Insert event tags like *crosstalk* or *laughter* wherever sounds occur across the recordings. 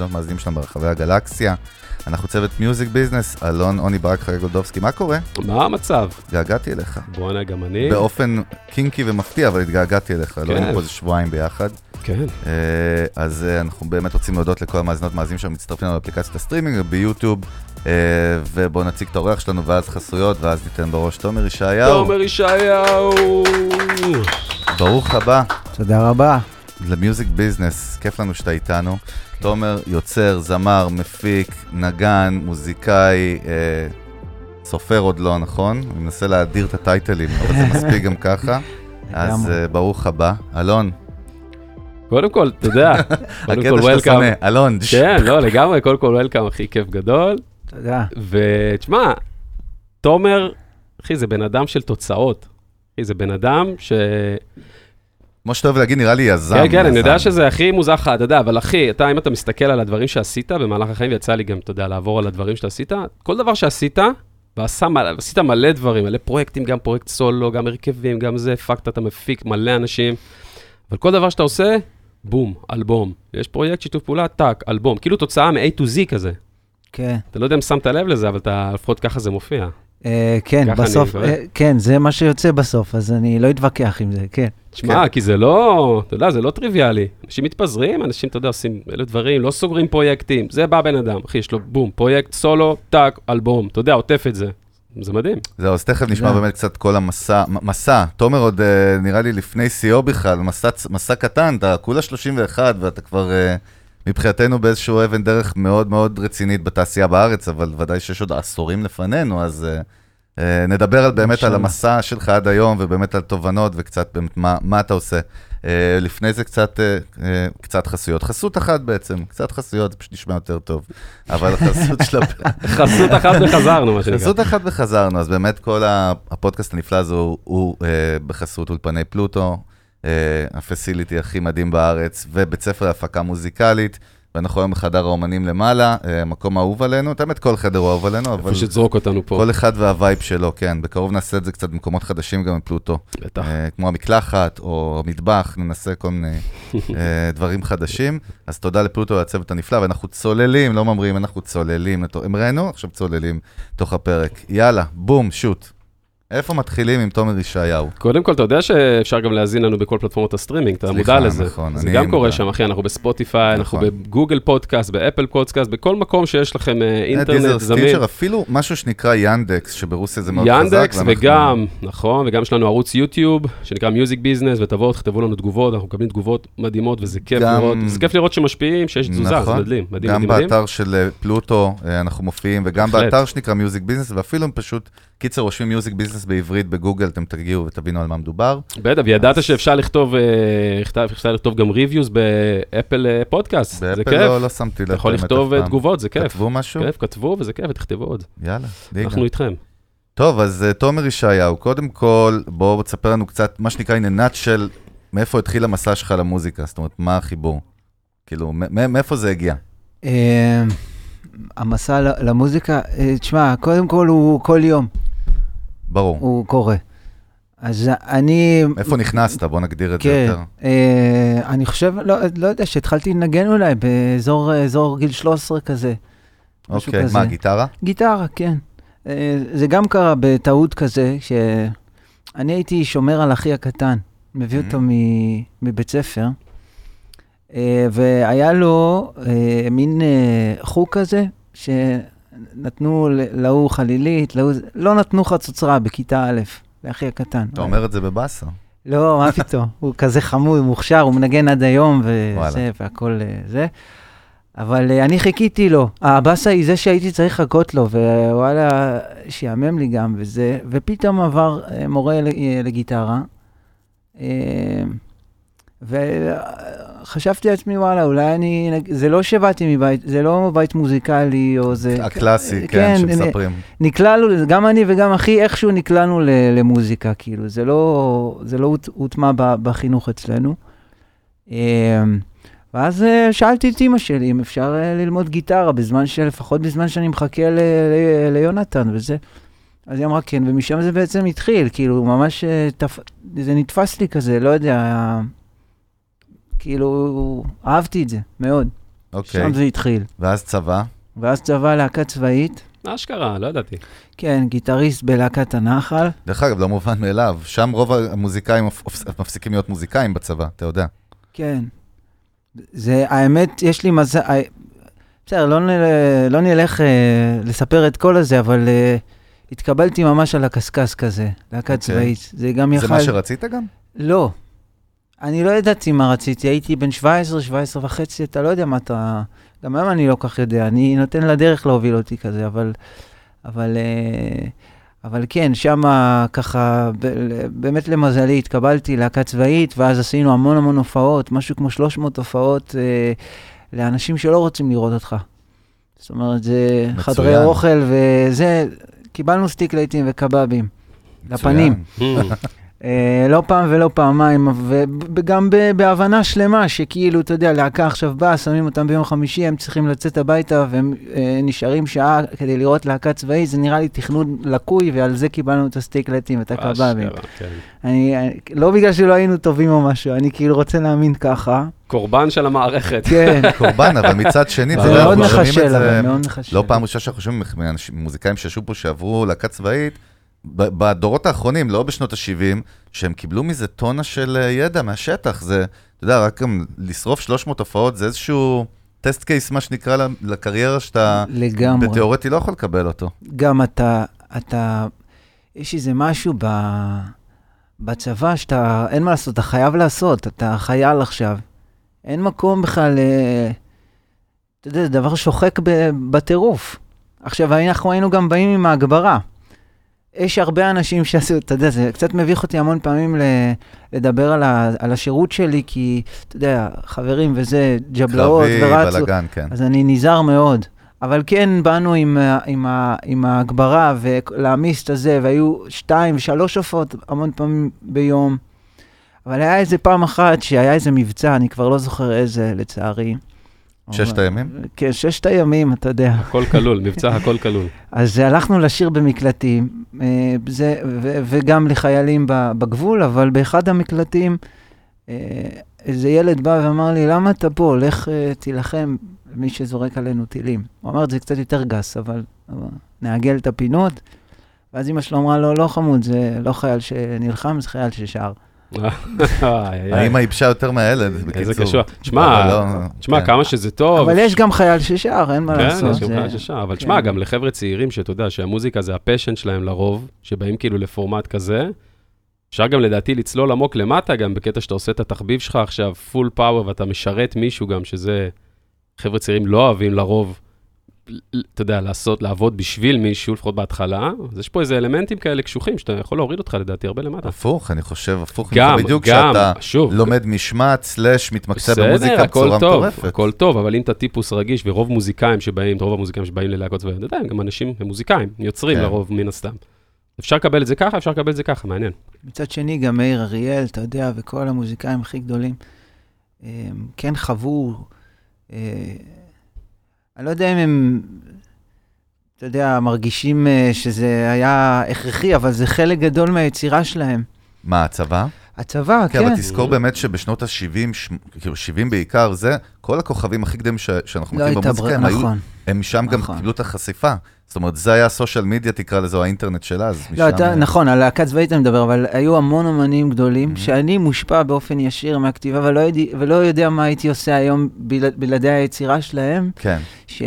המאזינות והמאזינים שלנו ברחבי הגלקסיה. אנחנו צוות Music Business, אלון, עוני ברק, חגי גולדובסקי, מה קורה? מה המצב? התגעגעתי אליך. בואנה, גם אני. באופן קינקי ומפתיע, אבל התגעגעתי אליך, לא היינו פה איזה שבועיים ביחד. כן. אה, אז אה, אנחנו באמת רוצים להודות לכל המאזינות והמאזינים שמצטרפים לנו באפליקציית הסטרימינג וביוטיוב, אה, ובואו נציג את האורח שלנו ואז חסויות, ואז ניתן בראש תומר ישעיהו. תומר ישעיהו! ברוך הבא תודה רבה. למיוזיק ביזנס, כיף לנו שאתה איתנו. תומר יוצר, זמר, מפיק, נגן, מוזיקאי, אה, סופר עוד לא, נכון? אני מנסה להדיר את הטייטלים, אבל זה מספיק גם ככה. *laughs* אז. אה, ברוך הבא. אלון, קודם כל, אתה יודע, *laughs* קודם הקטע כל, שאתה וולקאם. שונא, אלון, ש- כן, לא, לגמרי, קודם כל, וולקאם, אחי, כיף גדול. תודה. ותשמע, תומר, אחי, זה בן אדם של תוצאות. אחי, זה בן אדם ש... כמו שאתה אוהב להגיד, נראה לי יזם. כן, כן, אני. יודע שזה הכי מוזר לך, אתה יודע, אבל אחי, אתה, אם אתה מסתכל על הדברים שעשית במהלך החיים, ויצא לי גם, אתה יודע, לעבור על הדברים שעשית, כל דבר שעשית, ועשית מלא דברים, מלא פרויקטים, גם פרויקט סולו, גם הרכבים, גם זה, הפקת, אתה מפיק מלא אנשים, אבל כל דבר שאתה עושה, בום, אלבום. יש פרויקט, שיתוף פעולה, טאק, אלבום. כאילו תוצאה מ-A to Z כזה. כן. אתה לא יודע אם שמת לב לזה, אבל אתה, לפחות ככה זה מופיע. אה, כן, בסוף. אה, כן, זה מה שיוצא בסוף, אז אני לא אתווכח עם זה, כן. תשמע, כי זה לא, אתה יודע, זה לא טריוויאלי. אנשים מתפזרים, אנשים, אתה יודע, עושים אלף דברים, לא סוגרים פרויקטים. זה בא בן אדם, אחי, יש לו בום, פרויקט סולו, טאק, אלבום, אתה יודע, עוטף את זה. זה מדהים. זהו, אז תכף נשמע. באמת קצת כל המסע, מסע, תומר עוד אה, נראה לי לפני שיאו בכלל, מסע, קטן, אתה כולה 31 ואתה כבר מבחינתנו באיזשהו אבן דרך מאוד מאוד רצינית בתעשייה בארץ, אבל ודאי שיש עוד עשורים לפנינו, אז אה, אה, נדבר על, באמת על. המסע שלך עד היום ובאמת על תובנות וקצת באמת מה, מה אתה עושה. אה, לפני זה קצת, אה, אה, קצת חסויות, חסות אחת בעצם, קצת חסויות, זה פשוט נשמע יותר טוב, אבל החסות של. *laughs* חסות אחת וחזרנו, מה שנקרא. חסות אחת וחזרנו, אז באמת כל הפודקאסט הנפלא הזה הוא, הוא אה, בחסות אולפני פלוטו, הפסיליטי הכי מדהים בארץ, ובית ספר להפקה מוזיקלית, ואנחנו היום בחדר האומנים למעלה, אה, מקום אהוב עלינו, את האמת כל חדר הוא אהוב עלינו, אבל איפה שתזרוק אותנו פה. כל אחד והווייב שלו, כן, בקרוב נעשה את זה קצת במקומות חדשים גם בפלוטו, בטח. אה, כמו המקלחת או המטבח, ננסה כל מיני *laughs* אה, דברים חדשים. אז תודה לפלוטו והצוות הנפלא, ואנחנו צוללים, לא ממריאים, אנחנו צוללים. הם ראינו, עכשיו צוללים תוך הפרק. יאללה, בום, שוט. איפה מתחילים עם תומר ישעיהו? קודם כל, אתה יודע שאפשר גם להאזין לנו בכל פלטפורמות הסטרימינג, אתה סליחה, מודע לזה. נכון, זה גם קורה. שם, אחי, אנחנו ב Spotify, אנחנו נכון. ב Google Podcast, ב Apple Podcast, בכל מקום שיש לכם אה, Deezer, אינטרנט זמין. Stitcher, אפילו משהו שנקרא Yandex, שברוסיה זה מאוד חזק. Yandex וגם, נכון, וגם יש לנו ערוץ יוטיוב, שנקרא Music Business, ותבואו, תכתבו לנו תגובות, אנחנו מקבלים תגובות מדהימות, וזה כיף גם- לראות, זה כיף לראות שמשפיעים, שיש תזוזה, זה נכון. מדהים, מדהים, גם מדהים, מדהים. באתר של אה, פלוטו אה, אנחנו מופיעים, וגם בהחלט. באתר שנקרא Music Business, ואפילו אם פשוט, קיצר, רושמים מיוזיק ביזנס בעברית בגוגל, אתם תגיעו ותבינו על מה מדובר. בטח, וידעת שאפשר לכתוב, אה, אפשר- לכתוב גם reviews ב Apple אה, פודקאסט, זה ב Apple כיף. לא, לא שמתי לב. אתה יכול לכתוב אה. תגובות, זה כיף. כתבו משהו? כיף, כתבו וזה כיף, ותכתבו עוד. יאללה, ליגה. אנחנו איתכם. טוב, אז אה, תומר ישעיהו, קודם כל, בואו תספר לנו קצת, מה שנקרא, in a nutshell, מאיפה התחיל המסע שלך למוזיקה, זאת אומרת, מה החיבור? כאילו, מאיפה זה הגיע? אה, המסע למוזיקה, אה, תשמע, קודם כל הוא כל יום, ברור. הוא קורה. אז אני... איפה נכנסת? בוא נגדיר את זה כן, יותר. אה, אני חושב, לא, לא יודע, שהתחלתי לנגן אולי באזור אזור גיל 13 כזה. אוקיי, כזה. מה, גיטרה? גיטרה, כן. אה, זה גם קרה בטעות כזה, שאני הייתי שומר על אחי הקטן, מביא אותו מ- מבית ספר, אה, והיה לו אה, מין אה, חוג כזה, שנתנו ל- להוא חלילית, להוא... לא נתנו חצוצרה בכיתה א', לאחי הקטן. אתה אומר את זה בבאסה. לא, מה *laughs* פתאום, הוא כזה חמוד, מוכשר, הוא מנגן עד היום. וזה, והכל אה, זה. אבל אה, אני חיכיתי לו. הבאסה היא זה שהייתי צריך לחכות לו, ווואלה, שיאמם לי גם וזה. ופתאום עבר אה, מורה לגיטרה, וחשבתי לעצמי, וואלה, אולי אני... זה לא שבאתי מבית, זה לא בית מוזיקלי, או זה... הקלאסי, כן, שמספרים. נקלענו, גם אני וגם אחי, איכשהו נקלענו למוזיקה, כאילו, זה לא, זה לא הוט- הוטמע בחינוך אצלנו. אמ, ואז אה, שאלתי את אימא שלי אם אפשר אה, ללמוד גיטרה, בזמן ש... לפחות בזמן שאני מחכה ל- ל- ליונתן וזה. אז היא אמרה כן, ומשם זה בעצם התחיל, כאילו, ממש, אה, תפ... זה נתפס לי כזה, לא יודע, כאילו, אהבתי את זה, מאוד. אוקיי. שם זה התחיל. ואז צבא. ואז צבא להקה צבאית, אשכרה, לא ידעתי. כן, גיטריסט בלהקת הנחל. דרך אגב, לא מובן מאליו, שם רוב המוזיקאים מפ- מפסיקים להיות מוזיקאים בצבא, אתה יודע. כן. זה, האמת, יש לי מזל, אה, בסדר, לא, נ- לא נלך אה, לספר את כל הזה, אבל אה, התקבלתי ממש על הקשקש כזה, להקה אוקיי. צבאית. זה גם יכל... זה מה שרצית גם? לא. אני לא ידעתי מה רציתי, הייתי בן 17, 17 וחצי, אתה לא יודע מה אתה... גם היום אני לא כך יודע, אני נותן לדרך להוביל אותי כזה, אבל... אבל... אה, אבל כן, שם ככה, באמת למזלי התקבלתי להקה צבאית, ואז עשינו המון המון הופעות, משהו כמו 300 הופעות אה, לאנשים שלא רוצים לראות אותך. זאת אומרת, זה מצוין. חדרי אוכל וזה, קיבלנו סטיק לעיתים וקבבים. לפנים. מצוין. *laughs* לא פעם ולא פעמיים, וגם בהבנה שלמה שכאילו, אתה יודע, להקה עכשיו באה, שמים אותם ביום חמישי, הם צריכים לצאת הביתה והם אה, נשארים שעה כדי לראות להקה צבאית, זה נראה לי תכנון לקוי, ועל זה קיבלנו את הסטיקלטים ואת הקבבים. כן. אני, אני- לא בגלל שלא היינו טובים או משהו, אני כאילו רוצה להאמין ככה. קורבן של המערכת. כן, *laughs* קורבן, אבל מצד שני, זה מאוד מחשל, אבל מאוד מחשל. לא פעם ראשונה שאנחנו שומעים מאנשים- מוזיקאים שישבו פה שעברו להקה צבאית, בדורות האחרונים, לא בשנות ה-70, שהם קיבלו מזה טונה של אה, ידע מהשטח. זה, אתה יודע, רק גם לשרוף 300 הופעות זה איזשהו טסט קייס, מה שנקרא, לקריירה שאתה לגמרי. בתיאורטי לא יכול לקבל אותו. גם אתה, אתה, יש איזה משהו ב, בצבא שאתה, אין מה לעשות, אתה חייב לעשות, אתה חייל עכשיו. אין מקום בכלל, אה, אתה יודע, זה דבר שוחק בטירוף. עכשיו, אנחנו היינו גם באים עם ההגברה. יש הרבה אנשים שעשו, אתה יודע, זה קצת מביך אותי המון פעמים לדבר על, ה, על השירות שלי, כי, אתה יודע, חברים וזה, ג'בלאות קרבי, ורצו. בלאגן, כן. אז אני נזהר מאוד. אבל כן, באנו עם, עם, עם ההגברה ולהעמיס את הזה, והיו שתיים, שלוש הופעות המון פעמים ביום. אבל היה איזה פעם אחת שהיה איזה מבצע, אני כבר לא זוכר איזה, לצערי. ששת הימים? כן, ששת הימים, אתה יודע. הכל כלול, מבצע הכל כלול. *laughs* אז הלכנו לשיר במקלטים, אה, זה, ו, וגם לחיילים ב- בגבול, אבל באחד המקלטים, אה, איזה ילד בא ואמר לי, למה אתה פה? לך אה, תילחם במי שזורק עלינו טילים. הוא אמר את זה קצת יותר גס, אבל, אבל נעגל את הפינות. ואז אמא שלו אמרה לו, לא חמוד, זה לא חייל שנלחם, זה חייל ששר. האמא ייבשה יותר מהילד, בקיצור. איזה קשוח. שמע, אבל לא, תשמע, כן. כמה שזה טוב. אבל יש גם חייל ששר, אין מה כן, לעשות. יש גם חייל ששר, אבל כן. תשמע, גם לחבר'ה צעירים שאתה יודע שהמוזיקה זה ה passion שלהם לרוב, שבאים כאילו לפורמט כזה, אפשר גם לדעתי לצלול עמוק למטה, גם בקטע שאתה עושה את התחביב שלך עכשיו, full power, ואתה משרת מישהו גם, שזה, חבר'ה צעירים לא אוהבים לרוב, אתה יודע, לעשות, לעבוד בשביל מישהו, לפחות בהתחלה, אז יש פה איזה אלמנטים כאלה קשוחים, שאתה יכול להוריד אותך לדעתי הרבה למטה. הפוך, אני חושב, הפוך. גם, בדיוק גם, שוב, לומד משמעת, סלאש, מתמקצע בסדר, במוזיקה הכל בצורה טוב, מטורפת. הכל טוב, אבל אם אתה טיפוס רגיש, ורוב מוזיקאים שבאים, רוב המוזיקאים שבאים ללהקות צבאיות, אתה יודע, הם גם אנשים, הם מוזיקאים, יוצרים כן. לרוב, מן הסתם. אפשר לקבל את זה ככה, אפשר לקבל את זה ככה, מעניין. מצד שני, גם מאיר אריאל, אתה יודע, וכל המוזיקאים הכי גדולים, הם כן חוו, אה, אני לא יודע אם הם, אתה יודע, מרגישים אה, שזה היה הכרחי, אבל זה חלק גדול מהיצירה שלהם. מה, הצבא? הצבא, כן, כן. אבל תזכור באמת שבשנות ה-70, כאילו 70 בעיקר, זה, כל הכוכבים הכי גדולים ש- שאנחנו לא מכירים הייתה במוזיקה, ברירה, הם היו, נכון. הם שם גם נכון. קיבלו את החשיפה. זאת אומרת, זה היה הסושיאל מדיה, תקרא לזה, או האינטרנט של אז. לא, משם, אתה, אה, נכון, על להקה צבאית אני מדבר, אבל היו המון אומנים גדולים, Mhm. שאני מושפע באופן ישיר מהכתיבה, ולא, יודע, ולא יודע מה הייתי עושה היום בלע, בלעדי היצירה שלהם, כן, ש...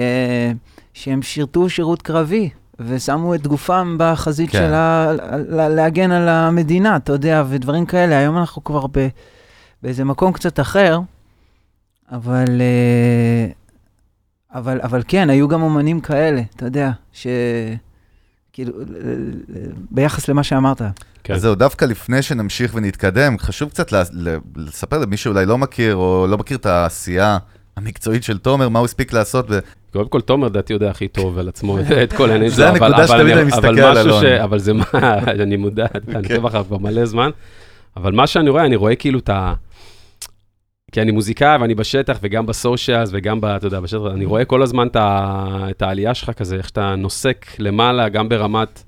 שהם שירתו שירות קרבי, ושמו את גופם בחזית כן. של ה... להגן על המדינה, אתה יודע, ודברים כאלה. היום אנחנו כבר ב... באיזה מקום קצת אחר, אבל, אה, אבל, אבל כן, היו גם אומנים כאלה, אתה יודע, ש... כאילו, ביחס למה שאמרת. כן. אז זהו, דווקא לפני שנמשיך ונתקדם, חשוב קצת לספר למי שאולי לא מכיר, או לא מכיר את העשייה המקצועית של תומר, מה הוא הספיק לעשות, ו- קודם כל, תומר, לדעתי, יודע הכי טוב על עצמו *laughs* את כל העניין זה שלו. אבל- הנקודה שתמיד אני מסתכל על אלון. אבל זה מה, *laughs* אני מודע, אני עוקב אחריו כבר מלא זמן, אבל מה שאני רואה, אני רואה כאילו את ה... כי אני מוזיקאי ואני בשטח, וגם בסושיאלס, וגם, ב- אתה יודע, בשטח, אני רואה כל הזמן את ה- את העלייה שלך כזה, איך שאתה נוסק למעלה, גם ברמת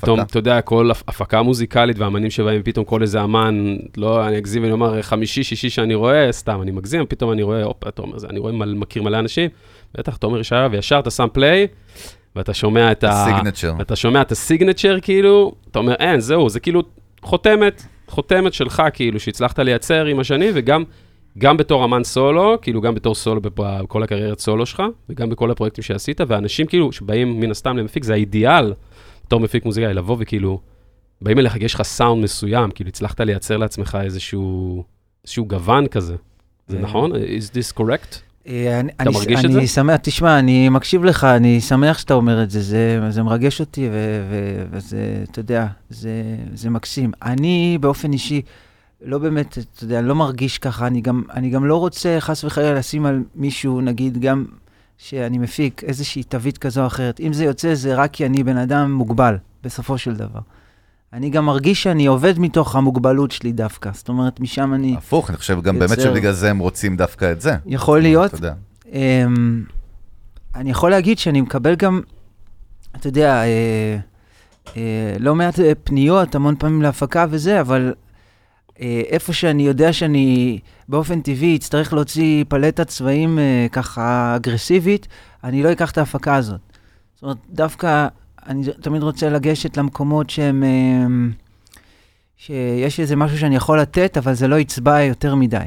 פתאום, הפקה. אתה יודע, כל הפ- הפקה מוזיקלית והאמנים שבאים, פתאום כל איזה אמן, לא, אני אגזים ואני אומר, חמישי, שישי שאני רואה, סתם, אני מגזים, פתאום אני רואה, הופה, אתה אומר, זה, אני רואה, מכיר מלא אנשים, בטח, תומר ישעיה, וישר אתה שם פליי, ואתה שומע את ה... הסיגנצ'ר. אתה שומע את הסיגנצ'ר, כאילו, אתה אומר, אין, זהו, זה כאילו חותמת, חותמת שלך, כאילו, שהצלחת לייצר עם השנים, וגם גם בתור אמן סולו, כאילו, גם בתור סולו בכל הקריירת סולו שלך, וגם בכל הפרויקטים שעשית, ואנשים, כאילו, שבאים מן הסתם למפיק, זה האידיאל, בתור מפיק מוזיקאי, לבוא וכאילו, באים אליך, יש לך סאונד מסוים, כאילו, הצלחת לייצר לעצמך איזשהו, איזשהו גוון כזה. זה אה. נכון? is this correct? אה, אני- אני- מרגיש את אני זה? שמח, תשמע, אני מקשיב לך, אני שמח שאתה אומר את זה, זה, זה מרגש אותי, ו, ו, וזה, אתה יודע, זה, זה מקסים. אני באופן אישי, לא באמת, אתה יודע, לא מרגיש ככה, אני גם, אני גם לא רוצה חס וחלילה לשים על מישהו, נגיד, גם שאני מפיק איזושהי תווית כזו או אחרת. אם זה יוצא, זה רק כי אני בן אדם מוגבל, בסופו של דבר. אני גם מרגיש שאני עובד מתוך המוגבלות שלי דווקא, זאת אומרת, משם אני... הפוך, אני חושב גם באמת יוצר. שבגלל זה הם רוצים דווקא את זה. יכול להיות, אתה יודע. אמ, אני יכול להגיד שאני מקבל גם, אתה יודע, אה, אה, לא מעט אה, פניות, המון פעמים להפקה וזה, אבל אה, איפה שאני יודע שאני באופן טבעי אצטרך להוציא פלטת צבעים אה, ככה אגרסיבית, אני לא אקח את ההפקה הזאת. זאת אומרת, דווקא אני תמיד רוצה לגשת למקומות שהם... אה, שיש איזה משהו שאני יכול לתת, אבל זה לא יצבע יותר מדי.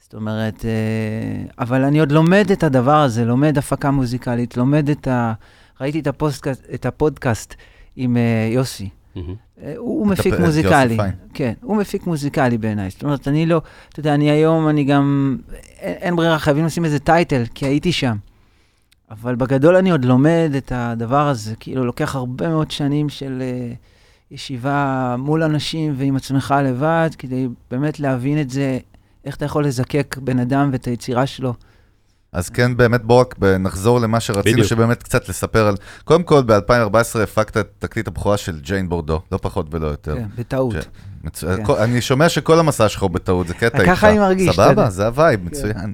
זאת אומרת, אה, אבל אני עוד לומד את הדבר הזה, לומד הפקה מוזיקלית, לומד את ה... ראיתי את הפודקאסט, את הפודקאסט עם אה, יוסי. אה, הוא מפיק מוזיקלי. כן, הוא מפיק מוזיקלי בעיניי. זאת אומרת, אני לא, אתה יודע, אני היום, אני גם, אין, אין ברירה, חייבים לשים איזה טייטל, כי הייתי שם. אבל בגדול אני עוד לומד את הדבר הזה, כאילו, לוקח הרבה מאוד שנים של uh, ישיבה מול אנשים ועם עצמך לבד, כדי באמת להבין את זה, איך אתה יכול לזקק בן אדם ואת היצירה שלו. אז כן, באמת בואו רק נחזור למה שרצינו, בדיוק. שבאמת קצת לספר על... קודם כל, ב-2014 הפקת את תקליט הבכורה של ג'יין בורדו, לא פחות ולא יותר. כן, בטעות. ש- מצו- כן. כל- אני שומע שכל המסע שלך הוא בטעות, זה קטע איתך. ככה אני מרגיש. סבבה, זה ה vibe, מצוין.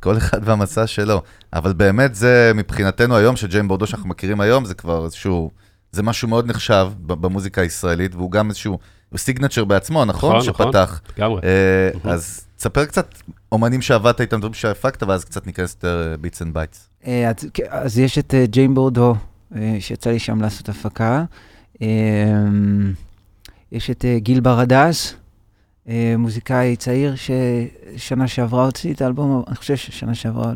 כל אחד והמסע שלו. אבל באמת זה מבחינתנו היום, שג'יין בורדו שאנחנו מכירים היום, זה כבר איזשהו... זה משהו מאוד נחשב במוזיקה הישראלית, והוא גם איזשהו signature בעצמו, נכון? נכון, נכון. שפתח. לגמרי. אה, נכון. אז תספר קצת אומנים שעבדת איתם, דברים שהפקת, ואז קצת ניכנס יותר bits and bytes. אז, יש את אה, ג'יין בורדו, אה, שיצא לי שם לעשות הפקה. אה, יש את גיל ברדס, מוזיקאי צעיר ששנה שעברה הוציא את האלבום, אני חושב ששנה שעברה,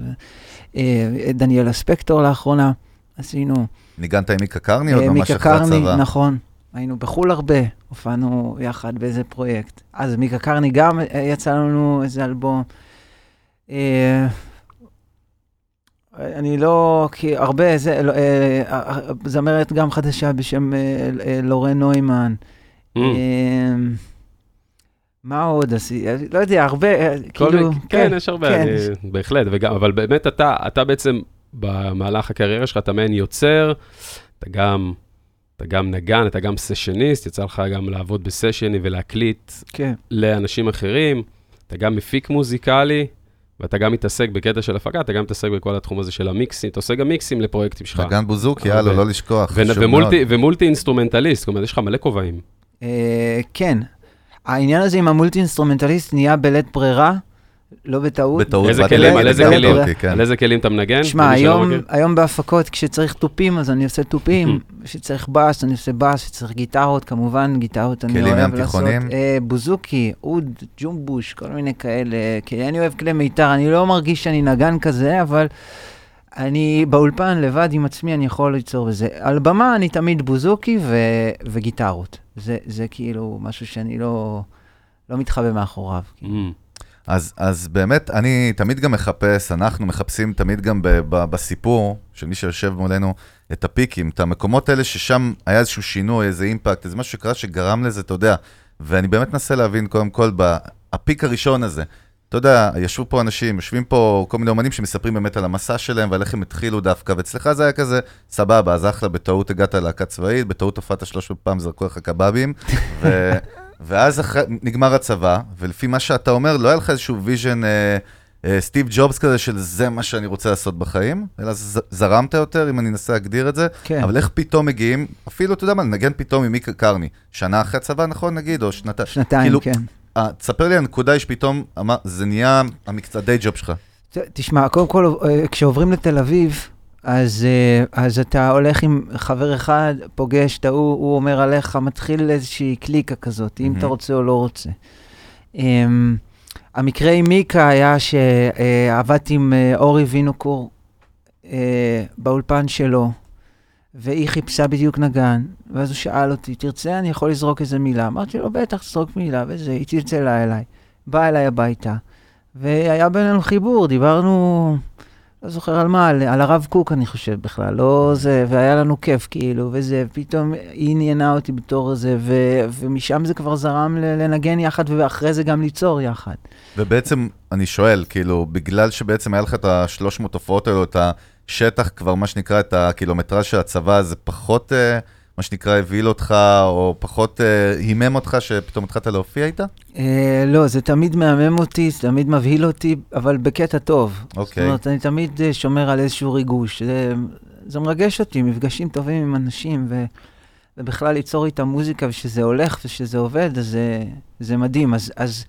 אה, את דניאל אספקטור לאחרונה, עשינו. ניגנת עם מיקה קרני עוד אה, ממש מיקה אחרי קרני, הצבא. נכון. היינו בחו"ל הרבה, הופענו יחד באיזה פרויקט. אז מיקה קרני גם אה, יצא לנו איזה אלבום. אה, אני לא, כי הרבה, זה, אה, אה, זמרת גם חדשה בשם אה, אה, לורן נוימן. Mm. מה עוד עשיתי? לא יודע, הרבה, אה, כאילו, מיני- כן, יש הרבה, כן. בהחלט, אבל באמת אתה, אתה בעצם, במהלך הקריירה שלך, אתה מעין יוצר, אתה גם, אתה גם נגן, אתה גם סשניסט, יצא לך גם לעבוד בסשנים ולהקליט כן. לאנשים אחרים, אתה גם מפיק מוזיקלי, ואתה גם מתעסק בקטע של הפקה, אתה גם מתעסק בכל התחום הזה של המיקסים, אתה עושה גם מיקסים לפרויקטים שלך. נגן בוזוקי, הרבה. יאללה, לא לשכוח. חשוב מאוד. ו multi-instrumentalist, זאת אומרת, יש לך מלא כובעים. אה, כן. העניין הזה עם ה multi-instrumentalist נהיה בלית ברירה, לא בטעות. בטעות איזה כלים, על איזה זה, כלים? אותי, כן. על איזה כלים אתה מנגן? שמע, היום, בהפקות, כשצריך תופים, אז אני עושה תופים, כשצריך בס, אני עושה בס, כשצריך גיטרות, כמובן, גיטרות אני אוהב לעשות. אה, בוזוקי, אוד, ג'ומבוש, כל מיני כאלה, כי אני אוהב כלי מיתר, אני לא מרגיש שאני נגן כזה, אבל אני באולפן לבד עם עצמי, אני יכול ליצור בזה. על במה אני תמיד בוזוקי ו, וגיטרות. זה, זה כאילו משהו שאני לא, לא מתחבא מאחוריו. Mm. אז, אז באמת, אני תמיד גם מחפש, אנחנו מחפשים תמיד גם ב, ב, בסיפור של מי שיושב מולנו את הפיקים, את המקומות האלה ששם היה איזשהו שינוי, איזה אימפקט, איזה משהו שקרה שגרם לזה, אתה יודע. ואני באמת מנסה להבין קודם כל, הפיק הראשון הזה, אתה יודע, ישבו פה אנשים, יושבים פה כל מיני אומנים שמספרים באמת על המסע שלהם ועל איך הם התחילו דווקא, ואצלך זה היה כזה, סבבה, אז אחלה, בטעות הגעת ללהקה צבאית, בטעות הופעת 300 פעם, זרקו לך קבבים, *laughs* ו... ואז אחרי, נגמר הצבא, ולפי מה שאתה אומר, לא היה לך איזשהו vision אה, אה, סטיב ג'ובס כזה של זה מה שאני רוצה לעשות בחיים, אלא ז- זרמת יותר, אם אני אנסה להגדיר את זה, כן. אבל איך פתאום מגיעים, אפילו, אתה יודע מה, נגן פתאום עם מיקה קרני, שנה אחרי הצבא, נכון, נגיד, או שנתיים. שנתיים, כאילו, כן. אה, תספר לי הנקודה היא שפתאום, זה נהיה המקצוע day job שלך. תשמע, קודם כל, אה, כשעוברים לתל אביב, אז, אה, אז אתה הולך עם חבר אחד, פוגש את ההוא, הוא אומר עליך, מתחיל איזושהי קליקה כזאת, אם מהמם. אתה רוצה או לא רוצה. אמ, המקרה עם מיקה היה שעבדתי עם אורי וינוקור אה, באולפן שלו, והיא חיפשה בדיוק נגן, ואז הוא שאל אותי, תרצה, אני יכול לזרוק איזה מילה? אמרתי לו, בטח, תזרוק מילה, וזה, היא צלצלה אליי, באה אליי הביתה, והיה בינינו חיבור, דיברנו, לא זוכר על מה, על, על הרב קוק, אני חושב בכלל, לא זה, והיה לנו כיף, כאילו, וזה, פתאום היא עניינה אותי בתור זה, ו, ומשם זה כבר זרם לנגן יחד, ואחרי זה גם ליצור יחד. ובעצם, אני שואל, כאילו, בגלל שבעצם היה לך את ה-300 הופעות האלו, את השטח, כבר מה שנקרא, את הקילומטרז' של הצבא, זה פחות, אה, מה שנקרא, הבהיל אותך, או פחות אה, הימם אותך, שפתאום התחלת להופיע איתה? אה, לא, זה תמיד מהמם אותי, זה תמיד מבהיל אותי, אבל בקטע טוב. זאת אוקיי. אומרת, אני תמיד אה, שומר על איזשהו ריגוש. זה, זה מרגש אותי, מפגשים טובים עם אנשים, ו, ובכלל ליצור איתם מוזיקה, ושזה הולך ושזה עובד, אז זה, זה מדהים. אז, אז,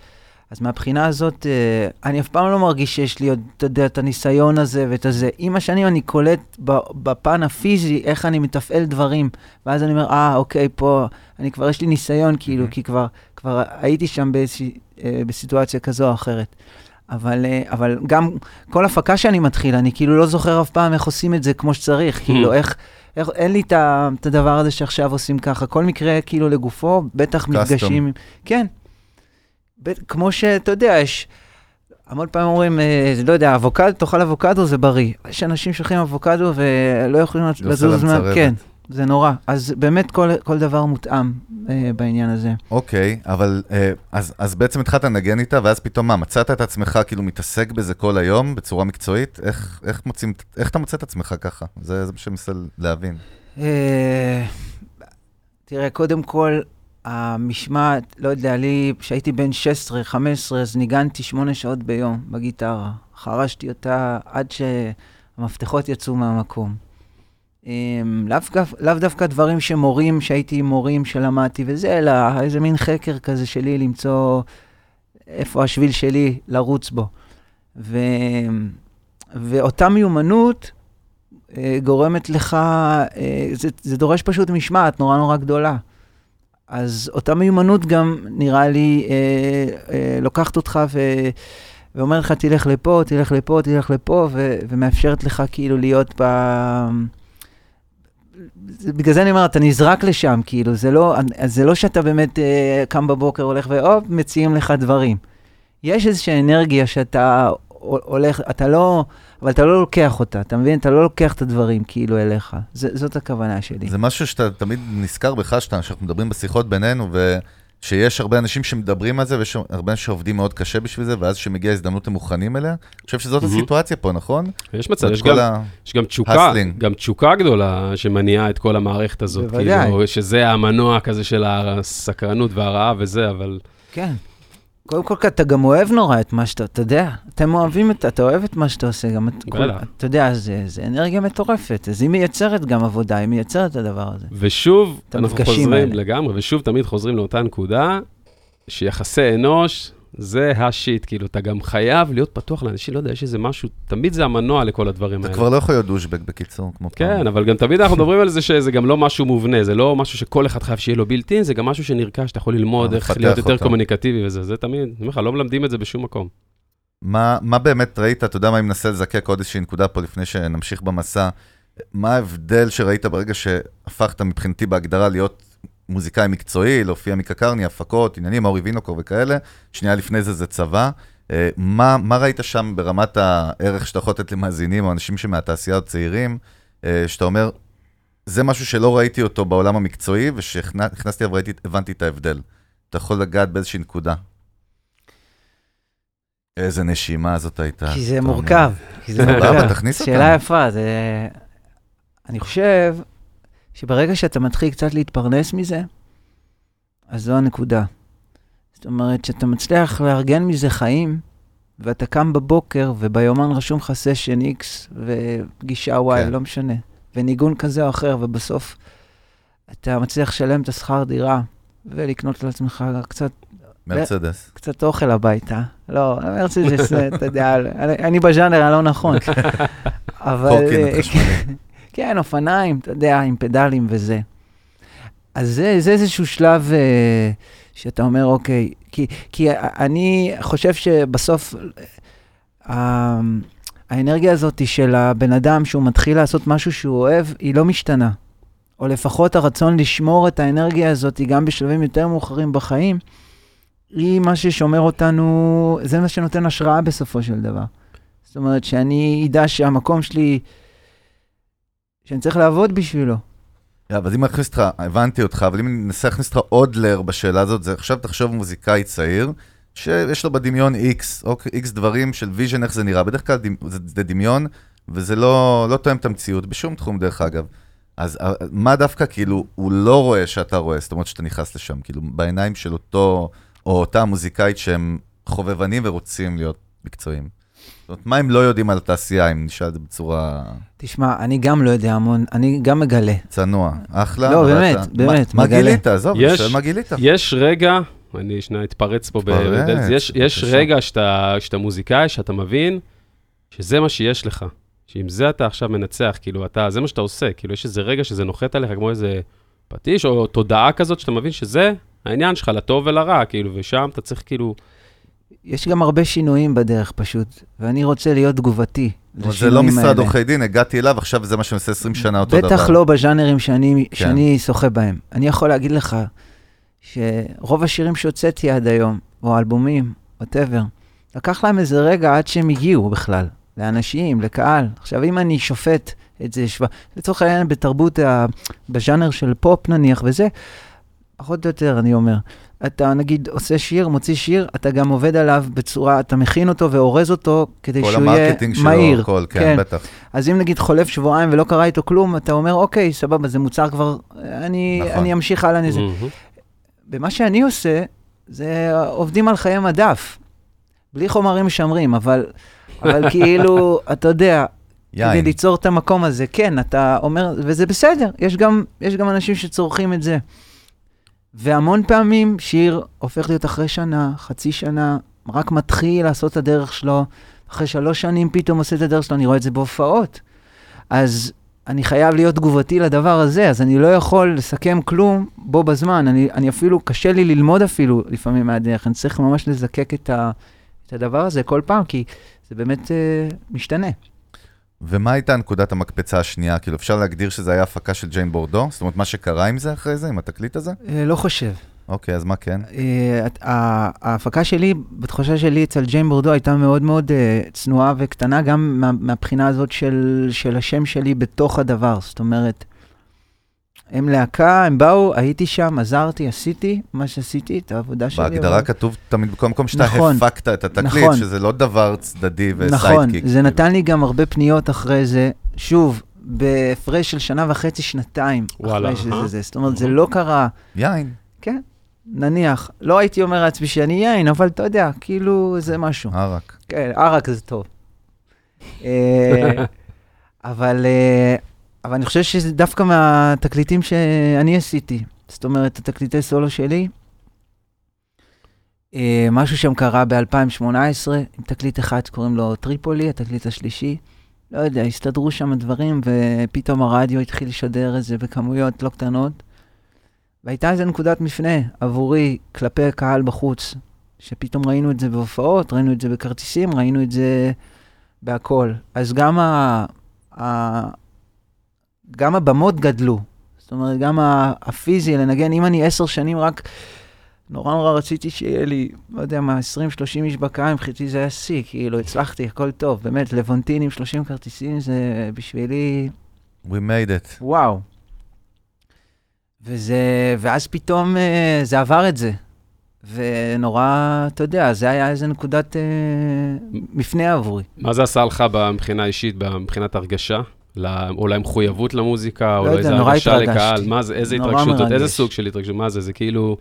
אז מהבחינה הזאת, אה, אני אף פעם לא מרגיש שיש לי עוד, אתה יודע, את הניסיון הזה ואת הזה. עם השנים אני קולט בפן הפיזי איך אני מתפעל דברים, ואז אני אומר, אה, אוקיי, פה, אני כבר, יש לי ניסיון, כאילו, מהמם. כי כבר, כבר הייתי שם באיזושהי, אה, בסיטואציה כזו או אחרת. אבל, אה, אבל גם כל הפקה שאני מתחיל, אני כאילו לא זוכר אף פעם איך עושים את זה כמו שצריך, כאילו, איך... איך, אין לי את הדבר הזה שעכשיו עושים ככה, כל מקרה כאילו לגופו, בטח Custom. מפגשים, כן. כמו שאתה יודע, יש, המון פעמים אומרים, אה, לא יודע, אבוקדו, תאכל אבוקדו זה בריא. יש אנשים שאוכלים אבוקדו ולא יכולים לזוז להם מה... כן, זה נורא. אז באמת כל, כל דבר מותאם אה, בעניין הזה. אוקיי, אבל אה, אז, אז בעצם התחלת לנגן איתה, ואז פתאום מה, מצאת את עצמך כאילו מתעסק בזה כל היום בצורה מקצועית? איך, איך, מוצאים, איך אתה מוצא את עצמך ככה? זה, זה מה שאני מנסה להבין. אה, תראה, קודם כל, המשמעת, לא יודע, לי, כשהייתי בן 16, 15, אז ניגנתי שמונה שעות ביום בגיטרה. חרשתי אותה עד שהמפתחות יצאו מהמקום. אמ, לאו, לאו דווקא דברים שמורים, שהייתי עם מורים שלמדתי וזה, אלא איזה מין חקר כזה שלי למצוא איפה השביל שלי לרוץ בו. ו... ואותה מיומנות אה, גורמת לך, אה, זה, זה דורש פשוט משמעת נורא נורא גדולה. אז אותה מיומנות גם, נראה לי, אה, אה, לוקחת אותך ו... ואומרת לך, תלך לפה, תלך לפה, תלך לפה, ו... ומאפשרת לך כאילו להיות ב... בגלל זה אני אומר, אתה נזרק לשם, כאילו, זה לא, זה לא שאתה באמת אה, קם בבוקר, הולך והופ, מציעים לך דברים. יש איזושהי אנרגיה שאתה הולך, אתה לא, אבל אתה לא לוקח אותה, אתה מבין? אתה לא לוקח את הדברים כאילו אליך. זה, זאת הכוונה שלי. זה משהו שאתה תמיד נזכר בך, שאתה, שאנחנו מדברים בשיחות בינינו, ושיש הרבה אנשים שמדברים על זה, ויש הרבה אנשים שעובדים מאוד קשה בשביל זה, ואז כשמגיעה הזדמנות הם מוכנים אליה. אני חושב שזאת. הסיטואציה פה, נכון? יש מצב, יש גם, ה- יש גם תשוקה, הסלינג. גם תשוקה גדולה שמניעה את כל המערכת הזאת. בוודאי. כאילו, שזה המנוע כזה של הסקרנות והרעב וזה, אבל... כן. קודם כל, אתה גם אוהב נורא את מה שאתה, אתה יודע, אתם אוהבים את, אתה אוהב את מה שאתה עושה, גם, את- כל. אתה יודע, זה, זה אנרגיה מטורפת, אז היא מייצרת גם עבודה, היא מייצרת את הדבר הזה. ושוב, אנחנו חוזרים האלה. לגמרי, ושוב תמיד חוזרים לאותה נקודה, שיחסי אנוש זה השיט, כאילו, אתה גם חייב להיות פתוח לאנשים, לא יודע, יש איזה משהו, תמיד זה המנוע לכל הדברים אתה האלה. כבר לא יכול להיות דושבק בקיצור, כמו פעם. כן, אבל גם תמיד אנחנו מדברים על זה שזה גם לא משהו מובנה, זה לא משהו שכל אחד חייב שיהיה לו בילטין, זה גם משהו שנרכש, אתה יכול ללמוד איך להיות יותר אותו. קומוניקטיבי וזה, זה תמיד, אני אומר לך, לא מלמדים את זה בשום מקום. מה, מה באמת ראית, אתה יודע מה, אני מנסה לזקק עוד איזושהי נקודה פה לפני שנמשיך במסע. מה ההבדל שראית ברגע שהפכת מבחינתי בהגדרה להיות מוזיקאי מקצועי, להופיע מקקרני, הפקות, עניינים, אורי וינוקור וכאלה, שנייה לפני זה זה צבא. אה, מה, מה ראית שם ברמת הערך שאתה יכול לתת למאזינים או אנשים שמהתעשייה עוד צעירים, אה, שאתה אומר, זה משהו שלא ראיתי אותו בעולם המקצועי, וכשנכנסתי אליו ראיתי, הבנתי את ההבדל. אתה יכול לגעת באיזושהי נקודה. איזה נשימה זאת הייתה. כי זה אומר. מורכב, כי זה סבבה, מורכב. תכניס אותם. שאלה יפה, זה... אני חושב שברגע שאתה מתחיל קצת להתפרנס מזה, אז זו הנקודה. זאת אומרת, שאתה מצליח לארגן מזה חיים, ואתה קם בבוקר, וביומן רשום לך סשן X, ופגישה Y, כן. לא משנה, וניגון כזה או אחר, ובסוף אתה מצליח לשלם את השכר דירה, ולקנות לעצמך קצת מרצדס. קצת אוכל הביתה. לא, מרצדס, אתה יודע, אני- אני בז'אנר הלא נכון. *laughs* אבל... קורקינט אה, חשמלי. כן, אופניים, אתה יודע, עם פדלים וזה. אז זה, זה איזשהו שלב אה, שאתה אומר, אוקיי, כי, כי אני חושב שבסוף אה, האנרגיה הזאת של הבן אדם שהוא מתחיל לעשות משהו שהוא אוהב, היא לא משתנה. או לפחות הרצון לשמור את האנרגיה הזאת גם בשלבים יותר מאוחרים בחיים, היא מה ששומר אותנו, זה מה שנותן השראה בסופו של דבר. זאת אומרת, שאני אדע שהמקום שלי, שאני צריך לעבוד בשבילו. Yeah, אבל אם אני אכניס אותך, הבנתי אותך, אבל אם אני אנסה להכניס אותך עוד layer בשאלה הזאת, זה עכשיו תחשוב מוזיקאי צעיר, שיש לו בדמיון X, אוקיי, X דברים של vision, איך זה נראה. בדרך כלל זה, זה דמיון, וזה לא, לא תואם את המציאות בשום תחום, דרך אגב. אז אה, מה דווקא, כאילו, הוא לא רואה שאתה רואה, זאת אומרת שאתה נכנס לשם, כאילו, בעיניים של אותו, או אותה מוזיקאית שהם חובבנים ורוצים להיות מקצועיים. זאת אומרת, מה הם לא יודעים על התעשייה, אם נשאל את זה בצורה תשמע, אני גם לא יודע המון, אני גם מגלה. צנוע, אחלה. לא, באמת, אתה- באמת, מה, מה מגלה. גילית? עזוב, אני יש- שואל מה גילית. יש רגע, אני שנייה אתפרץ פה, ב- יש, יש. רגע שאתה, שאתה מוזיקאי, שאתה מבין שזה מה שיש לך. שעם זה אתה עכשיו מנצח, כאילו, אתה, זה מה שאתה עושה, כאילו, יש איזה רגע שזה נוחת עליך כמו איזה פטיש, או תודעה כזאת שאתה מבין שזה העניין שלך, לטוב ולרע, כאילו, ושם אתה צריך כאילו... יש גם הרבה שינויים בדרך פשוט, ואני רוצה להיות תגובתי אבל זה לא לשינויים משרד האלה. עורכי דין, הגעתי אליו, עכשיו זה מה שאני עושה 20 שנה אותו דבר. בטח לא בז'אנרים שאני, כן. שאני שוחה בהם. אני יכול להגיד לך שרוב השירים שהוצאתי עד היום, או אלבומים, ווטאבר, לקח להם איזה רגע עד שהם הגיעו בכלל, לאנשים, לקהל. עכשיו, אם אני שופט את זה, שו... לצורך העניין בתרבות, ה... בז'אנר של פופ נניח וזה, פחות או יותר, אני אומר. אתה נגיד עושה שיר, מוציא שיר, אתה גם עובד עליו בצורה, אתה מכין אותו ואורז אותו כדי כל שהוא יהיה ה marketing שלו, מהיר. הכל, כן, כן. בטח. אז אם נגיד חולף שבועיים ולא קרה איתו כלום, אתה אומר, אוקיי, סבבה, זה מוצר כבר, אני, נכון. אני אמשיך הלאה לזה. מהמם. במה שאני עושה, זה עובדים על חיי מדף, בלי חומרים משמרים, אבל, אבל *laughs* כאילו, אתה יודע, כדי יין. ליצור את המקום הזה, כן, אתה אומר, וזה בסדר, יש גם, יש גם אנשים שצורכים את זה. והמון פעמים שיר הופך להיות אחרי שנה, חצי שנה, רק מתחיל לעשות את הדרך שלו, אחרי שלוש שנים פתאום עושה את הדרך שלו, אני רואה את זה בהופעות. אז אני חייב להיות תגובתי לדבר הזה, אז אני לא יכול לסכם כלום בו בזמן. אני, אני אפילו, קשה לי ללמוד אפילו לפעמים מהדרך, אני צריך ממש לזקק את, ה, את הדבר הזה כל פעם, כי זה באמת אה, משתנה. ומה הייתה נקודת המקפצה השנייה? כאילו, אפשר להגדיר שזה היה הפקה של ג'יין בורדו? זאת אומרת, מה שקרה עם זה אחרי זה, עם התקליט הזה? אה, לא חושב. אוקיי, אז מה כן? אה, ההפקה שלי, בתחושה שלי אצל ג'יין בורדו, הייתה מאוד מאוד אה, צנועה וקטנה, גם מה, מהבחינה הזאת של השם שלי בתוך הדבר. זאת אומרת, הם להקה, הם באו, הייתי שם, עזרתי, עשיתי מה שעשיתי, את העבודה שלי. בהגדרה אבל- כתוב תמיד בכל מקום שאתה נכון. הפקת את התקליט, נכון. שזה לא דבר צדדי נכון, וסיידקיק. זה נתן לי גם הרבה פניות אחרי זה, שוב, בהפרש של שנה וחצי, שנתיים. וואלה, אחרי שזה אהה. זה. זאת אומרת, זה לא קרה, יין, כן, נניח. לא הייתי אומר לעצמי שאני יין, אבל אתה יודע, כאילו, זה משהו. ערק. כן, ערק זה טוב. אה, *laughs* אבל, אה, אבל אני חושב שזה דווקא מהתקליטים שאני עשיתי. זאת אומרת, התקליטי סולו שלי, אה, משהו שם קרה ב-2018, עם תקליט אחד שקוראים לו טריפולי, התקליט השלישי. לא יודע, הסתדרו שם דברים, ופתאום הרדיו התחיל לשדר את זה בכמויות לא קטנות. והייתה איזו נקודת מפנה עבורי כלפי קהל בחוץ, שפתאום ראינו את זה בהופעות, ראינו את זה בכרטיסים, ראינו את זה בהכל. אז גם, ה, ה, גם הבמות גדלו. זאת אומרת, גם ה- הפיזי לנגן, אם אני עשר שנים רק, נורא נורא רציתי שיהיה לי, לא יודע מה, 20-30 איש בקהל, מבחינתי זה היה שיא, כאילו, הצלחתי, הכל טוב. באמת, לבונטין עם 30 כרטיסים זה בשבילי We made it. וואו. וזה, ואז פתאום אה, זה עבר את זה. ונורא, אתה יודע, זה היה איזה נקודת אה, מפנה עבורי. מה זה עשה לך מבחינה אישית, מבחינת הרגשה? או למחויבות למוזיקה, או לא לאיזה הרגשה. לקהל? מה זה, איזה התרגשות? איזה. סוג של התרגשות? מה זה? זה כאילו...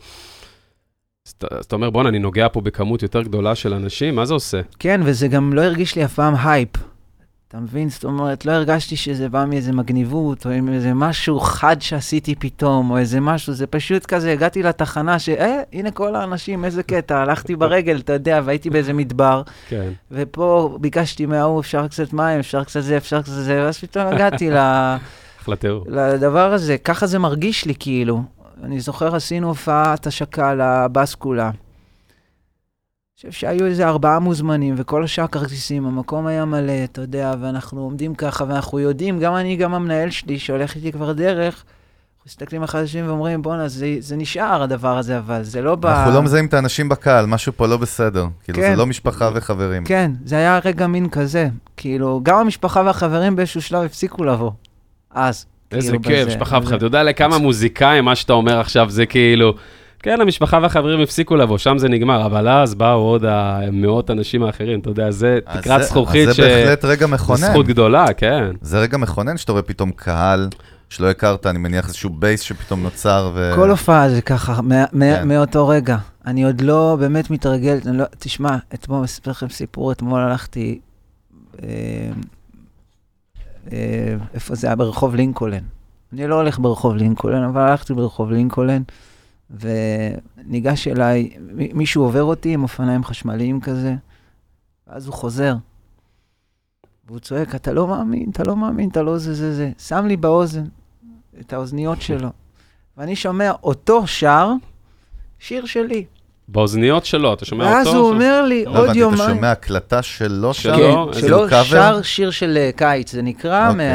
אז אתה אומר, בואנה, אני נוגע פה בכמות יותר גדולה של אנשים, מה זה עושה? כן, וזה גם לא הרגיש לי אף פעם הייפ. אתה מבין? זאת אומרת, לא הרגשתי שזה בא מאיזה מגניבות, או איזה משהו חד שעשיתי פתאום, או איזה משהו, זה פשוט כזה, הגעתי לתחנה ש... אה, הנה כל האנשים, איזה קטע, הלכתי *laughs* ברגל, אתה יודע, והייתי באיזה מדבר, כן. ופה ביקשתי מההוא, אפשר קצת מים, אפשר קצת זה, אפשר קצת זה, ואז פתאום *laughs* הגעתי ל... אחלה תיאור. לדבר הזה, ככה זה מרגיש לי כאילו. אני זוכר, עשינו הופעת השקה לבסקולה. אני חושב שהיו איזה ארבעה מוזמנים, וכל השאר כרטיסים, המקום היה מלא, אתה יודע, ואנחנו עומדים ככה, ואנחנו יודעים, גם אני, גם המנהל שלי, שהולך איתי כבר דרך, אנחנו מסתכלים אחד על השני ואומרים, בואנה, זה, זה נשאר הדבר הזה, אבל זה לא ב... אנחנו לא מזהים את האנשים בקהל, משהו פה לא בסדר. כאילו, כן. זה לא משפחה וחברים. כן, זה היה רגע מין כזה. כאילו, גם המשפחה והחברים באיזשהו שלב הפסיקו לבוא. אז. איזה כאילו, כיף, בזה- משפחה. וחברים. אתה יודע לכמה מוזיקאים, מה שאתה אומר עכשיו זה כאילו... כן, המשפחה והחברים הפסיקו לבוא, שם זה נגמר, אבל אז באו עוד המאות אנשים האחרים, אתה יודע, זה אז תקרת זכוכית ש... זה בהחלט רגע מכונן. זכות גדולה, כן. זה רגע מכונן שאתה רואה פתאום קהל שלא הכרת, אני מניח איזשהו בייס שפתאום נוצר ו... כל הופעה זה ככה, כן. מאותו רגע. אני עוד לא באמת מתרגלת, אני לא, תשמע, אתמול, אספר לכם סיפור, אתמול הלכתי, אה, אה, איפה זה היה? ברחוב לינקולן. אני לא הולך ברחוב לינקולן, אבל הלכתי ברחוב לינקולן, וניגש אליי, מישהו עובר אותי עם אופניים חשמליים כזה, ואז הוא חוזר. והוא צועק, אתה לא מאמין, אתה לא מאמין, אתה לא זה זה זה. שם לי באוזן את האוזניות שלו. ואני שומע אותו שר, שיר שלי. באוזניות שלו, אתה שומע אותו? ואז הוא? אומר לי, לא עוד יומיים. אתה שומע הקלטה שלו שם? שלו? כן, שלו? שר שיר של אה, קיץ, זה נקרא, אוקיי.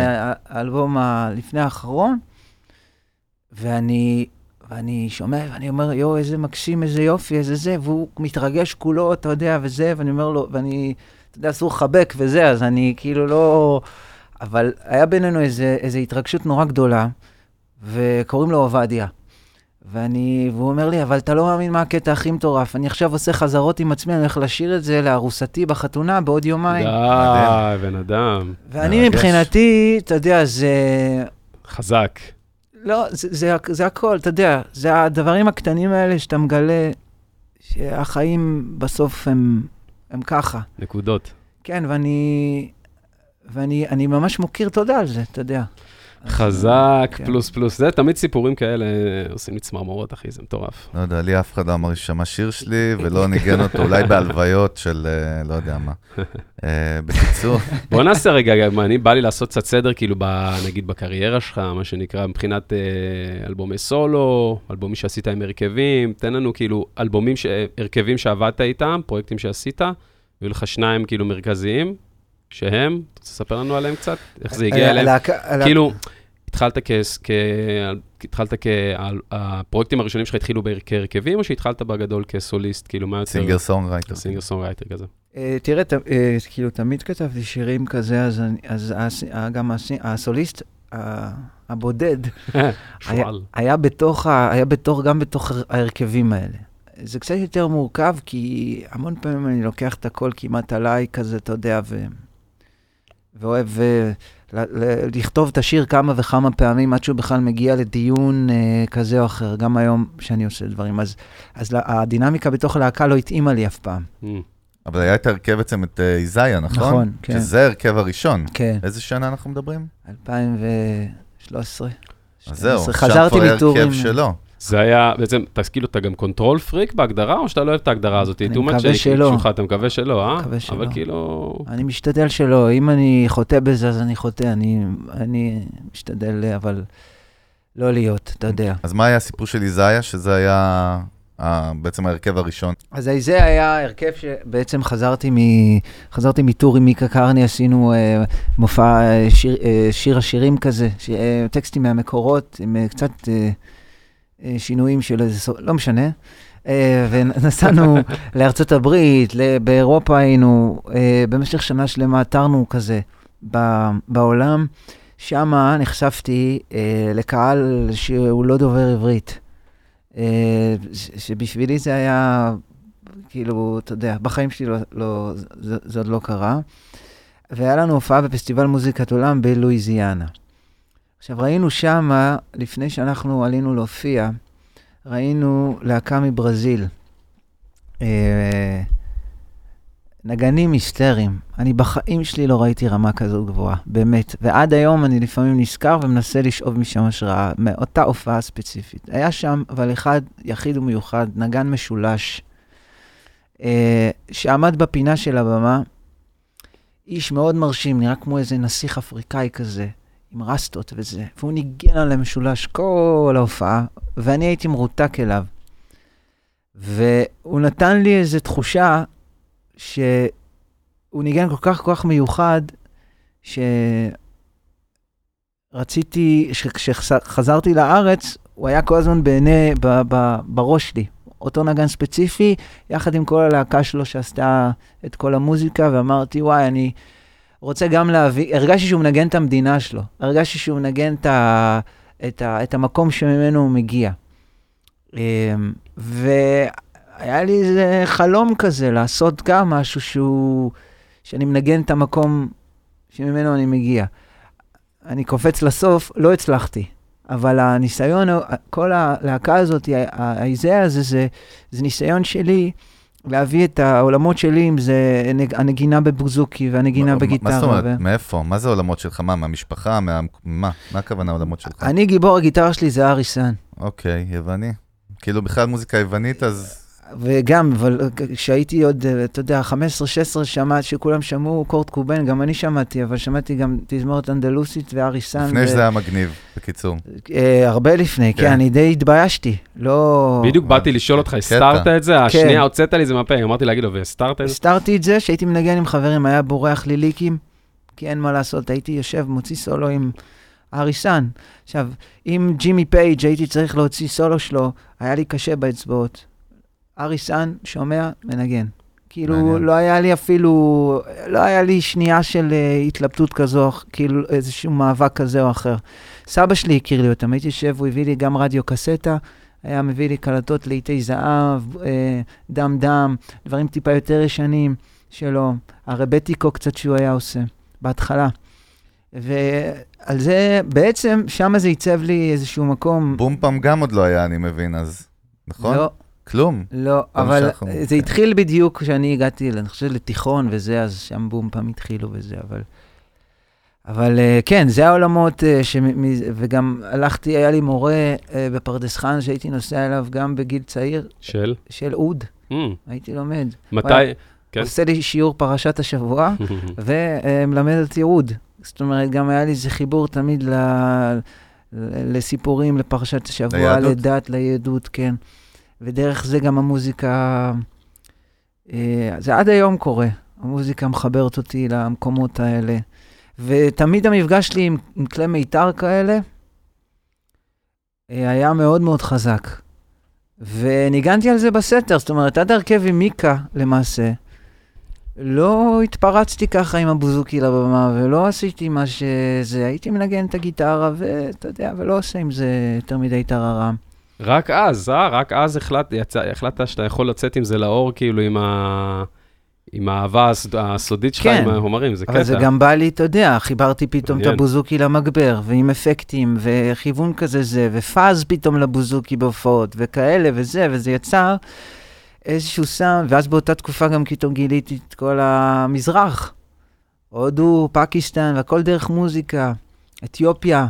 מהאלבום הלפני האחרון. ואני, ואני שומע, ואני אומר, יואו, איזה מקסים, איזה יופי, איזה זה, והוא מתרגש כולו, אתה יודע, וזה, ואני אומר לו, ואני, אתה יודע, אסור לחבק וזה, אז אני כאילו לא... אבל היה בינינו איזה, איזה התרגשות נורא גדולה, וקוראים לו עובדיה. ואני, והוא אומר לי, אבל אתה לא מאמין מה הקטע הכי מטורף. אני עכשיו עושה חזרות עם עצמי, אני הולך לשיר את זה לארוסתי בחתונה בעוד יומיים. די, בן אדם. ואני. מבחינתי, אתה יודע, זה... חזק. לא, זה, זה, זה הכל, אתה יודע, זה הדברים הקטנים האלה שאתה מגלה שהחיים בסוף הם, הם ככה. נקודות. כן, ואני, ואני אני ממש מוקיר תודה על זה, אתה יודע. חזק, כן. פלוס פלוס. זה תמיד סיפורים כאלה עושים לי צמרמורות, אחי, זה מטורף. לא יודע, לי אף אחד לא אמר ששמע שיר שלי *laughs* ולא ניגן אותו, אולי בהלוויות של אה, לא יודע מה. *laughs* אה, בקיצור, בוא נעשה רגע, אני, בא לי לעשות קצת סדר, כאילו, נגיד בקריירה שלך, מה שנקרא, מבחינת אה, אלבומי סולו, אלבומים שעשית עם הרכבים, תן לנו כאילו אלבומים. הרכבים שעבדת איתם, פרויקטים שעשית, היו לך שניים כאילו מרכזיים, שהם, אתה רוצה לספר לנו עליהם קצת? איך זה הגיע אליהם? הלהקה- הלהקה- כאילו, התחלת כ... כ... התחלת כ... הפרויקטים הראשונים שלך התחילו כהרכבים, או שהתחלת בגדול כסוליסט, כאילו, מה יותר? singer songwriter. singer songwriter כזה. אה, תראה, אה, כאילו, תמיד כתבתי שירים כזה, אז גם הס- הסוליסט ה- הבודד *laughs* היה, שועל. היה בתוך, ה- היה בתוך, גם בתוך ההרכבים האלה. זה קצת יותר מורכב, כי המון פעמים אני לוקח את הכל כמעט עליי כזה, אתה יודע, ו... ואוהב אה, ל- ל- לכתוב את השיר כמה וכמה פעמים עד שהוא בכלל מגיע לדיון אה, כזה או אחר, גם היום שאני עושה דברים. אז, אז לה- הדינמיקה בתוך הלהקה לא התאימה לי אף פעם. Mm. אבל היה את ההרכב בעצם את אה, איזיה, נכון? נכון, כן. שזה ההרכב הראשון. כן, איזה שנה אנחנו מדברים? 2013. אז זהו, 12. עכשיו חזרתי כבר. הרכב שלו. זה היה, בעצם, אתה כאילו, אתה גם control freak בהגדרה, או שאתה לא אוהב את ההגדרה הזאת? אני מקווה שאני- שלא. שלך, אתה מקווה שלא, אה? מקווה שלא. אבל כאילו... אני משתדל שלא, אם אני חוטא בזה, אז אני חוטא, אני, אני משתדל, אבל לא להיות, אתה יודע. אז מה היה הסיפור של איזיה, שזה היה אה, בעצם ההרכב הראשון? אז זה היה הרכב שבעצם חזרתי, מ, חזרתי מטור עם מיקה קרני, עשינו אה, מופע אה, שיר, אה, שיר השירים כזה, ש, אה, טקסטים מהמקורות, עם אה, קצת אה, שינויים של איזה, סוג- לא משנה. אה, ונסענו *laughs* לארצות הברית, באירופה היינו, אה, במשך שנה שלמה תרנו כזה בעולם. שמה נחשפתי אה, לקהל שהוא לא דובר עברית. אה, שבשבילי זה היה, כאילו, אתה יודע, בחיים שלי לא, לא, זה, זה עוד לא קרה. והיה לנו הופעה בפסטיבל מוזיקת עולם בלואיזיאנה. עכשיו, ראינו שמה, לפני שאנחנו עלינו להופיע, ראינו להקה מברזיל, אה, נגנים היסטריים. אני בחיים שלי לא ראיתי רמה כזו גבוהה, באמת. ועד היום אני לפעמים נזכר ומנסה לשאוב משם השראה, מאותה הופעה ספציפית. היה שם, אבל אחד יחיד ומיוחד, נגן משולש, אה, שעמד בפינה של הבמה, איש מאוד מרשים, נראה כמו איזה נסיך אפריקאי כזה, עם רסטות וזה, והוא ניגן על המשולש כל ההופעה, ואני הייתי מרותק אליו. והוא נתן לי איזו תחושה שהוא ניגן כל כך כל כך מיוחד, שרציתי, כשחזרתי לארץ, הוא היה כל הזמן בעיני, ב, ב, בראש שלי. אותו נגן ספציפי, יחד עם כל הלהקה שלו שעשתה את כל המוזיקה, ואמרתי, וואי, אני רוצה גם להביא, הרגשתי שהוא מנגן את המדינה שלו, הרגשתי שהוא מנגן את, ה, את, ה, את המקום שממנו הוא מגיע. אמ, והיה לי איזה חלום כזה, לעשות גם משהו שהוא, שאני מנגן את המקום שממנו אני מגיע. אני קופץ לסוף, לא הצלחתי. אבל הניסיון, כל הלהקה הזאת, האיזאה הזה, זה, זה ניסיון שלי להביא את העולמות שלי, אם זה הנגינה בבוזוקי והנגינה בגיטרה. מה זאת אומרת? מאיפה? מה זה העולמות שלך? מה, מהמשפחה? מה? מה? הכוונה העולמות שלך? אני גיבור הגיטרה שלי זה ארי סאן. אוקיי, יווני. כאילו בכלל מוזיקה יוונית, אז... וגם, אבל כשהייתי עוד, אתה יודע, 15-16, שמעת שכולם שמעו קורט קובן, גם אני שמעתי, אבל שמעתי גם תזמורת אנדלוסית וארי סאן. לפני ו... שזה היה מגניב, בקיצור. אה, הרבה לפני, כן, כן אני די התביישתי. לא... בדיוק באתי לשאול אותך, הסתרת את זה? השנייה הוצאת לי זה מהפה, אמרתי להגיד לו, והסתרת את זה? הסתרתי את זה, שהייתי מנגן עם חברים, היה בורח לי ליקים, כי אין מה לעשות, הייתי יושב, מוציא סולו עם... אריסן. עכשיו, אם ג'ימי פייג' הייתי צריך להוציא סולו שלו, היה לי קשה באצבעות. אריסן, שומע, מנגן. כאילו, מעניין. לא היה לי אפילו, לא היה לי שנייה של uh, התלבטות כזו, כאילו איזשהו מאבק כזה או אחר. סבא שלי הכיר לי אותם, הייתי יושב, הוא הביא לי גם רדיו קסטה, היה מביא לי קלטות לעיתי זהב, uh, דם דם, דברים טיפה יותר ישנים שלו, הרבטיקו קצת שהוא היה עושה, בהתחלה. ועל זה, בעצם, שם זה עיצב לי איזשהו מקום. בום פעם גם עוד לא היה, אני מבין, אז, נכון? לא. כלום. לא, אבל זה התחיל בדיוק כשאני הגעתי, אני חושב, לתיכון וזה, אז שם בום פעם התחילו וזה, אבל... אבל אה, כן, זה העולמות, אה, ש... וגם הלכתי, היה לי מורה אה, בפרדס חנה שהייתי נוסע אליו גם בגיל צעיר. של? של אוד. Mm. הייתי לומד. מתי? כן. עושה לי שיעור פרשת השבוע, *laughs* ומלמד אותי אוד. זאת אומרת, גם היה לי איזה חיבור תמיד ל... לסיפורים, לפרשת השבוע, לדת, ליהדות, כן. ודרך זה גם המוזיקה, אה, זה עד היום קורה. המוזיקה מחברת אותי למקומות האלה. ותמיד המפגש שלי עם, עם כלי מיתר כאלה אה, היה מאוד מאוד חזק. וניגנתי על זה בסתר, זאת אומרת, עד הרכב עם מיקה, למעשה, לא התפרצתי ככה עם הבוזוקי לבמה, ולא עשיתי מה שזה, הייתי מנגן את הגיטרה, ואתה יודע, ולא עושה עם זה יותר מדי טררם. רק אז, אה? רק אז החלט, יצא, החלטת שאתה יכול לצאת עם זה לאור, כאילו, עם, ה... עם האהבה הסודית שלך, כן, עם החומרים, זה קטע. אבל זה גם בא לי, אתה יודע, חיברתי פתאום את הבוזוקי למגבר, ועם אפקטים, וכיוון כזה זה, ופאז פתאום לבוזוקי בהופעות, וכאלה וזה, וזה יצר איזשהו סאונד, ואז באותה תקופה גם פתאום גיליתי את כל המזרח. הודו, פקיסטן, והכל דרך מוזיקה, אתיופיה.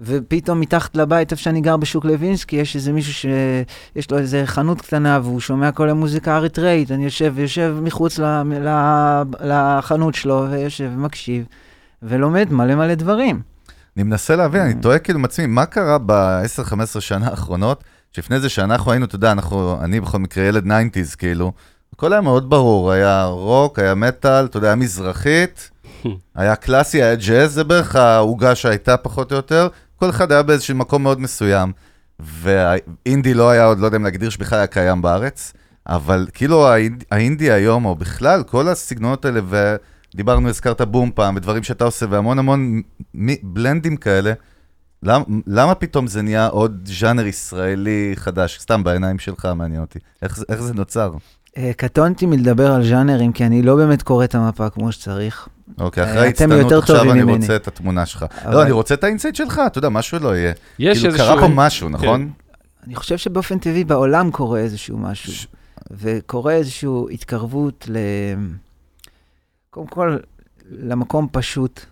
ופתאום מתחת לבית, איפה שאני גר בשוק לוינסקי, יש איזה מישהו שיש לו איזה חנות קטנה והוא שומע כל המוזיקה האריתראית. אני יושב, יושב מחוץ ל, ל, לחנות שלו, ויושב ומקשיב, ולומד מלא מלא דברים. אני מנסה להבין, אני תוהה כאילו עם עצמי, מה קרה ב-10-15 שנה האחרונות, שלפני זה שאנחנו היינו, אתה יודע, אנחנו, אני בכל מקרה ילד 90's, כאילו, הכל היה מאוד ברור, היה רוק, היה מטאל, אתה יודע, היה מזרחית, *laughs* היה קלאסי, היה ג'אז, זה בערך העוגה שהייתה פחות או יותר, כל אחד היה באיזשהו מקום מאוד מסוים, והאינדי לא היה עוד, לא יודע אם להגדיר שבכלל היה קיים בארץ, אבל כאילו האינד, האינדי היום, או בכלל, כל הסגנונות האלה, ודיברנו, הזכרת בום פם, ודברים שאתה עושה, והמון המון מ, בלנדים כאלה, למ, למה פתאום זה נהיה עוד ז'אנר ישראלי חדש? סתם בעיניים שלך מעניין אותי. איך, איך זה נוצר? אה, קטונתי מלדבר על ז'אנרים, כי אני לא באמת קורא את המפה כמו שצריך. אוקיי, אחרי הצטנעות עכשיו אני רוצה את התמונה שלך. לא, אני רוצה את ה insight שלך, אתה יודע, משהו לא יהיה. יש כאילו, איזשהו... קרה פה משהו, כן. נכון? אני חושב שבאופן טבעי בעולם קורה איזשהו משהו. וקורה איזושהי התקרבות ל... קודם כל, למקום פשוט.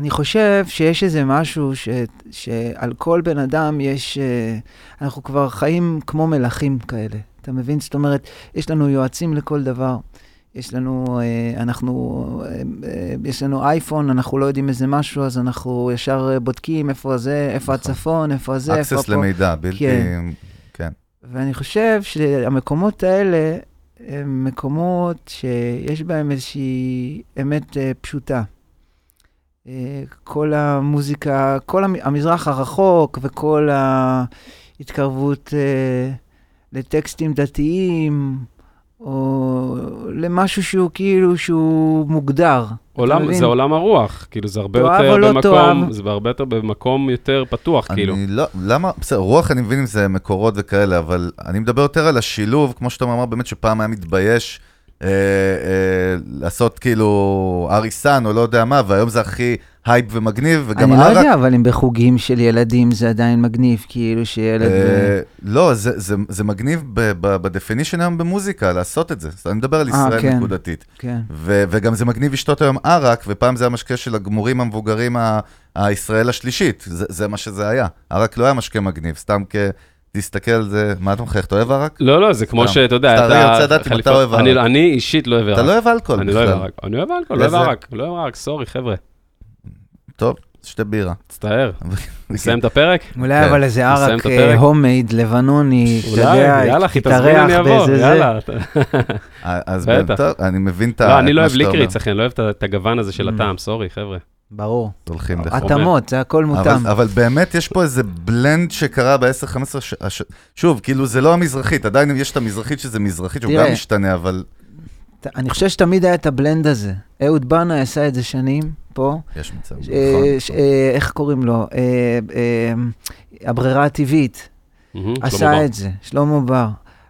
אני חושב שיש איזה משהו ש, שעל כל בן אדם יש, אה, אנחנו כבר חיים כמו מלכים כאלה, אתה מבין? זאת אומרת, יש לנו יועצים לכל דבר. יש לנו, אה, אנחנו, אה, יש לנו אייפון, אנחנו לא יודעים איזה משהו, אז אנחנו ישר בודקים איפה זה, איפה נכון. הצפון, איפה זה, איפה access פה. למידע, בלתי... כן. כן. ואני חושב שהמקומות האלה הם מקומות שיש בהם איזושהי אמת פשוטה. אה, כל המוזיקה, כל המ- המזרח הרחוק וכל ההתקרבות אה, לטקסטים דתיים, או למשהו שהוא כאילו, שהוא מוגדר. עולם, מבין? זה עולם הרוח, כאילו זה הרבה יותר או לא במקום, תאהב. זה הרבה יותר במקום יותר פתוח, כאילו. אני לא, למה, בסדר, רוח אני מבין אם זה מקורות וכאלה, אבל אני מדבר יותר על השילוב, כמו שאתה אמר, באמת שפעם היה מתבייש אה, אה, לעשות כאילו אריס סן או לא יודע מה, והיום זה הכי הייפ ומגניב, וגם אני לא. יודע, אבל אם בחוגים של ילדים זה עדיין מגניב, כאילו שילד... אה, לא, זה, זה, זה מגניב ב definition היום במוזיקה, לעשות את זה. אני מדבר על אה, ישראל כן. נקודתית. כן. ו- וגם זה מגניב לשתות היום ערק, ופעם זה המשקה של הגמורים המבוגרים ה- הישראל השלישית, זה, זה מה שזה היה. ערק לא היה משקה מגניב, סתם כ... תסתכל על זה, מה אתה מחייך, אתה אוהב ערק? לא, לא, זה כמו. שאתה יודע, אתה... אני רוצה לדעת אם אתה אוהב אני- ערק. אני אישית לא אוהב ערק. אתה לא אוהב אלכוהול אני לא אוהב בכלל. ערק. אני אוהב אלכוהול, לא אוהב? ערק. לא אוהב ערק, סורי, חבר'ה. טוב, שתי בירה. מצטער. *laughs* נסיים את הפרק? אולי כן. אבל איזה ערק. הומייד, לבנוני, אתה יודע, יאללה, אחי, תזמין, תתארח אני אבוא, באיזה זה. יאללה. אז בטח. אני מבין את ה... לא, אני לא מה אוהב שאתה אומר. ליקריץ, אחי, אני לא אוהב את- את הגוון הזה של Mm. הטעם, סורי, חבר'ה. ברור. הולכים דרך. התאמות, זה הכל מותאם. אבל, אבל באמת יש פה איזה בלנד שקרה ב-10-15 ש... הש... שוב, כאילו זה לא המזרחית, עדיין יש את המזרחית שזה מזרחית, שהוא תראה. גם משתנה, אבל ת- אני חושב שתמיד היה את הבלנד הזה. אהוד בנאי עשה את זה שנים, פה. יש מצב, אה, נכון. ש- אה, איך קוראים לו? אה, אה, הברירה הטבעית. עשה את זה, שלמה בר.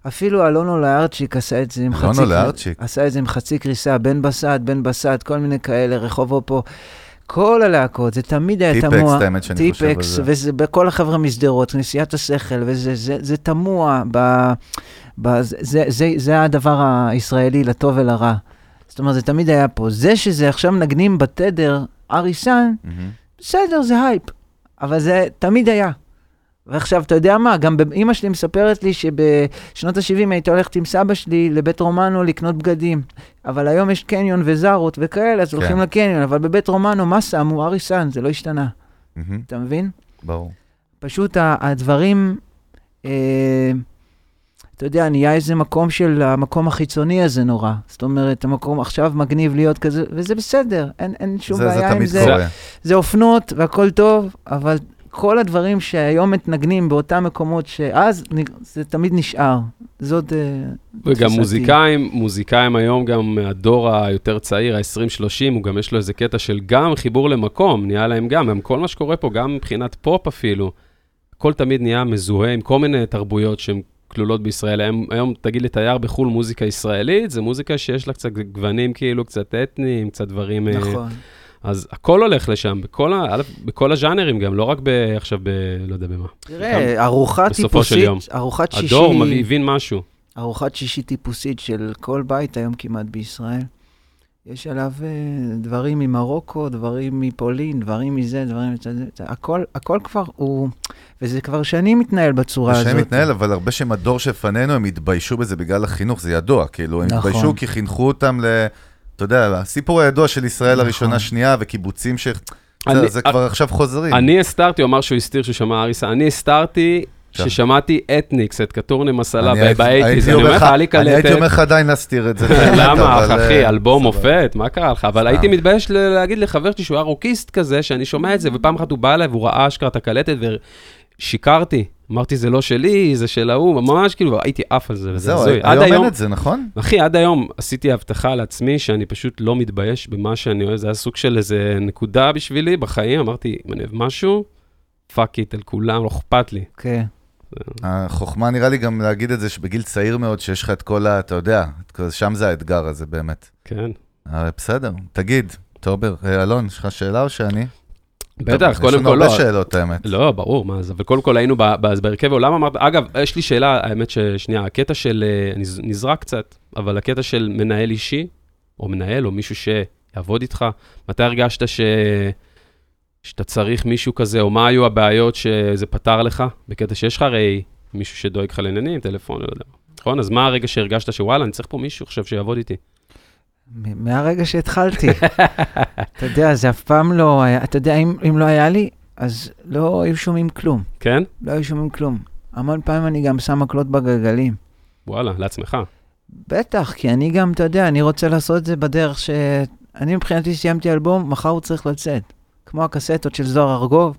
אפילו אלונו לארצ'יק עשה את זה עם חצי... אלונו לארצ'יק. עשה את זה עם חצי קריסה, בן בסט, בן בסט, כל מיני כאלה, רחובו פה. כל הלהקות, זה תמיד היה טיפקס, תמוה. האמת שאני חושב על טיפקס, זה. וזה בכל החבר'ה משדרות, כנסיית השכל, וזה זה, זה תמוה, ב, ב, זה, זה, זה, זה הדבר הישראלי לטוב ולרע. זאת אומרת, זה תמיד היה פה. זה שזה עכשיו מנגנים בתדר אריס סן, מהמם. בסדר, זה הייפ, אבל זה תמיד היה. ועכשיו, אתה יודע מה, גם אימא שלי מספרת לי שבשנות ה-70 הייתה הולכת עם סבא שלי לבית רומנו לקנות בגדים. אבל היום יש קניון וזארות וכאלה, אז כן. הולכים לקניון, אבל בבית רומנו, מה שמו? אריסן, זה לא השתנה, מהמם, אתה מבין? ברור. פשוט הדברים, אה, אתה יודע, נהיה איזה מקום של המקום החיצוני הזה נורא. זאת אומרת, המקום עכשיו מגניב להיות כזה, וזה בסדר, אין, אין שום זה, זה בעיה עם תמיד זה. קורה. זה אופנות והכל טוב, אבל כל הדברים שהיום מתנגנים באותם מקומות שאז, זה תמיד נשאר. זאת... אה, וגם. מוזיקאים, מוזיקאים היום, גם הדור היותר צעיר, ה-20-30, הוא גם יש לו איזה קטע של גם חיבור למקום, נהיה להם גם, עם כל מה שקורה פה, גם מבחינת פופ אפילו, הכל תמיד נהיה מזוהה עם כל מיני תרבויות שהן כלולות בישראל. היום, היום תגיד לתייר בחו"ל מוזיקה ישראלית, זה מוזיקה שיש לה קצת גוונים כאילו, קצת אתניים, קצת דברים... אה, נכון. אז הכל הולך לשם, בכל, ה, בכל הז'אנרים גם, לא רק ב, עכשיו ב... לא יודע במה. תראה, ארוחה בסופו של טיפוסית, יום. ארוחת שישי, הדור הבין משהו. ארוחת שישי טיפוסית של כל בית היום כמעט בישראל. יש עליו אה, דברים ממרוקו, דברים מפולין, דברים מזה, דברים מזה, זה- הכל, הכל כבר הוא, וזה כבר שנים מתנהל בצורה הזאת. השם מתנהל, אבל הרבה שהם הדור שלפנינו, הם התביישו בזה בגלל החינוך, זה ידוע, כאילו, הם נכון. התביישו כי חינכו אותם ל... אתה יודע, הסיפור הידוע של ישראל נכון. הראשונה, שנייה, וקיבוצים ש... אני- זה, זה כבר עכשיו חוזרים. אני הסתרתי, הוא אמר שהוא הסתיר שהוא שמע אריס סאן, אני הסתרתי. ששמעתי אתניקס, את קטורנה מסאלה אני באייטיז, אני אומר לך, היה לי אני הייתי קלטת. אומר לך עדיין להסתיר את זה. *laughs* למה, אבל, אחי, אה, אלבום. מופת, מה קרה לך? אבל. הייתי מתבייש להגיד לחבר שלי שהוא היה רוקיסט כזה, שאני שומע את זה, ופעם אחת הוא בא אליי והוא ראה אשכרה את הקלטת ושיקרתי. אמרתי, זה לא שלי, זה של ההוא, ממש כאילו, הייתי עף על זה, וזה זהו, הזוי. עד היום אין את זה, נכון? אחי, עד היום עשיתי הבטחה לעצמי שאני פשוט לא מתבייש במה שאני אוהב, זה היה סוג של איזה נקודה בשבילי בחיים, אמרתי, אם אני אוהב משהו, fuck it על כולם, לא אכפת לי. כן. החוכמה נראה לי גם להגיד את זה שבגיל צעיר מאוד, שיש לך את כל ה... אתה יודע, שם זה האתגר הזה באמת. כן. בסדר, תגיד, תומר, אה, אלון, יש לך שאלה או שאני? בטח, יש קודם לנו כל לא. הרבה שאלות, האמת. לא, ברור, מה זה, אבל קודם כל היינו בהרכב העולם, אמרת, אגב, יש לי שאלה, האמת ששנייה, הקטע של, אה, נזרק קצת, אבל הקטע של מנהל אישי, או מנהל, או מישהו שיעבוד איתך, מתי הרגשת ש... שאתה צריך מישהו כזה, או מה היו הבעיות שזה פתר לך, בקטע שיש לך הרי מישהו שדואג לך לעניינים, טלפון, לא יודע. נכון? אז מה הרגע שהרגשת שוואלה, אני צריך פה מישהו עכשיו שיעבוד איתי? מהרגע שהתחלתי. *laughs* אתה יודע, זה אף פעם לא היה, אתה יודע, אם, אם לא היה לי, אז לא היו שומעים כלום. כן? לא היו שומעים כלום. המון פעמים אני גם שם מקלות בגלגלים. וואלה, לעצמך. בטח, כי אני גם, אתה יודע, אני רוצה לעשות את זה בדרך ש... אני מבחינתי סיימתי אלבום, מחר הוא צריך לצאת. כמו הקסטות של זוהר ארגוב,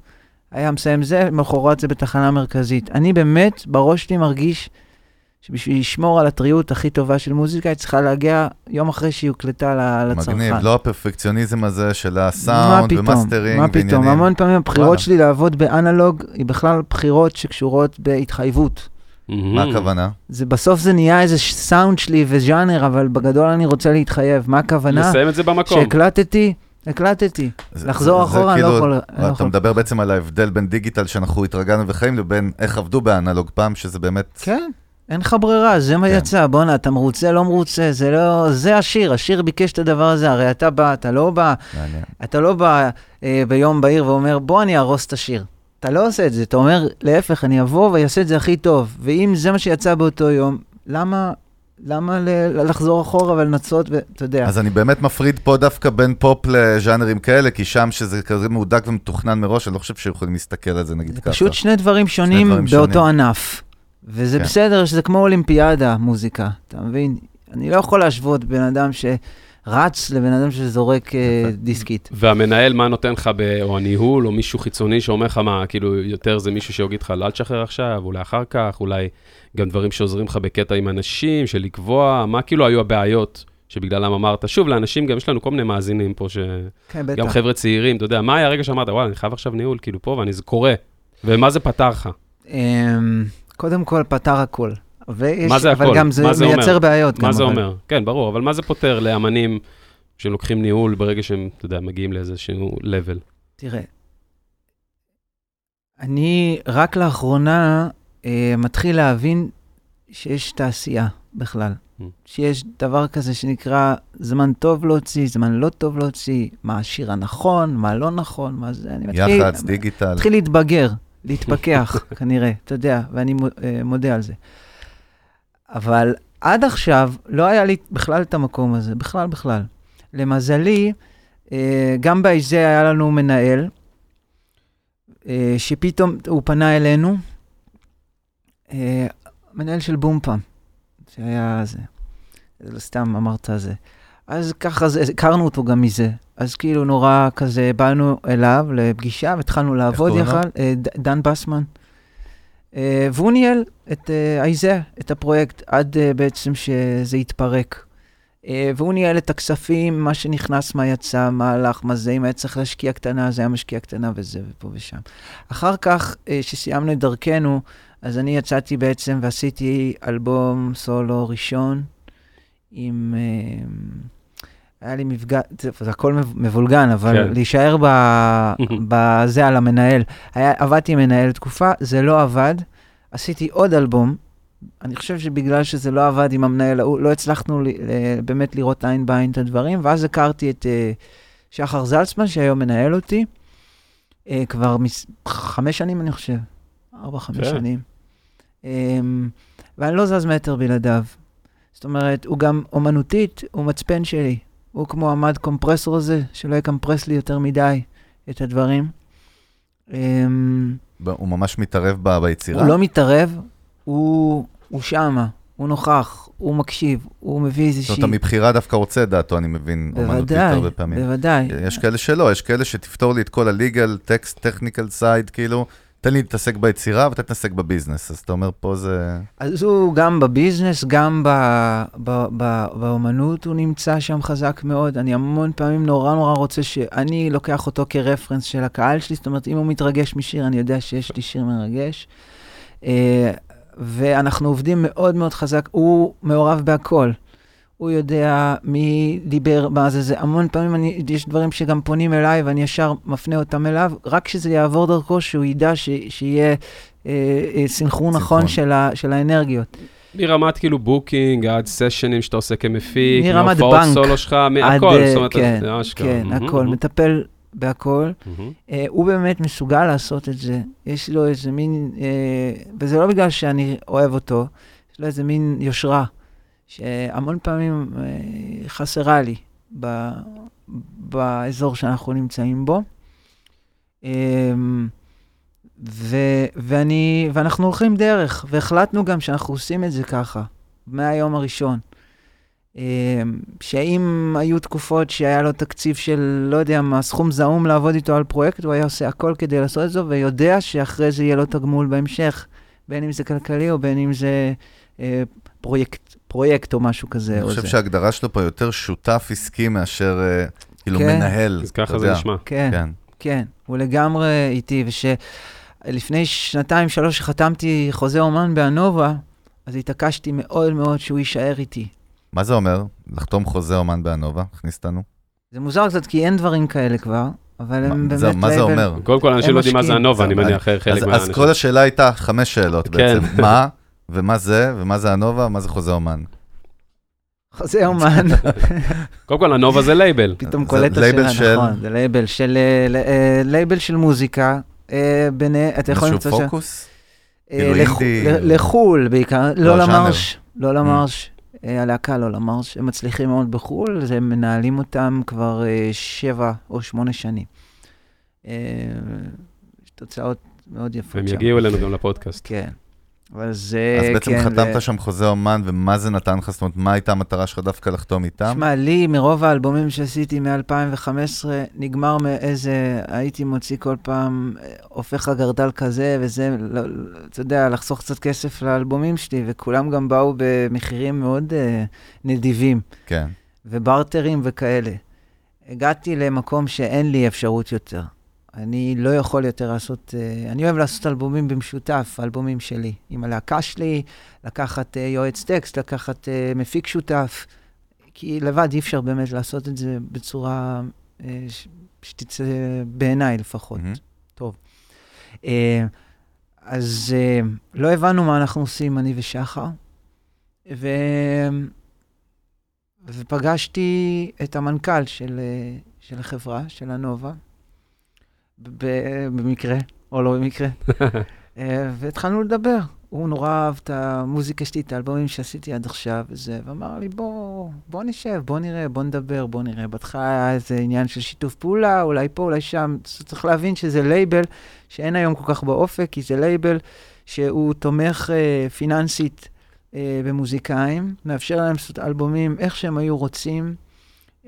היה מסיים זה, מחרת זה בתחנה מרכזית. אני באמת, בראש שלי מרגיש שבשביל לשמור על הטריות הכי טובה של מוזיקה, היא צריכה להגיע יום אחרי שהיא הוקלטה לצרכן. מגניב, לא הפרפקציוניזם הזה של הסאונד ומאסטרינג מה פתאום, ועניינים. המון פעמים הבחירות. שלי לעבוד באנלוג, היא בכלל בחירות שקשורות בהתחייבות. מה הכוונה? זה בסוף זה נהיה איזה סאונד שלי וז'אנר, אבל בגדול אני רוצה להתחייב. מה הכוונה? לסיים את זה במקום. שהקלטתי, הקלטתי. זה- לחזור זה אחורה, אני לא כאילו- יכול- אני לא אתה יכול. מדבר בעצם על ההבדל בין דיגיטל שאנחנו התרגלנו וחיים לבין איך עבדו באנלוג פעם, שזה באמת... כן, אין לך ברירה, זה מה כן. יצא. בואנה, אתה מרוצה, לא מרוצה, זה לא... זה השיר, השיר ביקש את הדבר הזה, הרי אתה בא, אתה לא בא, מעניין. אתה לא בא אה, ביום בהיר ואומר, בוא אני אהרוס את השיר. אתה לא עושה את זה, אתה אומר, להפך, אני אבוא ואעשה את זה הכי טוב. ואם זה מה שיצא באותו יום, למה, למה ל- לחזור אחורה ולנסות, ואתה יודע. אז אני באמת מפריד פה דווקא בין פופ לז'אנרים כאלה, כי שם שזה כזה מהודק ומתוכנן מראש, אני לא חושב שיכולים להסתכל על זה נגיד זה ככה. פשוט שני דברים שונים דברים באותו שונים. ענף. וזה כן. בסדר שזה כמו אולימפיאדה, מוזיקה, אתה מבין? אני לא יכול להשוות בן אדם שרץ לבן אדם שזורק יפה. דיסקית. והמנהל, מה נותן לך, ב... או הניהול, או מישהו חיצוני שאומר לך מה, כאילו, יותר זה מישהו שיגיד לך, לא אל תשחרר עכשיו, אולי אחר כך, אולי גם דברים שעוזרים לך בקטע עם אנשים, של לקבוע, מה כאילו היו הבעיות שבגללם אמרת, שוב, לאנשים, גם יש לנו כל מיני מאזינים פה, שגם כן, בטח. חבר'ה צעירים, אתה יודע, מה היה הרגע שאמרת, וואלה, אני חייב עכשיו ניהול, כאילו, פה, ואני, זה קורה. ומה זה פתר לך? קודם כל, פתר הכל. ויש, מה זה אבל הכל? גם זה מה זה אומר? מייצר בעיות. מה גם, זה אבל. אומר? כן, ברור, אבל מה זה פותר לאמנים שהם לוקחים ניהול ברגע שהם, אתה יודע, מגיעים לאיזשהו level? תראה, אני רק לאחרונה אה, מתחיל להבין שיש תעשייה בכלל. Mm. שיש דבר כזה שנקרא זמן טוב להוציא, זמן לא טוב להוציא, מה השיר הנכון, מה לא נכון, מה זה, אני מתחיל... יח"צ, דיגיטל. מתחיל להתבגר, להתפכח, *laughs* כנראה, אתה יודע, ואני אה, מודה על זה. אבל עד עכשיו לא היה לי בכלל את המקום הזה, בכלל, בכלל. למזלי, אה, גם באיזה היה לנו מנהל, אה, שפתאום הוא פנה אלינו, מנהל של בומפם, שהיה זה, לא סתם אמרת זה. אז ככה זה, הכרנו אותו גם מזה. אז כאילו נורא כזה, באנו אליו לפגישה והתחלנו לעבוד? יחד, אה, דן בסמן. אה, והוא ניהל את אה, אייזה, את הפרויקט, עד אה, בעצם שזה התפרק. אה, והוא ניהל את הכספים, מה שנכנס, מה יצא, מה הלך, מה זה, אם היה צריך להשקיע קטנה, אז היה משקיע קטנה וזה ופה ושם. אחר כך, אה, שסיימנו את דרכנו, אז אני יצאתי בעצם ועשיתי אלבום סולו ראשון עם... היה לי מפגש, זה, הכל מב- מבולגן, אבל כן. להישאר ב, *laughs* בזה על המנהל. היה, עבדתי עם מנהל תקופה, זה לא עבד. עשיתי עוד אלבום. אני חושב שבגלל שזה לא עבד עם המנהל ההוא, לא הצלחנו ל, ל, באמת לראות עין בעין את הדברים, ואז הכרתי את uh, שחר זלצמן, שהיום מנהל אותי, uh, כבר מס, חמש שנים, אני חושב. ארבע, חמש כן. שנים. Um, ואני לא זז מטר בלעדיו. זאת אומרת, הוא גם אומנותית, הוא מצפן שלי. הוא כמו עמד קומפרסור הזה, שלא יקמפרס לי יותר מדי את הדברים. אמ, הוא ממש מתערב ב- ביצירה. הוא לא מתערב, הוא, הוא שמה, הוא נוכח, הוא מקשיב, הוא מביא זאת איזושהי... אומרת, מבחירה דווקא רוצה דעתו, אני מבין, אומנותית בוודאי, הרבה פעמים. בוודאי. יש כאלה שלא, יש כאלה שתפתור לי את כל ה-legal, text, technical side, כאילו, תן לי להתעסק ביצירה ואתה תתעסק בביזנס. אז אתה אומר, פה זה... אז הוא גם בביזנס, גם ב, ב, ב, באומנות הוא נמצא שם חזק מאוד. אני המון פעמים נורא נורא רוצה שאני לוקח אותו כרפרנס של הקהל שלי, זאת אומרת, אם הוא מתרגש משיר, אני יודע שיש לי שיר מרגש. אה, ואנחנו עובדים מאוד מאוד חזק, הוא מעורב בהכל. הוא יודע מי דיבר, מה זה זה. המון פעמים אני, יש דברים שגם פונים אליי ואני ישר מפנה אותם אליו, רק שזה יעבור דרכו, שהוא ידע ש, שיהיה אה, אה, סנכרון נכון של, ה, של האנרגיות. מרמת כאילו booking, עד סשנים שאתה עושה כמפיק, מרמת מהופעות בנק. סולו שלך, מהכל, אה, זאת אומרת, כן, זה אשכרה. כן, מהמם, הכל, מהמם, מטפל בהכל. מהמם. אה, הוא באמת מסוגל לעשות את זה. יש לו איזה מין, אה, וזה לא בגלל שאני אוהב אותו, יש לו איזה מין יושרה, שהמון פעמים אה, חסרה לי ב, באזור שאנחנו נמצאים בו. אה, ו, ואני, ואנחנו הולכים דרך, והחלטנו גם שאנחנו עושים את זה ככה, מהיום הראשון. אה, שאם היו תקופות שהיה לו תקציב של, לא יודע מה, סכום זעום לעבוד איתו על פרויקט, הוא היה עושה הכל כדי לעשות את זה, ויודע שאחרי זה יהיה לו תגמול בהמשך, בין אם זה כלכלי או בין אם זה אה, פרויקט, פרויקט או משהו כזה. אני חושב זה. שההגדרה שלו פה יותר שותף עסקי מאשר אה, כאילו כן. מנהל. אז ככה זה. נשמע. כן, כן. כן, הוא לגמרי איתי, ושלפני שנתיים, שלוש, שחתמתי חוזה אומן באנובה, אז התעקשתי מאוד מאוד שהוא יישאר איתי. מה זה אומר? לחתום חוזה אומן באנובה? הכניס אותנו. זה מוזר קצת, כי אין דברים כאלה כבר, אבל הם באמת זה- מה זה אומר? קודם כל, אנשים לא יודעים מה זה. הנובה, אני מניח, חלק אז, אז מהאנשים. כל השאלה הייתה חמש שאלות כן. בעצם. מה, ומה זה, ומה זה הנובה, ומה זה חוזה אומן. חוזה אומן. *laughs* קודם כל, אנובה זה לייבל. פתאום קולט את השאלה, של- נכון, זה לייבל של, אה, אה, לייבל של מוזיקה, אה, ביני, אתה יכול למצוא שם, פוקוס? אה, כאילו לחו"ל בעיקר, לולה. מארש, לולה מארש, אה, הלהקה לולה מארש, הם מצליחים מאוד בחו"ל, אז הם מנהלים אותם כבר שבע או שמונה שנים. יש תוצאות מאוד יפות שם. יגיעו אלינו גם לפודקאסט. כן. אבל זה, אז בעצם כן, חתמת ו- שם חוזה אומן, ומה זה נתן לך? זאת אומרת, מה הייתה המטרה שלך דווקא לחתום איתם? שמע, לי, מרוב האלבומים שעשיתי מ-2015, נגמר מאיזה, הייתי מוציא כל פעם, אה, הופך הגרדל כזה וזה, לא, לא, אתה יודע, לחסוך קצת כסף לאלבומים שלי, וכולם גם באו במחירים מאוד uh, נדיבים, כן. וברטרים וכאלה. הגעתי למקום שאין לי אפשרות יותר. אני לא יכול יותר לעשות, uh, אני אוהב לעשות אלבומים במשותף, אלבומים שלי, עם הלהקה שלי, לקחת uh, יועץ טקסט, לקחת uh, מפיק שותף, כי לבד אי אפשר באמת לעשות את זה בצורה שתצא בעיניי לפחות. מהמם. Uh, אז לא הבנו מה אנחנו עושים, אני ושחר, ו... ופגשתי את המנכ"ל של, אה, של החברה, של הנובה, במקרה, או לא במקרה, *laughs* אה, והתחלנו לדבר. הוא נורא אהב את המוזיקה שלי, את האלבומים שעשיתי עד עכשיו וזה, ואמר לי, בוא, בוא נשב, בוא נראה, בוא נדבר, בוא נראה. בהתחלה היה איזה עניין של שיתוף פעולה, אולי פה, אולי שם. צריך להבין שזה לייבל שאין היום כל כך באופק, כי זה לייבל שהוא תומך אה, פיננסית אה, במוזיקאים, מאפשר להם לעשות אלבומים איך שהם היו רוצים.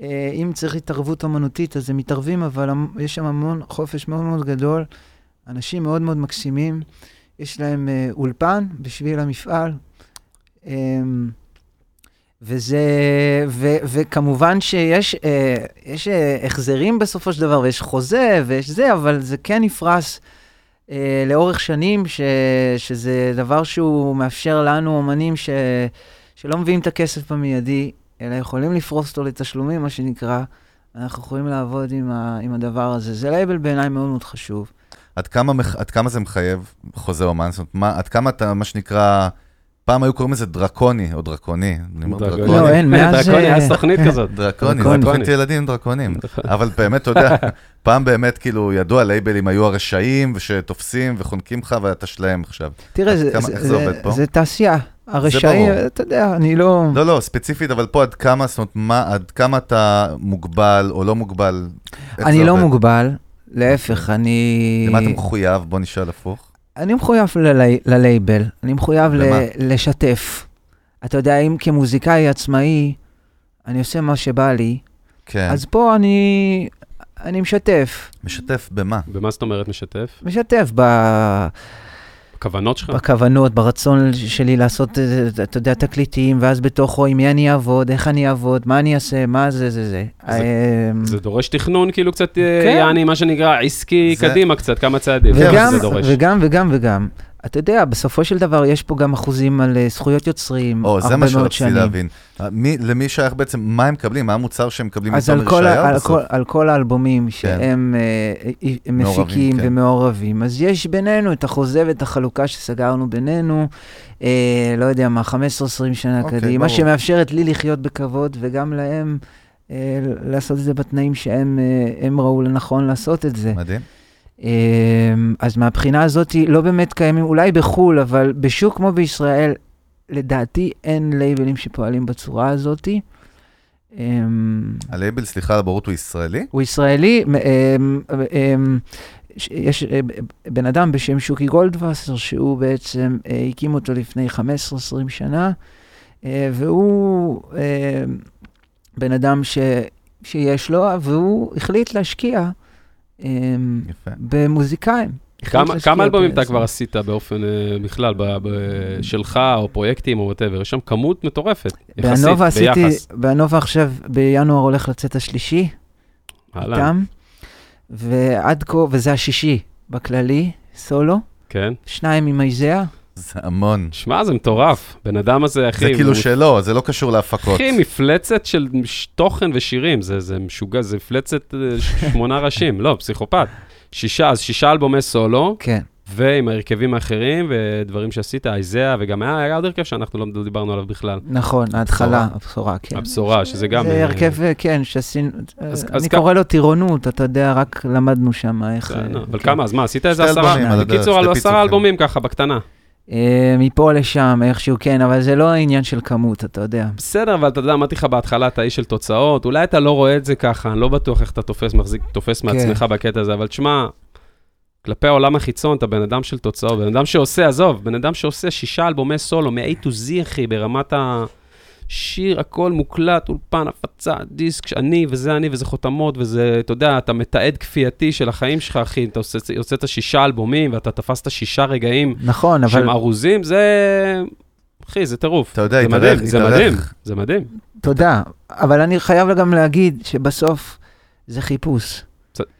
אה, אם צריך התערבות אמנותית, אז הם מתערבים, אבל יש שם המון חופש מאוד מאוד גדול. אנשים מאוד מאוד מקסימים. יש להם אה, אולפן בשביל המפעל. אה, וזה, ו, וכמובן שיש אה, יש, אה, החזרים בסופו של דבר, ויש חוזה, ויש זה, אבל זה כן נפרס אה, לאורך שנים, ש, שזה דבר שהוא מאפשר לנו, אומנים ש, שלא מביאים את הכסף במיידי, אלא יכולים לפרוס אותו לתשלומים, מה שנקרא. אנחנו יכולים לעבוד עם, ה, עם הדבר הזה. זה לייבל בעיניי מאוד מאוד חשוב. עד כמה, עד כמה זה מחייב חוזה אומן? זאת אומרת, מה, עד כמה אתה, מה שנקרא, פעם היו קוראים לזה דרקוני, או דרקוני. אני אומר דרקוני. לא, אין, מאז... דרקוני, היה תוכנית *laughs* כזאת. דרקוני. תוכנית ילדים עם דרקונים. אבל באמת, אתה יודע, *laughs* פעם באמת, כאילו, ידוע, לייבלים היו הרשעים, ושתופסים וחונקים לך, ואתה שלהם עכשיו. תראה? זה תעשייה. הרשעים. אתה יודע, אני לא... לא, לא, ספציפית, אבל פה עד כמה, זאת אומרת, מה, עד כמה אתה מוגבל או לא מוגבל? אני לא עובד? מוגבל, להפך, אני... למה אתה מחויב? בוא נשאל הפוך. אני מחויב ללי, ללייבל, אני מחויב ל, למה? לשתף. אתה יודע, אם כמוזיקאי עצמאי, אני עושה מה שבא לי, כן. אז פה אני, אני משתף. משתף במה? במה זאת אומרת משתף? משתף ב, הכוונות שלך? בכוונות, ברצון שלי לעשות, אה, אתה יודע, תקליטים, ואז בתוכו עם מי אני אעבוד, איך אני אעבוד, מה אני אעשה, מה זה, זה, זה. זה- אמ, זה דורש תכנון כאילו קצת, אה, כן. יעני, מה שנקרא, עסקי זה- קדימה קצת, כמה צעדים. וגם, זה דורש. וגם, וגם, וגם. אתה יודע, בסופו של דבר יש פה גם אחוזים על אה, זכויות יוצרים, או, זה הרבה מה מאוד שרציתי שנים. להבין. אה, מי- למי שייך בעצם, מה הם מקבלים? מה המוצר שהם מקבלים אז על כל, על? כל, על כל האלבומים שהם אה, אה, הם מעורבים, מפיקים כן. ומעורבים, אז יש בינינו את החוזה ואת החלוקה שסגרנו בינינו, אה, לא יודע מה, 15-20 שנה אוקיי, קדימה, ברור. שמאפשרת לי לחיות בכבוד וגם להם אה, לעשות את זה בתנאים שהם אה, ראו לנכון לעשות את זה. מדהים. אמ, אז מהבחינה הזאת, לא באמת קיימים, אולי בחו"ל, אבל בשוק כמו בישראל, לדעתי אין לייבלים שפועלים בצורה הזאת. אמ, הלייבל, סליחה על הבורות, הוא ישראלי? הוא ישראלי, אמ, יש אה, בן אדם בשם שוקי גולדווסר, שהוא בעצם אה, הקים אותו לפני 15-20 שנה, אה, והוא בן אדם ש, שיש לו, והוא החליט להשקיע יפה. במוזיקאים. כמה, אלבומים אתה. כבר עשית באופן אה, בכלל, ב, ב, שלך, או פרויקטים, או whatever? יש שם כמות מטורפת, יחסית, עשיתי, ביחס. באנובה עכשיו, בינואר הולך לצאת השלישי, איתם, ועד כה, וזה השישי בכללי, סולו, כן. שניים עם Isaiah. זה המון. שמע, זה מטורף. בן אדם הזה, אחי, זה כאילו הוא- שלו, זה לא קשור להפקות. אחי, מפלצת של תוכן ושירים, זה, זה משוגע, זה מפלצת אה, *laughs* שמונה ראשים, לא, פסיכופת. שישה, אז שישה אלבומי סולו, כן, ועם ההרכבים האחרים, ודברים שעשית, אייזאה, וגם היה, היה עוד הרכב שאנחנו לא דיברנו עליו בכלל. נכון, ההתחלה, הבשורה, כן. הבשורה, שזה גם... זה אה, הרכב, אה, כן, שעשינו, אז- אני אז קורא לו טירונות, אתה יודע, רק למדנו שם איך... אה, אבל כן. כמה, אז מה, עשית איזה עשרה? בקיצור, עשרה פיצוחים. אלבומים ככה, בקטנה. אה, מפה לשם, איכשהו, כן, אבל זה לא עניין של כמות, אתה יודע. בסדר, אבל אתה יודע, אמרתי לך בהתחלה, אתה איש של תוצאות, אולי אתה לא רואה את זה ככה, אני לא בטוח איך אתה תופס, מחזיק, תופס כן. מעצמך בקטע הזה, אבל תשמע, כלפי העולם החיצון, אתה בן אדם של תוצאות, בן אדם שעושה, עזוב, בן אדם שעושה שישה אלבומי סולו, מ-A to Z, אחי, ברמת השיר, הכל מוקלט, אולפן, הפצה, דיסק, אני, וזה אני, וזה חותמות, וזה, אתה יודע, אתה מתעד כפייתי של החיים שלך, אחי, אתה עושה, הוצאת שישה אלבומים, ואתה תפסת שישה רגעים נכון, אבל... שהם ארוזים, זה... אחי, זה טירוף. אתה יודע, זה התארך, מדהים, זה התארך. מדהים, זה מדהים. תודה, אבל אני חייב גם להגיד שבסוף זה חיפוש.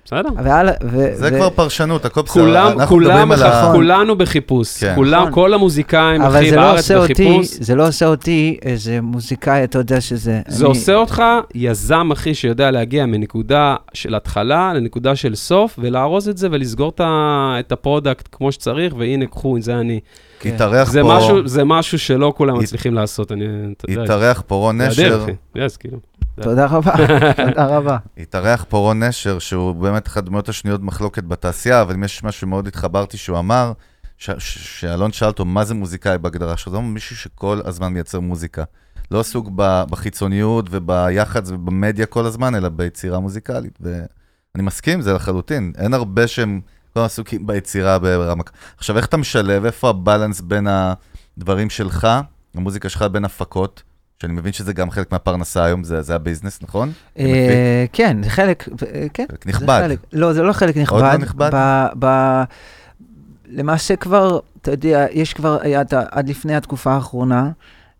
בסדר. ועל, ו, זה ו, כבר פרשנות, הכל בסדר. כולם, אנחנו כולם, מדברים על ה... כולנו בחיפוש. כן. כולם, נכון. כל המוזיקאים, אחי, זה לא בארץ עושה אותי, בחיפוש. זה לא עושה אותי איזה מוזיקאי, אתה יודע שזה... זה אני- עושה אותך יזם, אחי, שיודע להגיע מנקודה של התחלה לנקודה של סוף, ולארוז את זה ולסגור את ה- את ה product כמו שצריך, והנה, קחו, זה אני. התארח זה פה, משהו- זה משהו שלא כולם הת- מצליחים לעשות, אני. התארח פה רון נשר, אחי. יס, כאילו. תודה רבה, *laughs* תודה רבה. התארח פה רון נשר, שהוא באמת אחת הדמויות השנויות במחלוקת בתעשייה, אבל אם יש משהו שמאוד התחברתי שהוא אמר, ש- ש- שאלון שאל אותו מה זה מוזיקאי בהגדרה שלו, זה אומר מישהו שכל הזמן מייצר מוזיקה. לא עסוק ב- בחיצוניות וביח"צ ובמדיה כל הזמן, אלא ביצירה מוזיקלית. ואני מסכים, זה לחלוטין. אין הרבה שהם כל הזמן עסוקים ביצירה ברמה... עכשיו, איך אתה משלב, איפה הבלנס בין הדברים שלך, המוזיקה שלך, בין הפקות? שאני מבין שזה גם חלק מהפרנסה היום, זה, זה הביזנס, נכון? אה, כן, זה חלק, אה, כן. חלק נכבד. חלק- לא, זה לא חלק נכבד. עוד לא נכבד? ב- ב- למעשה כבר, אתה יודע, יש כבר, היה את ה- עד לפני התקופה האחרונה אה,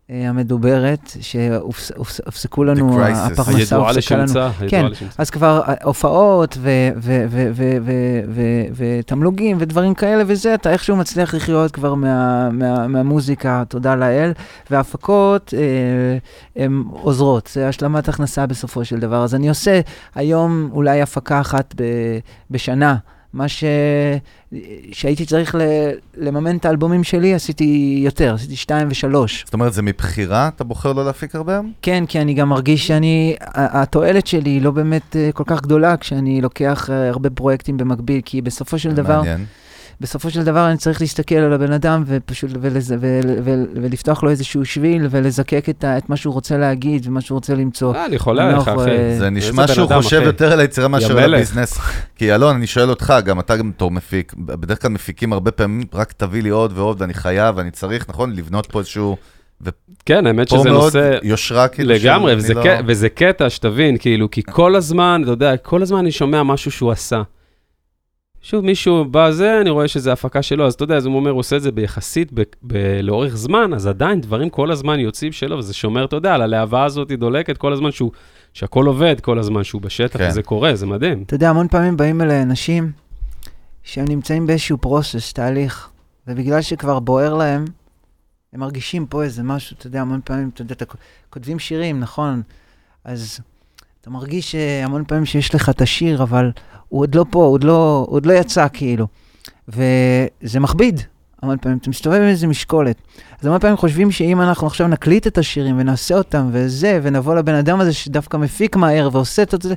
המדוברת, שהופסקו לנו. הפרנסה הידועה הופסקה לנו. לשמצה, כן, הידועה לשמצה. אז כבר אה, הופעות ותמלוגים ודברים כאלה וזה, אתה איכשהו מצליח לחיות כבר מה- מה- מהמוזיקה, תודה לאל, והפקות אה, הן עוזרות, זה השלמת הכנסה בסופו של דבר. אז אני עושה היום אולי הפקה אחת בשנה. מה ש... שהייתי צריך ל... לממן את האלבומים שלי, עשיתי יותר, עשיתי שתיים ושלוש. זאת אומרת, זה מבחירה? אתה בוחר לא להפיק הרבה? כן, כי אני גם מרגיש שאני, התועלת שלי היא לא באמת אה, כל כך גדולה כשאני לוקח אה, הרבה פרויקטים במקביל, כי בסופו של דבר, מעניין. בסופו של דבר אני צריך להסתכל על הבן אדם ופשוט ולז, ול, ול, ולפתוח לו איזשהו שביל ולזקק את, ה, את מה שהוא רוצה להגיד ומה שהוא רוצה למצוא. אה, אני חולה עליך, אחי. אה, זה נשמע שהוא אדם, חושב אחי. יותר על היצירה מאשר על. הביזנס. *laughs* כי אלון, אני שואל אותך, גם אתה גם בתור מפיק, בדרך כלל מפיקים הרבה פעמים, רק תביא לי עוד ועוד, ואני חייב, ואני צריך, נכון? לבנות פה איזשהו... כן, האמת שזה מאוד נושא... יושרה, כאילו. לגמרי, וזה, לא- ק... וזה קטע שתבין, כאילו, כי כל הזמן, אתה יודע, כל הזמן אני שומע משהו שהוא עשה. שוב, מישהו בא זה, אני רואה שזה הפקה שלו, אז אתה יודע, אז הוא אומר, הוא עושה את זה ביחסית, ב... ב... לאורך זמן, אז עדיין דברים כל הזמן יוצאים שלו, וזה שומר, אתה יודע, על הלהבה הזאת היא דולקת כל הזמן שהוא, שהכל עובד כל הזמן שהוא בשטח, כן. וזה קורה, זה מדהים. אתה יודע, המון פעמים באים אליי אנשים שהם נמצאים באיזשהו פרוסס, תהליך, ובגלל שכבר בוער להם, הם מרגישים פה איזה משהו, אתה יודע, המון פעמים, אתה יודע, אתה כותבים שירים, נכון? אז אתה מרגיש אה, המון פעמים שיש לך את השיר, אבל הוא עוד לא פה, הוא עוד לא, עוד לא יצא, כאילו. וזה מכביד, המון פעמים. אתה מסתובב עם איזה משקולת. אז המון פעמים חושבים שאם אנחנו עכשיו נקליט את השירים ונעשה אותם וזה, ונבוא לבן אדם הזה שדווקא מפיק מהר ועושה את זה,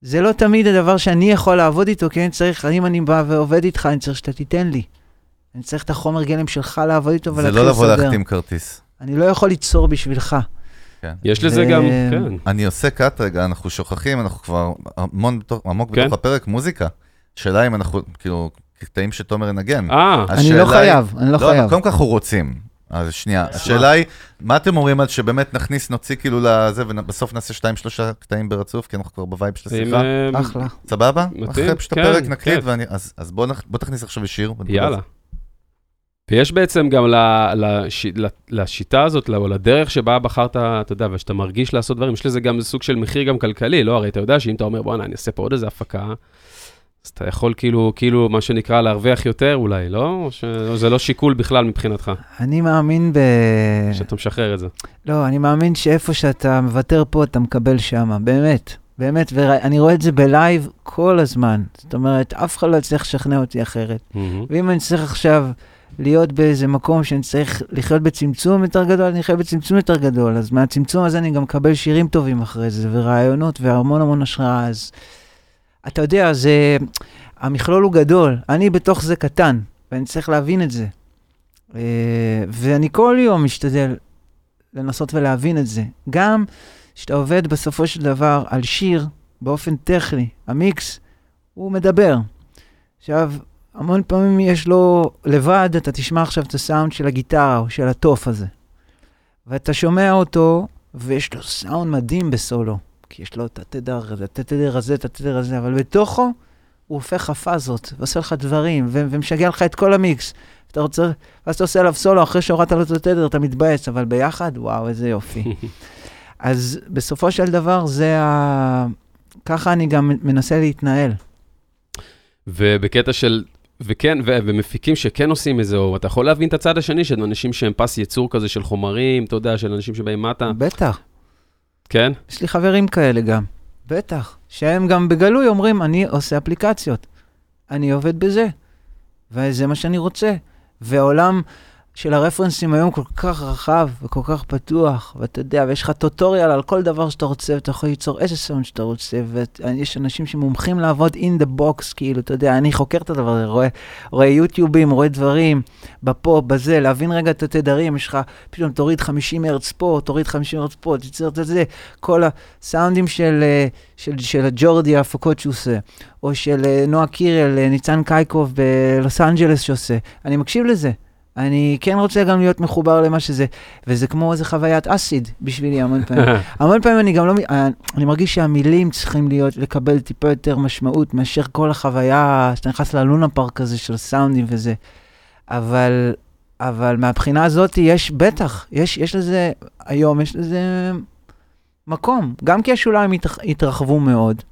זה לא תמיד הדבר שאני יכול לעבוד איתו, כי אני צריך, אם אני בא ועובד איתך, אני צריך שאתה תיתן לי. אני צריך את החומר גלם שלך לעבוד איתו ולהתחיל לסדר. זה לא לבוא להחתים כרטיס. אני לא יכול ליצור בשבילך. כן. יש לזה גם, כן. אני עושה cut רגע, אנחנו שוכחים, אנחנו כבר המון עמוק כן? בתוך הפרק, מוזיקה. שאלה אם אנחנו, כאילו, קטעים שתומר ינגן. אה. אני לא חייב, אני לא, לא חייב. קודם כל אנחנו רוצים. אז שנייה, השאלה היא, מה אתם אומרים על שבאמת נכניס, נוציא כאילו לזה, ובסוף נעשה שתיים, שלושה קטעים ברצוף, כי אנחנו כבר ב vibe של השיחה? אה, אחלה. סבבה? אחרי פשוט הפרק כן, נקליט, אז בוא תכניס עכשיו ישיר. יאללה. ויש בעצם גם לשיטה הזאת, או לדרך שבה בחרת, אתה יודע, ושאתה מרגיש לעשות דברים, יש לזה גם סוג של מחיר גם כלכלי, לא? הרי אתה יודע שאם אתה אומר, בואנה, אני אעשה פה עוד איזה הפקה, אז אתה יכול כאילו, כאילו, מה שנקרא, להרוויח יותר אולי, לא? או שזה לא שיקול בכלל מבחינתך? אני מאמין ב... שאתה משחרר את זה. לא, אני מאמין שאיפה שאתה מוותר פה, אתה מקבל שם, באמת. באמת, ואני רואה את זה בלייב כל הזמן. זאת אומרת, אף אחד לא יצליח לשכנע אותי אחרת. Mm-hmm. ואם אני צריך עכשיו להיות באיזה מקום שאני צריך לחיות בצמצום יותר גדול, אני אחיה בצמצום יותר גדול. אז מהצמצום הזה אני גם מקבל שירים טובים אחרי זה, ורעיונות, והמון המון השראה. אז... אתה יודע, זה... המכלול הוא גדול, אני בתוך זה קטן, ואני צריך להבין את זה. אה, ואני כל יום משתדל לנסות ולהבין את זה. גם כשאתה עובד בסופו של דבר על שיר באופן טכני, המיקס, הוא מדבר. עכשיו, המון פעמים יש לו לבד, אתה תשמע עכשיו את הסאונד של הגיטרה או של התוף הזה. ואתה שומע אותו, ויש לו סאונד מדהים בסולו. כי יש לו את התדר הזה, את התדר הזה, את התדר הזה, אבל בתוכו הוא הופך הפאזות, ועושה לך דברים, ו- ומשגע לך את כל המיקס. אתה רוצה, ואז אתה עושה עליו סולו, אחרי שהורדת לו את התדר, אתה מתבאס, אבל ביחד, וואו, איזה יופי. *laughs* אז בסופו של דבר, זה ה... ככה אני גם מנסה להתנהל. ובקטע של, וכן, ו- ומפיקים שכן עושים את זה, או אתה יכול להבין את הצד השני של אנשים שהם פס ייצור כזה של חומרים, אתה יודע, של אנשים שבאים מטה. בטח. כן? יש לי חברים כאלה גם, בטח, שהם גם בגלוי אומרים, אני עושה אפליקציות, אני עובד בזה, וזה מה שאני רוצה. ועולם של הרפרנסים היום כל כך רחב וכל כך פתוח, ואתה יודע, ויש לך טוטוריאל על כל דבר שאתה רוצה, ואתה יכול ליצור איזה סאונד שאתה רוצה, ויש אנשים שמומחים לעבוד in the box, כאילו, אתה יודע, אני חוקר את הדבר הזה, רואה, רואה יוטיובים, רואה דברים, בפופ, בזה, להבין רגע את התדרים, יש לך, פתאום תוריד 50 הרץ פה, תוריד 50 הרץ פה, תייצר את זה, כל הסאונדים של, אה, של, של הג'ורדי, ההפקות שהוא עושה, או של אה, נועה קירל, אה, ניצן קייקוב בלוס אנג'לס שעושה, אני מקשיב לזה. אני כן רוצה גם להיות מחובר למה שזה, וזה כמו איזה חוויית אסיד בשבילי המון *laughs* פעמים. המון פעמים אני גם לא, אה, אני מרגיש שהמילים צריכים להיות, לקבל טיפה יותר משמעות מאשר כל החוויה, שאתה נכנס ללונה פארק הזה של סאונדים וזה. אבל, אבל מהבחינה הזאת יש בטח, יש, יש לזה, היום יש לזה מקום. גם כי השוליים התרחבו מאוד,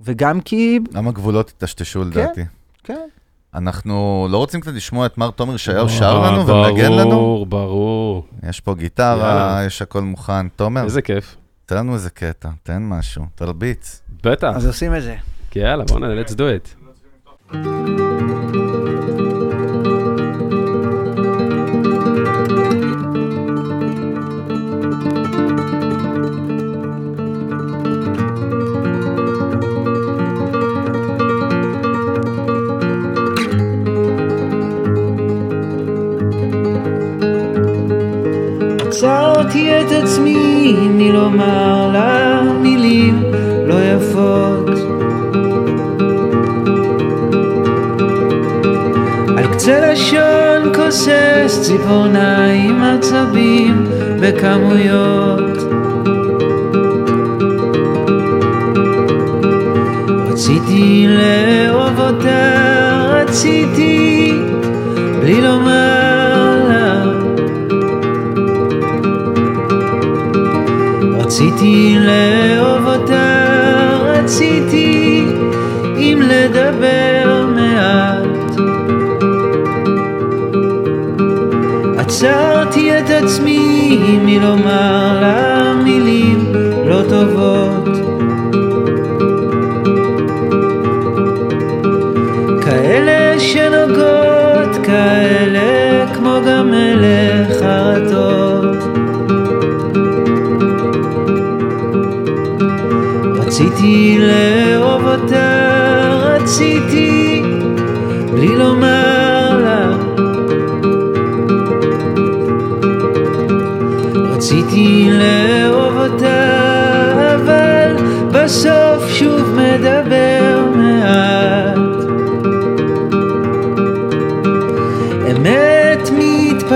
וגם כי... גם הגבולות התשתשו לדעתי. כן, כן. אנחנו לא רוצים קצת לשמוע את מר תומר ישעיהו שר לנו ומנגן לנו? ברור, ברור. יש פה גיטרה, יש הכל מוכן. תומר, איזה כיף. תן לנו איזה קטע, תן משהו, תרביץ. בטח. אז עושים את זה. יאללה, בוא נ... let's do it. עצמי מלומר לה מילים לא יפות. על קצה לשון כוסס ציפורניים עצבים בכמויות רציתי לאהוב אותה, רציתי בלי לומר רציתי לאהוב אותה, רציתי אם לדבר מעט. עצרתי את עצמי מלומר לא לה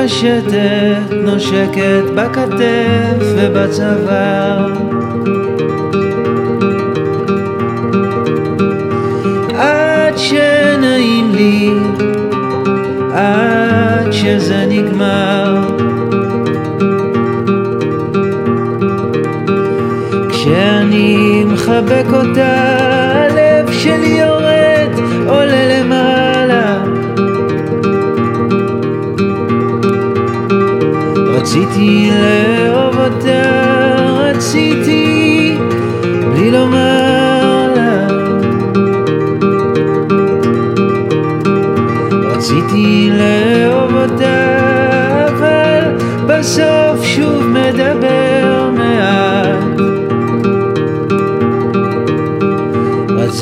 מתפשטת, נושקת בכתף ובצוואר. עד שנעים לי, עד שזה נגמר.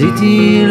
רציתי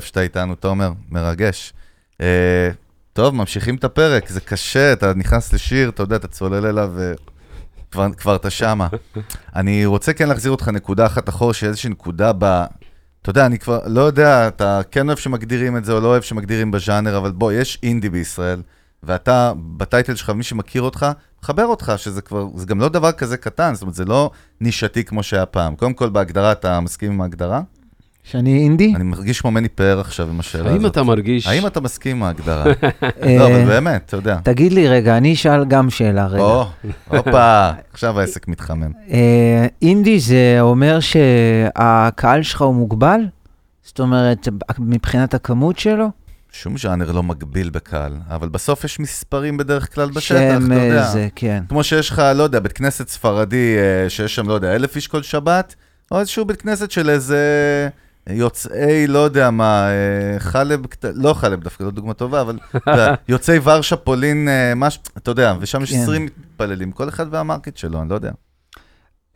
כיף שאתה איתנו, תומר, מרגש. אה, טוב, ממשיכים את הפרק, זה קשה, אתה נכנס לשיר, אתה יודע, אתה צולל אליו וכבר כבר אתה שמה. אני רוצה כן להחזיר אותך נקודה אחת אחורה, שהיא איזושהי נקודה ב... אתה יודע, אני כבר לא יודע, אתה כן אוהב שמגדירים את זה או לא אוהב שמגדירים בז'אנר, אבל בוא, יש אינדי בישראל, ואתה, בטייטל שלך, מי שמכיר אותך, מחבר אותך, שזה כבר, זה גם לא דבר כזה קטן, זאת אומרת, זה לא נישתי כמו שהיה פעם. קודם כל, בהגדרה, אתה מסכים עם ההגדרה? שאני אינדי? אני מרגיש כמו מני פאר עכשיו עם השאלה הזאת. האם אתה מרגיש... האם אתה מסכים עם ההגדרה? אה, *laughs* לא, אבל באמת, אתה יודע. תגיד לי רגע, אני אשאל גם שאלה רגע. או, הופה, עכשיו העסק מתחמם. אה, אינדי זה אומר שהקהל שלך הוא מוגבל? זאת אומרת, מבחינת הכמות שלו? שום ז'אנר לא מגביל בקהל, אבל בסוף יש מספרים בדרך כלל בשטח, אתה אה, יודע. זה, כן. כמו שיש לך, לא יודע, בית כנסת ספרדי אה, שיש שם, לא יודע, אלף איש כל שבת, או איזשהו בית כנסת של איזה יוצאי, לא יודע מה, אה, חלב, לא חלב דווקא, לא דוגמה טובה, אבל *laughs* יוצאי ורשה, פולין, אה, משהו, אתה יודע, ושם יש כן. 20 מתפללים, כל אחד והמרקט שלו, אני לא יודע.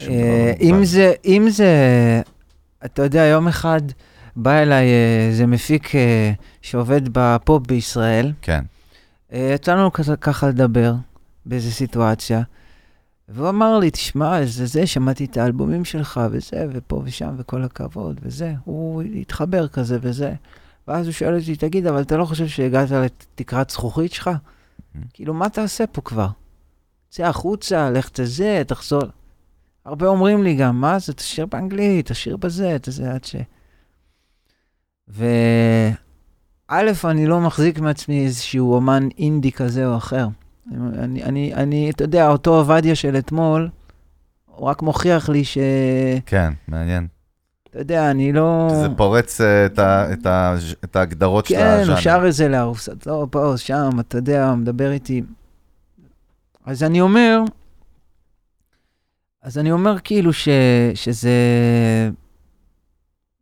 אה. אם זה, אם זה, אתה יודע, יום אחד בא אליי אה, איזה מפיק אה, שעובד בפופ בישראל, כן, אה, יצא לנו כזה, ככה לדבר באיזה סיטואציה, והוא אמר לי, תשמע, זה זה, שמעתי את האלבומים שלך וזה, ופה ושם, וכל הכבוד, וזה. הוא התחבר כזה וזה. ואז הוא שואל אותי, תגיד, אבל אתה לא חושב שהגעת לתקרת זכוכית שלך? כאילו, מה תעשה פה כבר? צא החוצה, לך תזה, תחזור. הרבה אומרים לי גם, מה זה, תשאיר באנגלית, תשאיר בזה, תזה, עד ש... וא', אני לא מחזיק מעצמי איזשהו אומן אינדי כזה או אחר. אני, אני, אני, אתה יודע, אותו עובדיה של אתמול, הוא רק מוכיח לי ש... כן, מעניין. אתה יודע, אני לא... שזה פורץ אה, את ה- את ה- את ההגדרות של כן, הז'אנר. הוא שר איזה לארוסת, לא, פה, שם, אתה יודע, הוא מדבר איתי. אז אני אומר, אז אני אומר כאילו ש, שזה...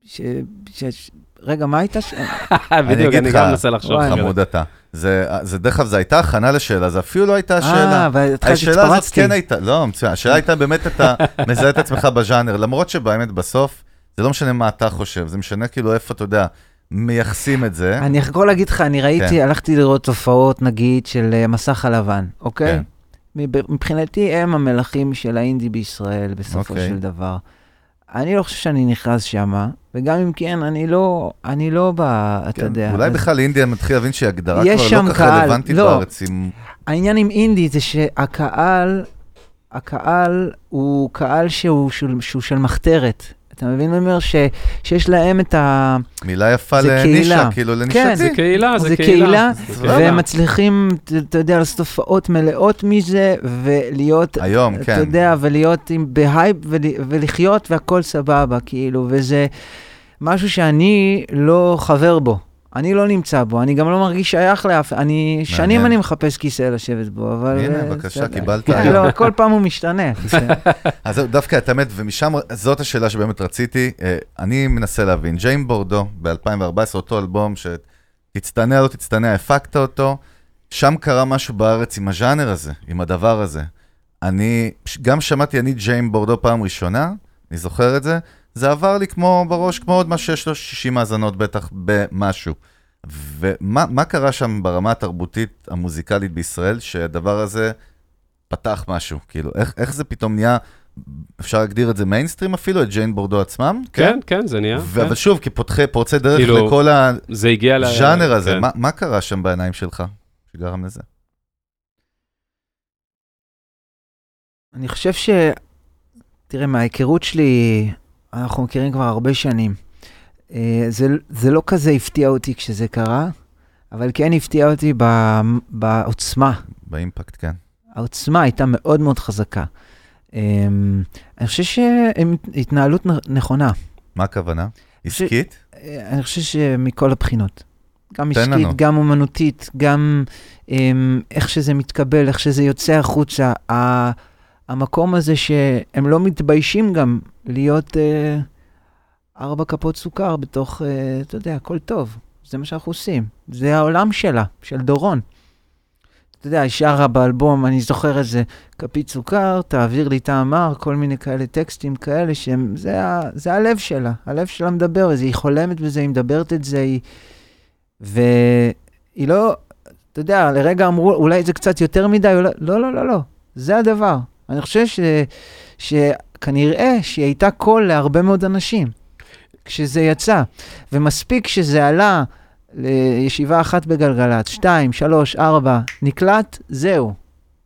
ש, ש, ש, רגע, מה הייתה ש... *laughs* בדיוק, אני גם מנסה לחשוב. חמוד אתה. זה, זה דרך אגב, זו הייתה הכנה לשאלה, זה אפילו לא הייתה השאלה. אה, והתחלתי, השאלה הזאת. כן הייתה, לא, מצוין, השאלה הייתה באמת אתה *laughs* מזהה את עצמך בז'אנר, למרות שבאמת בסוף, זה לא משנה מה אתה חושב, זה משנה כאילו איפה, אתה יודע, מייחסים את זה. אני יכול להגיד לך, אני ראיתי, כן. הלכתי לראות תופעות, נגיד, של אה, מסך הלבן, אוקיי? כן. מב- מבחינתי הם המלכים של האינדי בישראל, בסופו אוקיי. של דבר. אני לא חושב שאני נכנס שמה, וגם אם כן, אני לא, אני לא ב... אתה כן, יודע. אולי אז בכלל אינדי מתחיל להבין שהיא הגדרה יש כבר לא כך קהל, רלוונטית לא. בארץ עם... העניין עם אינדי זה שהקהל, הקהל הוא קהל שהוא, שהוא, שהוא של מחתרת. אתה מבין מה אני אומר? שיש להם את ה... מילה יפה לנישה, קהילה. כאילו כן. לנישתי. זה קהילה, זה קהילה. קהילה, זה סבבה. והם מצליחים, אתה יודע, לעשות הופעות מלאות מזה, ולהיות, היום, אתה כן. יודע, ולהיות בהייפ, ול, ולחיות, והכל סבבה, כאילו, וזה משהו שאני לא חבר בו. אני לא נמצא בו, אני גם לא מרגיש שייך לאף, אני, שנים. אני מחפש כיסא לשבת בו, אבל... הנה, אה, בבקשה. קיבלת כן, היום. לא, כל פעם הוא משתנה. *laughs* אז דווקא את האמת, ומשם, זאת השאלה שבאמת רציתי. אה, אני מנסה להבין, ג'יין בורדו, ב-2014, אותו אלבום שתצטנע, לא תצטנע, הפקת אותו, שם קרה משהו בארץ עם הז'אנר הזה, עם הדבר הזה. אני, גם שמעתי אני ג'יין בורדו פעם ראשונה, אני זוכר את זה, זה עבר לי כמו בראש, כמו עוד משהו שיש לו 60 האזנות בטח במשהו. ומה מה קרה שם ברמה התרבותית המוזיקלית בישראל, שהדבר הזה פתח משהו? כאילו, איך, איך זה פתאום נהיה, אפשר להגדיר את זה מיינסטרים אפילו, את ג'יין בורדו עצמם? כן, כן, זה נהיה. ו- כן. אבל שוב, כפותחי, פורצי דרך כאילו, לכל הגיע ל... הז'אנר הזה, כן. מה, מה קרה שם בעיניים שלך שגרם לזה? אני חושב ש... תראה, מההיכרות שלי, אנחנו מכירים כבר הרבה שנים. אה, זה, זה לא כזה הפתיע אותי כשזה קרה, אבל כן הפתיע אותי ב, בעוצמה. באימפקט, כן. העוצמה הייתה מאוד מאוד חזקה. אה, אני חושב שהתנהלות נכונה. מה הכוונה? עסקית? אה, אני חושב שמכל הבחינות. גם עסקית. גם אומנותית, גם um, איך שזה מתקבל, איך שזה יוצא החוצה. המקום הזה שהם לא מתביישים גם להיות uh, ארבע כפות סוכר בתוך, uh, אתה יודע, הכל טוב. זה מה שאנחנו עושים. זה העולם שלה, של דורון. אתה יודע, היא שרה באלבום, אני זוכר איזה כפית סוכר, תעביר לי את האמר, כל מיני כאלה טקסטים כאלה, שהם, זה, ה, זה הלב שלה, הלב שלה מדבר בזה, היא חולמת בזה, היא מדברת את זה, היא... והיא לא, אתה יודע, לרגע אמרו, אולי זה קצת יותר מדי, אולי... לא, לא, לא, לא, זה הדבר. אני חושב ש, שכנראה שהיא הייתה קול להרבה מאוד אנשים כשזה יצא, ומספיק שזה עלה לישיבה אחת בגלגלצ, שתיים, שלוש, ארבע, נקלט, זהו.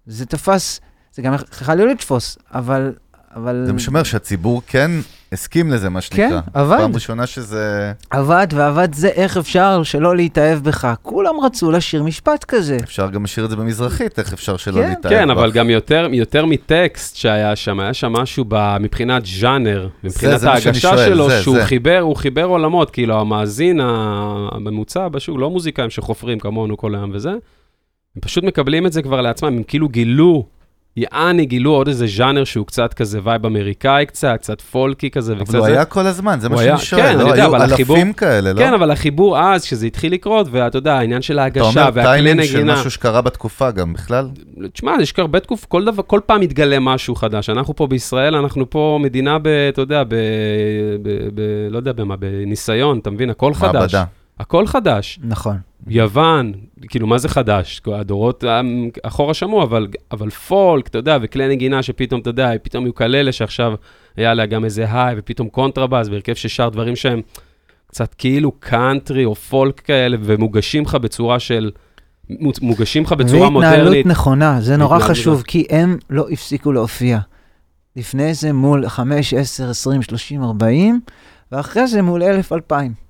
זה תפס, זה גם יכול להיות לתפוס, אבל... אבל... זה מה שאומר שהציבור כן הסכים לזה, מה שנקרא. כן, עבד. פעם ראשונה שזה... עבד ועבד זה, איך אפשר שלא להתאהב בך? כולם רצו לשיר משפט כזה. אפשר גם לשיר את זה במזרחית, איך אפשר שלא כן. להתאהב כן, בך. אבל גם יותר, יותר מטקסט שהיה שם, היה שם משהו ב, מבחינת ז'אנר, מבחינת זה ההגשה שואל, שלו, זה, שהוא זה. חיבר, הוא חיבר עולמות, כאילו המאזין הממוצע בשוק, לא מוזיקאים שחופרים כמונו כל היום וזה, הם פשוט מקבלים את זה כבר לעצמם, הם כאילו גילו, יעני גילו עוד איזה ז'אנר שהוא קצת כזה vibe אמריקאי קצת, קצת פולקי כזה וקצת אבל הוא זה. היה כל הזמן, זה מה שאני שואל. כן, לא? אני יודע, היו אבל החיבור- אלפים כאלה, לא? כן, אבל החיבור אז, כשזה התחיל לקרות, ואתה יודע, העניין של אתה ההגשה אומר והכלי טיימינג של נגינה. משהו שקרה בתקופה גם בכלל? תשמע, יש הרבה תקופ, כל דבר, כל פעם מתגלה משהו חדש. אנחנו פה בישראל, אנחנו פה מדינה ב... אתה יודע, ב... ב, ב לא יודע במה, בניסיון, אתה מבין? הכל חדש. מעבדה. הכל חדש. נכון. יוון, כאילו, מה זה חדש? הדורות אחורה שמעו, אבל, אבל פולק, אתה יודע, וכלי נגינה שפתאום, אתה יודע, פתאום יוקללה שעכשיו היה לה גם איזה היי, ופתאום קונטרבאס, והרכב ששר דברים שהם קצת כאילו קאנטרי או פולק כאלה, ומוגשים לך בצורה של... מוגשים לך בצורה והתנהלות מודרנית. נכונה, זה נורא חשוב, כי הם לא הפסיקו להופיע. לפני זה מול 5, 10, 20, 30, 40, ואחרי זה מול 1,000, 2,000.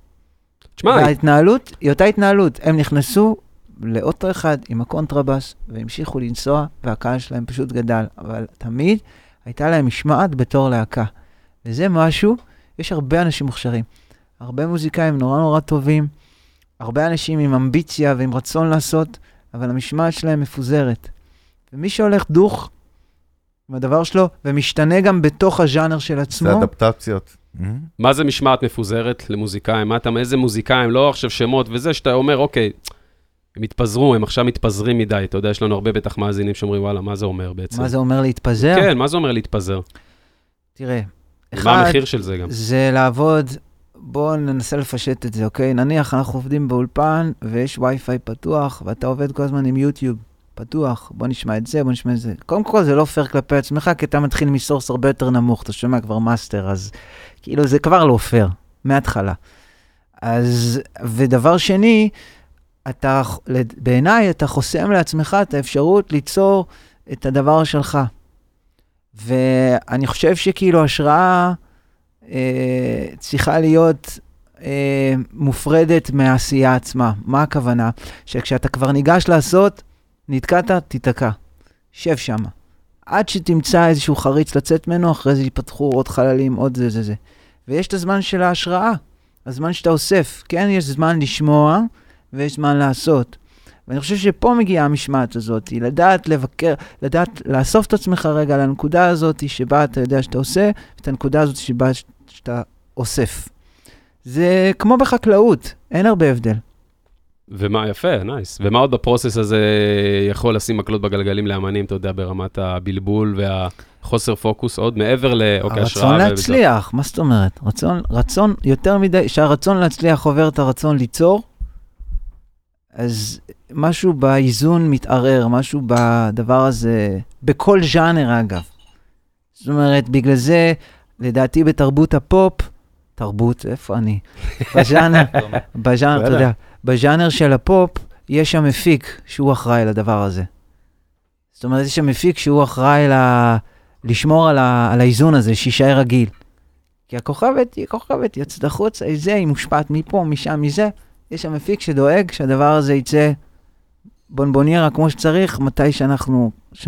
תשמע, וההתנהלות היא אותה התנהלות. הם נכנסו לאוטו אחד עם הקונטרבאס, והמשיכו לנסוע, והקהל שלהם פשוט גדל. אבל תמיד הייתה להם משמעת בתור להקה. וזה משהו, יש הרבה אנשים מוכשרים. הרבה מוזיקאים נורא נורא טובים, הרבה אנשים עם אמביציה ועם רצון לעשות, אבל המשמעת שלהם מפוזרת. ומי שהולך דוך עם הדבר שלו, ומשתנה גם בתוך הז'אנר של זה עצמו, אדפטציות. Mhm. מה זה משמעת מפוזרת למוזיקאים? מה אתה, איזה מוזיקאים, לא עכשיו שמות וזה, שאתה אומר, אוקיי, הם התפזרו, הם עכשיו מתפזרים מדי. אתה יודע, יש לנו הרבה בטח מאזינים שאומרים, וואלה, מה זה אומר בעצם? מה זה אומר להתפזר? כן, מה זה אומר להתפזר? תראה, מה אחד, המחיר של זה גם? זה לעבוד, בואו ננסה לפשט את זה, אוקיי? נניח אנחנו עובדים באולפן ויש וי-פיי פתוח, ואתה עובד כל הזמן עם יוטיוב פתוח, בוא נשמע את זה, בוא נשמע את זה. קודם כל זה לא פייר כלפי עצמך, כי אתה מתחיל מ source הרבה יותר נמוך, אתה שומע כבר master, אז כאילו זה כבר לא פייר, מההתחלה. אז, ודבר שני, אתה, בעיניי אתה חוסם לעצמך את האפשרות ליצור את הדבר שלך. ואני חושב שכאילו השראה אה, צריכה להיות אה, מופרדת מהעשייה עצמה. מה הכוונה? שכשאתה כבר ניגש לעשות, נתקעת, תיתקע. שב שם. עד שתמצא איזשהו חריץ לצאת ממנו, אחרי זה ייפתחו עוד חללים, עוד זה זה זה. ויש את הזמן של ההשראה, הזמן שאתה אוסף. כן, יש זמן לשמוע ויש זמן לעשות. ואני חושב שפה מגיעה המשמעת הזאת, לדעת לבקר, לדעת לאסוף את עצמך רגע לנקודה הזאת שבה אתה יודע שאתה עושה, ואת הנקודה הזאת שבה שאתה אוסף. זה כמו בחקלאות, אין הרבה הבדל. ומה, יפה, nice. ומה עוד ב process הזה יכול לשים מקלות בגלגלים לאמנים, אתה יודע, ברמת הבלבול והחוסר פוקוס, עוד מעבר לאוקיי, השראה. הרצון להצליח, מה זאת אומרת? רצון, רצון יותר מדי, שהרצון להצליח עובר את הרצון ליצור, אז משהו באיזון מתערער, משהו בדבר הזה, בכל ז'אנר אגב. זאת אומרת, בגלל זה, לדעתי בתרבות הפופ, תרבות, איפה אני? *laughs* בז'אנר, *laughs* בז'אנר, אתה יודע, בז'אנר של הפופ, יש שם מפיק שהוא אחראי לדבר הזה. זאת אומרת, יש שם מפיק שהוא אחראי ל... לשמור על, ה... על האיזון הזה, שיישאר רגיל. כי הכוכבת היא כוכבת, יוצאת החוצה, היא זה, היא מושפעת מפה, משם, מזה. יש שם מפיק שדואג שהדבר הזה יצא בונבוניירה כמו שצריך, מתי שאנחנו, ש...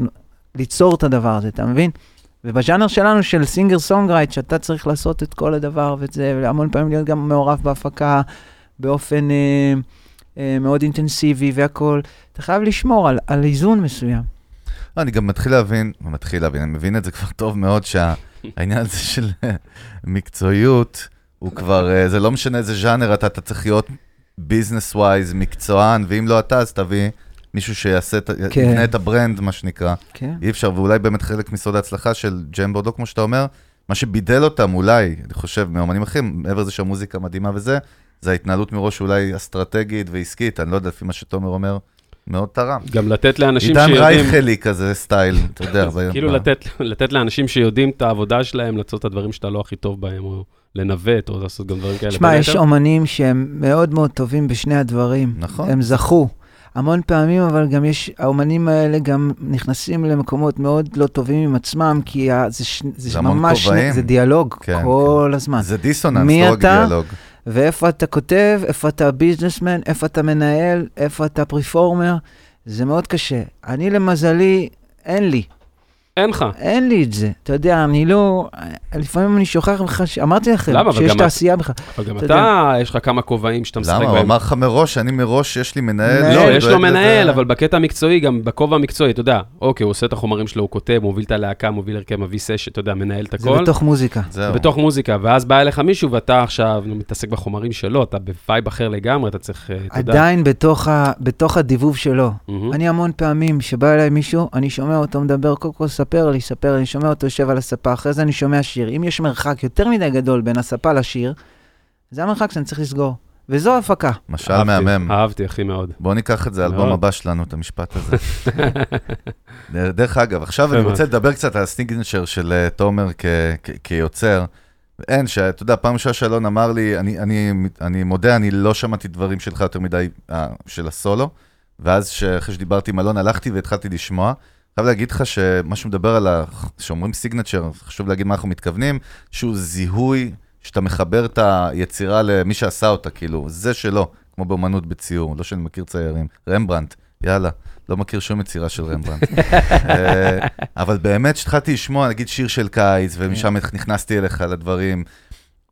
ליצור את הדבר הזה, אתה מבין? ובז'אנר שלנו של singer songwriter, שאתה צריך לעשות את כל הדבר וזה, והמון פעמים להיות גם מעורב בהפקה באופן אה, אה, מאוד אינטנסיבי והכול, אתה חייב לשמור על, על איזון מסוים. לא, אני גם מתחיל להבין, מתחיל להבין, אני מבין את זה כבר טוב מאוד, שהעניין הזה של מקצועיות, הוא כבר, אה, זה לא משנה איזה ז'אנר אתה, אתה צריך להיות business wise, מקצוען, ואם לא אתה, אז תביא מישהו שיעשה, כן. יבנה את ה brand, מה שנקרא. כן. אי אפשר, ואולי באמת חלק מסוד ההצלחה של ג'יין בורדו, כמו שאתה אומר, מה שבידל אותם אולי, אני חושב, מאמנים אחרים, מעבר לזה שהמוזיקה מדהימה וזה, זה ההתנהלות מראש אולי אסטרטגית ועסקית, אני לא יודע, לפי מה שתומר אומר, מאוד תרם. גם לתת לאנשים שיודעים... עידן רייכל כזה style, *laughs* אתה יודע. כאילו לתת, לתת לאנשים שיודעים את העבודה שלהם, לעשות את הדברים שאתה לא הכי טוב בהם, או לנווט, או לעשות גם דברים כאלה. שמע, יש אומנים שהם מאוד מאוד טובים בשני הדברים. נכון. הם זכו. המון פעמים, אבל גם יש, האומנים האלה גם נכנסים למקומות מאוד לא טובים עם עצמם, כי ה, זה, ש, זה, זה ממש, כובעים. זה דיאלוג כן, כל כן. הזמן. זה דיסוננס, לא רק דיאלוג. ואיפה אתה כותב, איפה אתה ביזנסמן, איפה אתה מנהל, איפה אתה פריפורמר, זה מאוד קשה. אני למזלי, אין לי. אין לך. אין לי את זה. אתה יודע, אני לא... לפעמים אני שוכח לך, אמרתי לכם, למה, שיש תעשייה בכלל. אבל גם אתה, אתה, יש לך כמה כובעים שאתה משחק בהם. למה? הוא אמר לך מראש, אני מראש, יש לי מנהל. לא, יש לו מנהל, אבל בקטע המקצועי, גם בכובע המקצועי, אתה יודע, אוקיי, הוא עושה את החומרים שלו, הוא כותב, מוביל את הלהקה, מוביל הרכב, מביא סש, אתה יודע, מנהל את הכל. זה בתוך מוזיקה. זהו. בתוך מוזיקה, ואז בא אליך מישהו, ואתה עכשיו מתעסק בחומרים שלו, אתה ב vibe אחר לגמרי, אתה צריך, אתה יודע. עדיין בתוך הדיבוב שלו. אני המון פעמים שבא אליי מישהו, אני שומע אותו מדבר, קודם כל ספר לי, ספר לי, שומע אותו יושב על הספה, אחרי זה אני שומע שיר. אם יש מרחק יותר מדי גדול בין הספה לשיר, זה המרחק שאני צריך לסגור. וזו הפקה. משל מהמם. אהבתי, הכי מאוד. בוא ניקח את זה, האלבום הבא שלנו, את המשפט הזה. *laughs* דרך אגב, עכשיו אני רוצה לדבר קצת על הסטיגנצ'ר של uh, תומר כיוצר. אין, שאתה יודע, פעם ראשונה שאלון אמר לי, אני, אני, אני מודה, אני לא שמעתי דברים שלך יותר מדי, uh, של הסולו, ואז אחרי שדיברתי עם אלון, הלכתי והתחלתי לשמוע. חייב להגיד לך שמה שמדבר על ה... שאומרים סיגנצ'ר, חשוב להגיד מה אנחנו מתכוונים, שהוא זיהוי שאתה מחבר את היצירה למי שעשה אותה, כאילו, זה שלו, כמו באמנות בציור, לא שאני מכיר ציירים. רמברנט, יאללה, לא מכיר שום יצירה של רמברנט. *laughs* אה, אבל באמת, כשהתחלתי לשמוע, נגיד, שיר של קיץ, ומשם נכנסתי אליך לדברים,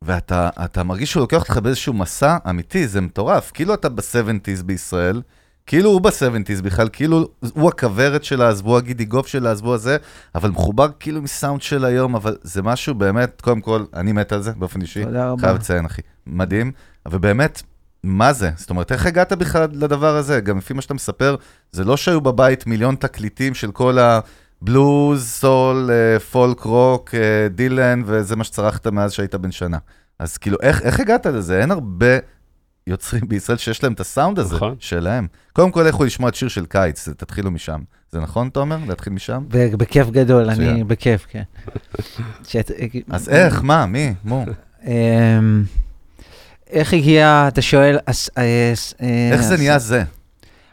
ואתה מרגיש שהוא לוקח אותך באיזשהו מסע אמיתי, זה מטורף. כאילו אתה ב-70's בישראל, כאילו הוא ב-70's בכלל, כאילו הוא הכוורת של אז, והוא הגידי גוף של אז, והוא הזה, אבל מחובר כאילו מסאונד של היום, אבל זה משהו באמת, קודם כל, אני מת על זה באופן אישי. תודה רבה. חייב לציין, אחי. מדהים, אבל באמת, מה זה? זאת אומרת, איך הגעת בכלל לדבר הזה? גם לפי מה שאתה מספר, זה לא שהיו בבית מיליון תקליטים של כל הבלוז, סול, אה, פולק, רוק, אה, דילן, וזה מה שצרכת מאז שהיית בן שנה. אז כאילו, איך, איך הגעת לזה? אין הרבה יוצרים בישראל שיש להם את הסאונד הזה נכון. שלהם. קודם כל, לכו לשמוע את שיר של קיץ, תתחילו משם. זה נכון, תומר? להתחיל משם? בכיף גדול, אני מצוין. בכיף, כן. *laughs* שאת- אז איך? מה? מי? מו? אמ, איך הגיע, אתה שואל, אס- אה, אה, איך זה נהיה זה?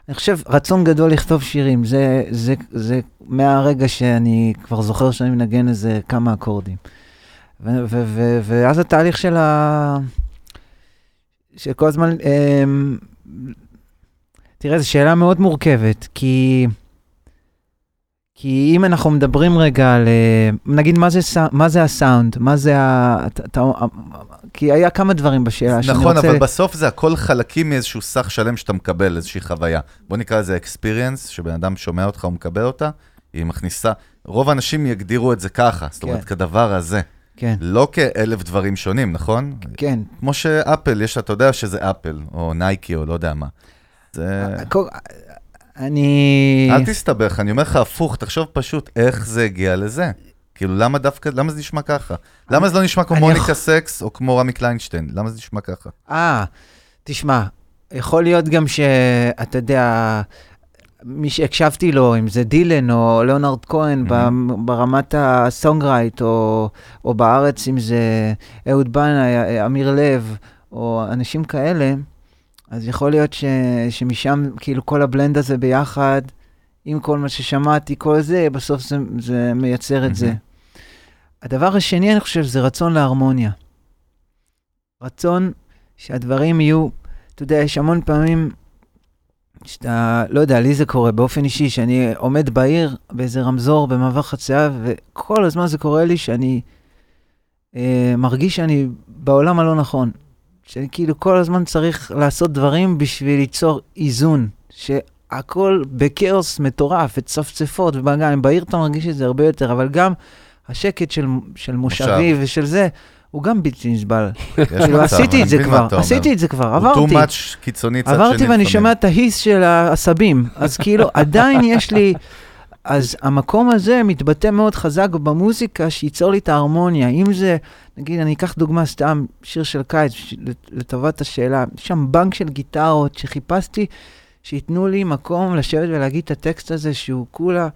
אני חושב, רצון גדול לכתוב שירים, זה, זה, זה מהרגע שאני כבר זוכר שאני מנגן איזה כמה אקורדים. ו, ו, ו, ואז התהליך של ה... של כל הזמן... אמ, תראה, זו שאלה מאוד מורכבת, כי... כי אם אנחנו מדברים רגע על, אה, נגיד, מה זה, מה זה הסאונד? מה זה ה... אתה- אתה- כי היה כמה דברים בשאלה שאני נכון, רוצה... אבל בסוף זה הכל חלקים מאיזשהו סך שלם שאתה מקבל, איזושהי חוויה. בוא נקרא לזה experience, שבן אדם שומע אותך ומקבל אותה, היא מכניסה, רוב האנשים יגדירו את זה ככה, זאת אומרת, כן. כדבר הזה. כן, לא כאלף דברים שונים, נכון? כן. כמו שאפל, יש, אתה יודע שזה אפל, או נייקי, או לא יודע מה. זה... אני... אל תסתבך, אני אומר לך הפוך, תחשוב פשוט איך זה הגיע לזה. כאילו, למה דווקא, למה זה נשמע ככה? למה זה לא נשמע כמו אני מוניקה יכול- סקס, או כמו רמי קליינשטיין? למה זה נשמע ככה? אה, תשמע, יכול להיות גם שאתה יודע, מי שהקשבתי לו, אם זה דילן או ליאונרד כהן. ב- ברמת הסונגרייט, או, או בארץ, אם זה אהוד בנאי, אמיר לב, או אנשים כאלה, אז יכול להיות ש, שמשם, כאילו, כל הבלנד הזה ביחד, עם כל מה ששמעתי, כל זה, בסוף זה, זה מייצר את זה. מהמם. הדבר השני, אני חושב, זה רצון להרמוניה. רצון שהדברים יהיו, אתה יודע, יש המון פעמים שאתה, לא יודע, לי זה קורה באופן אישי, שאני עומד בעיר באיזה רמזור במעבר חצייה, וכל הזמן זה קורה לי שאני אה, מרגיש שאני בעולם הלא נכון. שאני כאילו כל הזמן צריך לעשות דברים בשביל ליצור איזון, שהכל בכאוס מטורף, וצפצפות ובאגן, בעיר אתה מרגיש את זה הרבה יותר, אבל גם השקט של, של מושבי מושב. ושל זה, הוא גם בלתי נסבל. *laughs* כאילו, עשיתי את זה כבר. עשיתי את זה כבר, הוא עברתי. too much קיצוני צד שני עברתי ואני. שומע את ההיס של העשבים, אז *laughs* כאילו עדיין יש לי... אז המקום הזה מתבטא מאוד חזק במוזיקה שייצור לי את ההרמוניה. אם זה, נגיד, אני אקח דוגמה סתם, שיר של קיץ, לטובת השאלה, יש שם בנק של גיטרות שחיפשתי, שייתנו לי מקום לשבת ולהגיד את הטקסט הזה, שהוא כולה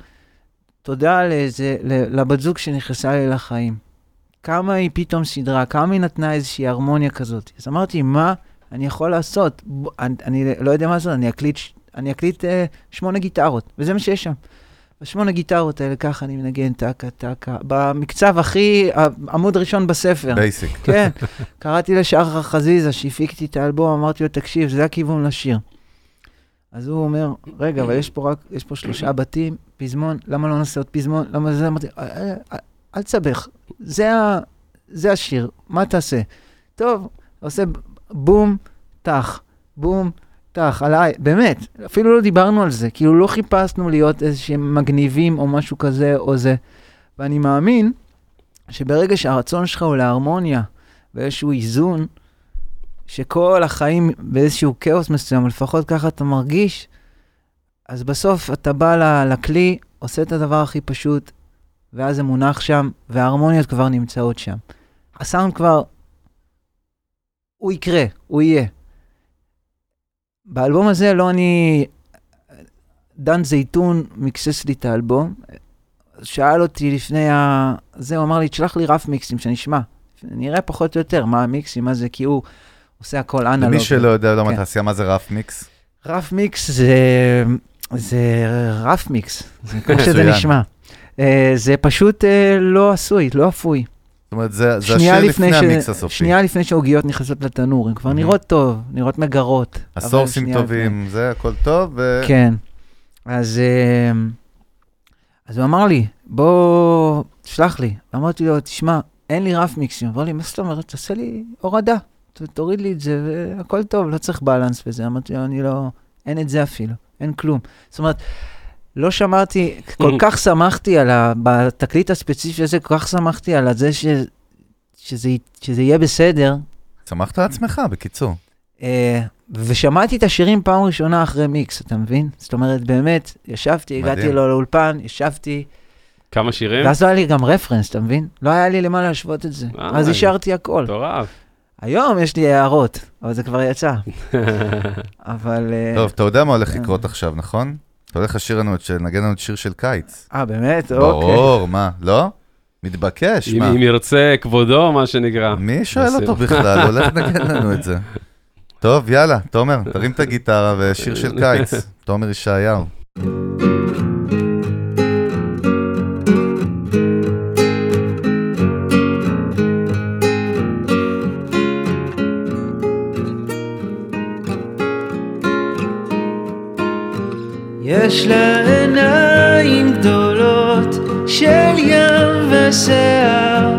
תודה לאיזה, לבת זוג שנכנסה לי לחיים. כמה היא פתאום סידרה, כמה היא נתנה איזושהי הרמוניה כזאת. אז אמרתי, מה אני יכול לעשות? אני, אני לא יודע מה זה, אני אקליט, אני אקליט אה, שמונה גיטרות, וזה מה שיש שם. בשמונה גיטרות האלה, ככה אני מנגן טקה טקה, במקצב הכי, עמוד ראשון בספר. Basic. *laughs* כן, קראתי לשחר חזיזה, שהפיק איתי את האלבום, אמרתי לו, תקשיב, זה הכיוון לשיר. אז הוא אומר, רגע, אבל יש פה רק, יש פה שלושה בתים, פזמון, למה לא נעשה עוד פזמון? למה זה? אמרתי, "אל- תסבך, זה, ה, זה השיר, מה תעשה? טוב, עושה בום, טח, בום, טח, עליי, באמת, אפילו לא דיברנו על זה, כאילו לא חיפשנו להיות איזשהם מגניבים או משהו כזה או זה. ואני מאמין שברגע שהרצון שלך הוא להרמוניה ואיזשהו איזון, שכל החיים באיזשהו כאוס מסוים, לפחות ככה אתה מרגיש, אז בסוף אתה בא לכלי, עושה את הדבר הכי פשוט, ואז זה מונח שם, וההרמוניות כבר נמצאות שם. הסאונד כבר, הוא יקרה, הוא יהיה. באלבום הזה לא אני... דן זייתון מיקסס לי את האלבום, שאל אותי לפני ה... זה, הוא אמר לי, תשלח לי רף מיקסים, שאני אשמע. נראה פחות או יותר מה המיקסים, מה זה, כי הוא עושה הכל אנלוג. למי שלא יודע, לא כן. מהתעשייה, מה זה רף מיקס? רף מיקס זה, זה רף מיקס, זה כמו *laughs* שזה. נשמע. אה, זה פשוט אה, לא עשוי, לא אפוי. זאת אומרת, זה זה השיר לפני ש- המיקס הסופי. שנייה לפני שהעוגיות נכנסות לתנור, הן כבר מהמם. נראות טוב, נראות מגרות. הסורסים טובים, זה הכל טוב, ו... לפני. כן. אז, אה, אז הוא אמר לי, בוא, תשלח לי. אמרתי לו, תשמע, אין לי רף מיקסים. אמר לי, מה זאת אומרת? תעשה לי הורדה. תוריד לי את זה, והכל טוב, לא צריך בלנס וזה. אמרתי לו, אני לא, אין את זה אפילו, אין כלום. זאת אומרת, לא שמרתי, כל כך שמחתי על ה... בתקליט הספציפי הזה, כל כך שמחתי על זה ש, שזה, שזה יהיה בסדר. שמחת על עצמך, בקיצור. אה, ושמעתי את השירים פעם ראשונה אחרי מיקס, אתה מבין? זאת אומרת, באמת, ישבתי, הגעתי מדהים. לו לאולפן, ישבתי, כמה שירים? ואז לא היה לי גם רפרנס, אתה מבין? לא היה לי למה להשוות את זה. אז השארתי הכל. מטורף. היום יש לי הערות, אבל זה כבר יצא. *laughs* אבל... אה, טוב, אתה יודע מה הולך אה. לקרות עכשיו, נכון? אתה הולך לשיר לנו, את- לנגן לנו את שיר של קיץ. אה, באמת? אוקיי. ברור, מה, לא? מתבקש, אם מה? אם ירצה כבודו, מה שנקרא. מי שואל. אותו בכלל? הולך לנגן לנו את זה. *laughs* טוב, יאללה, תומר, תרים את הגיטרה ושיר של קיץ. תומר ישעיהו. יש לה עיניים גדולות של ים ושיער,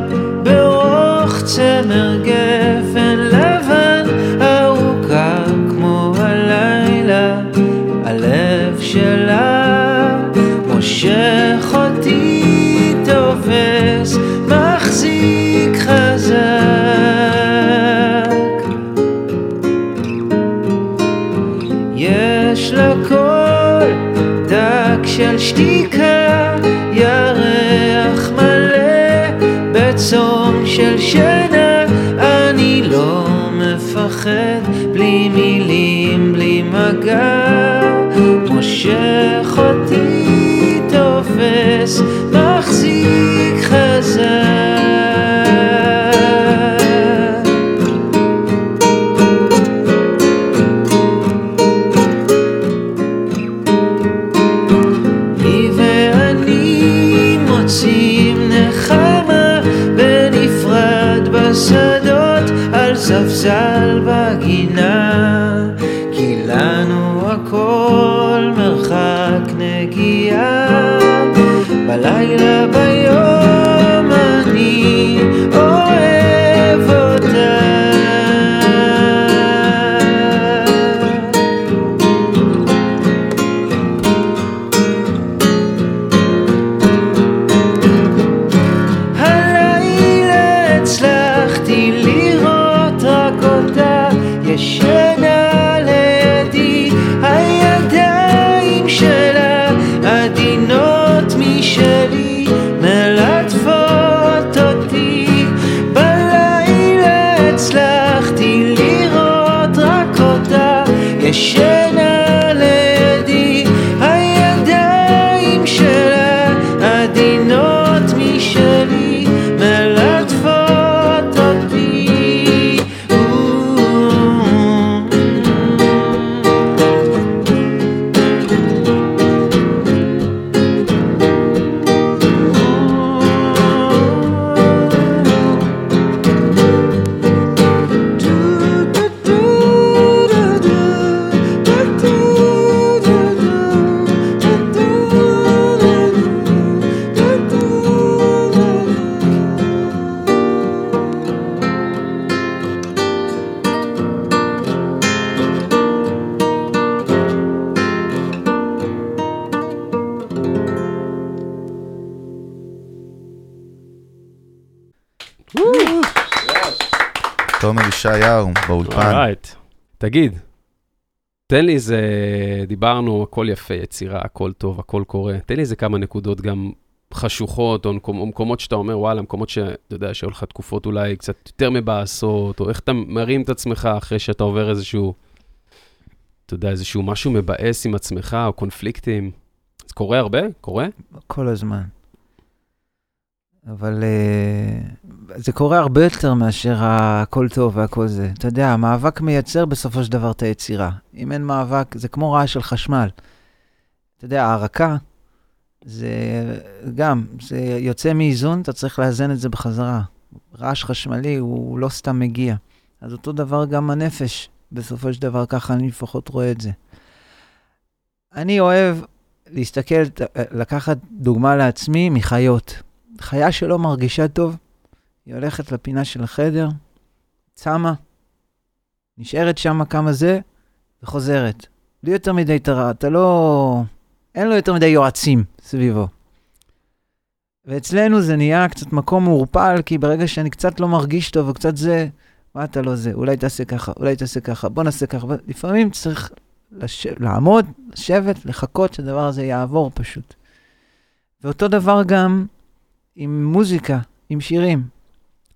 ברוך צמר גפן לבן, ארוכה כמו הלילה, הלב שלה מושך שתיקה, ירח מלא בצום של שינה. אני לא מפחד, בלי מילים, בלי מגע, מושך אותי, תגיד, תן לי איזה, דיברנו, הכל יפה, יצירה, הכל טוב, הכל קורה. תן לי איזה כמה נקודות גם חשוכות, או מקומ- מקומות שאתה אומר, וואלה, מקומות שאתה יודע, שהיו לך תקופות אולי קצת יותר מבאסות, או איך אתה מרים את עצמך אחרי שאתה עובר איזשהו, אתה יודע, איזשהו משהו מבאס עם עצמך, או קונפליקטים. זה קורה הרבה? קורה? כל הזמן. אבל uh, זה קורה הרבה יותר מאשר הכל טוב והכל זה. אתה יודע, המאבק מייצר בסופו של דבר את היצירה. אם אין מאבק, זה כמו רעש של חשמל. אתה יודע, הערקה, זה גם, זה יוצא מאיזון, אתה צריך לאזן את זה בחזרה. רעש חשמלי הוא לא סתם מגיע. אז אותו דבר גם הנפש, בסופו של דבר, ככה אני לפחות רואה את זה. אני אוהב להסתכל, לקחת דוגמה לעצמי מחיות. חיה שלא מרגישה טוב, היא הולכת לפינה של החדר, צמה, נשארת שם כמה זה, וחוזרת. בלי יותר מדי תרה, אתה לא... אין לו יותר מדי יועצים סביבו. ואצלנו זה נהיה קצת מקום מעורפל, כי ברגע שאני קצת לא מרגיש טוב וקצת זה, מה אתה לא זה? אולי תעשה ככה, אולי תעשה ככה, בוא נעשה ככה. לפעמים צריך לש... לעמוד, לשבת, לחכות שהדבר הזה יעבור פשוט. ואותו דבר גם עם מוזיקה, עם שירים.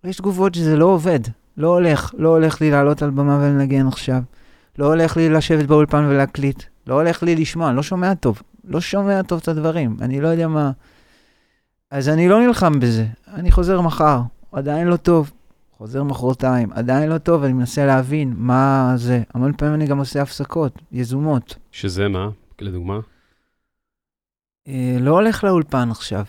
יש תגובות שזה לא עובד, לא הולך, לא הולך לי לעלות על במה ולנגן עכשיו. לא הולך לי לשבת באולפן ולהקליט. לא הולך לי לשמוע, אני לא שומע טוב. לא שומע טוב את הדברים, אני לא יודע מה... אז אני לא נלחם בזה, אני חוזר מחר, עדיין לא טוב. חוזר מחרתיים, עדיין לא טוב, אני מנסה להבין מה זה. המון פעמים אני גם עושה הפסקות, יזומות. שזה מה? לדוגמה? אה, לא הולך לאולפן עכשיו.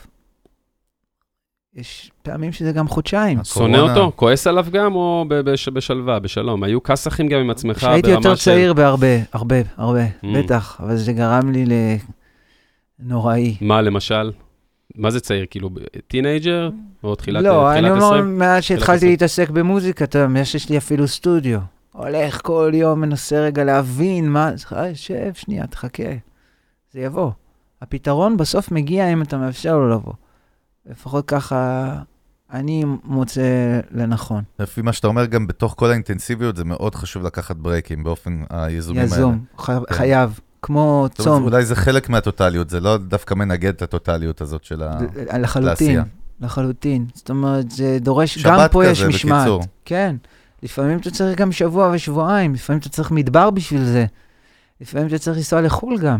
יש פעמים שזה גם חודשיים. שונא אותו? כועס עליו גם, או ב- בש- בשלווה, בשלום? היו כסאחים גם עם עצמך ברמה של... כשהייתי יותר צעיר בהרבה, הרבה, הרבה, Mm. בטח, אבל זה גרם לי לנוראי. מה למשל? מה זה צעיר? כאילו, teenager? או תחילת לא, אני אומר, 20? מאז שהתחלתי. להתעסק במוזיקה, אתה יודע, מאז שיש לי אפילו סטודיו. הולך כל יום, מנסה רגע להבין מה... אה, שב, שנייה, תחכה. זה יבוא. הפתרון בסוף מגיע אם אתה מאפשר לו לבוא. לפחות ככה אני מוצא לנכון. לפי מה שאתה אומר, גם בתוך כל האינטנסיביות, זה מאוד חשוב לקחת ברייקים באופן היזומים האלה. יזום, ח- חייב, כמו צום. אולי זה חלק מהטוטליות, זה לא דווקא מנגד את הטוטליות הזאת של ה... ל- לחלוטין. לחלוטין. זאת אומרת, זה דורש, שבת גם פה יש כזה, משמעת. בקיצור. כן. לפעמים אתה צריך גם שבוע ושבועיים, לפעמים אתה צריך מדבר בשביל זה. לפעמים אתה צריך לנסוע לחו"ל גם.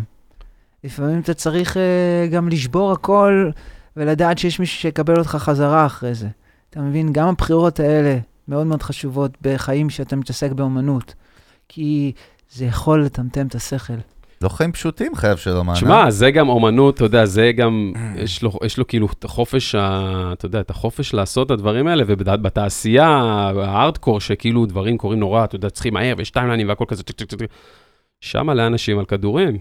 לפעמים אתה צריך uh, גם לשבור הכל ולדעת שיש מישהו שיקבל אותך חזרה אחרי זה. אתה מבין? גם הבחירות האלה מאוד מאוד חשובות בחיים שאתה מתעסק באומנות. כי זה יכול לטמטם את השכל. לא חיים פשוטים חייב של אומן. אה? שמע, זה גם אומנות, אתה יודע, זה גם, *clears throat* יש לו, יש לו כאילו את החופש, ה, אתה יודע, את החופש לעשות את הדברים האלה, ובתעשייה, הארדקור, שכאילו דברים קורים נורא, אתה יודע, צריכים מהר, ויש טיימליינים והכל כזה. שם מלא אנשים על כדורים.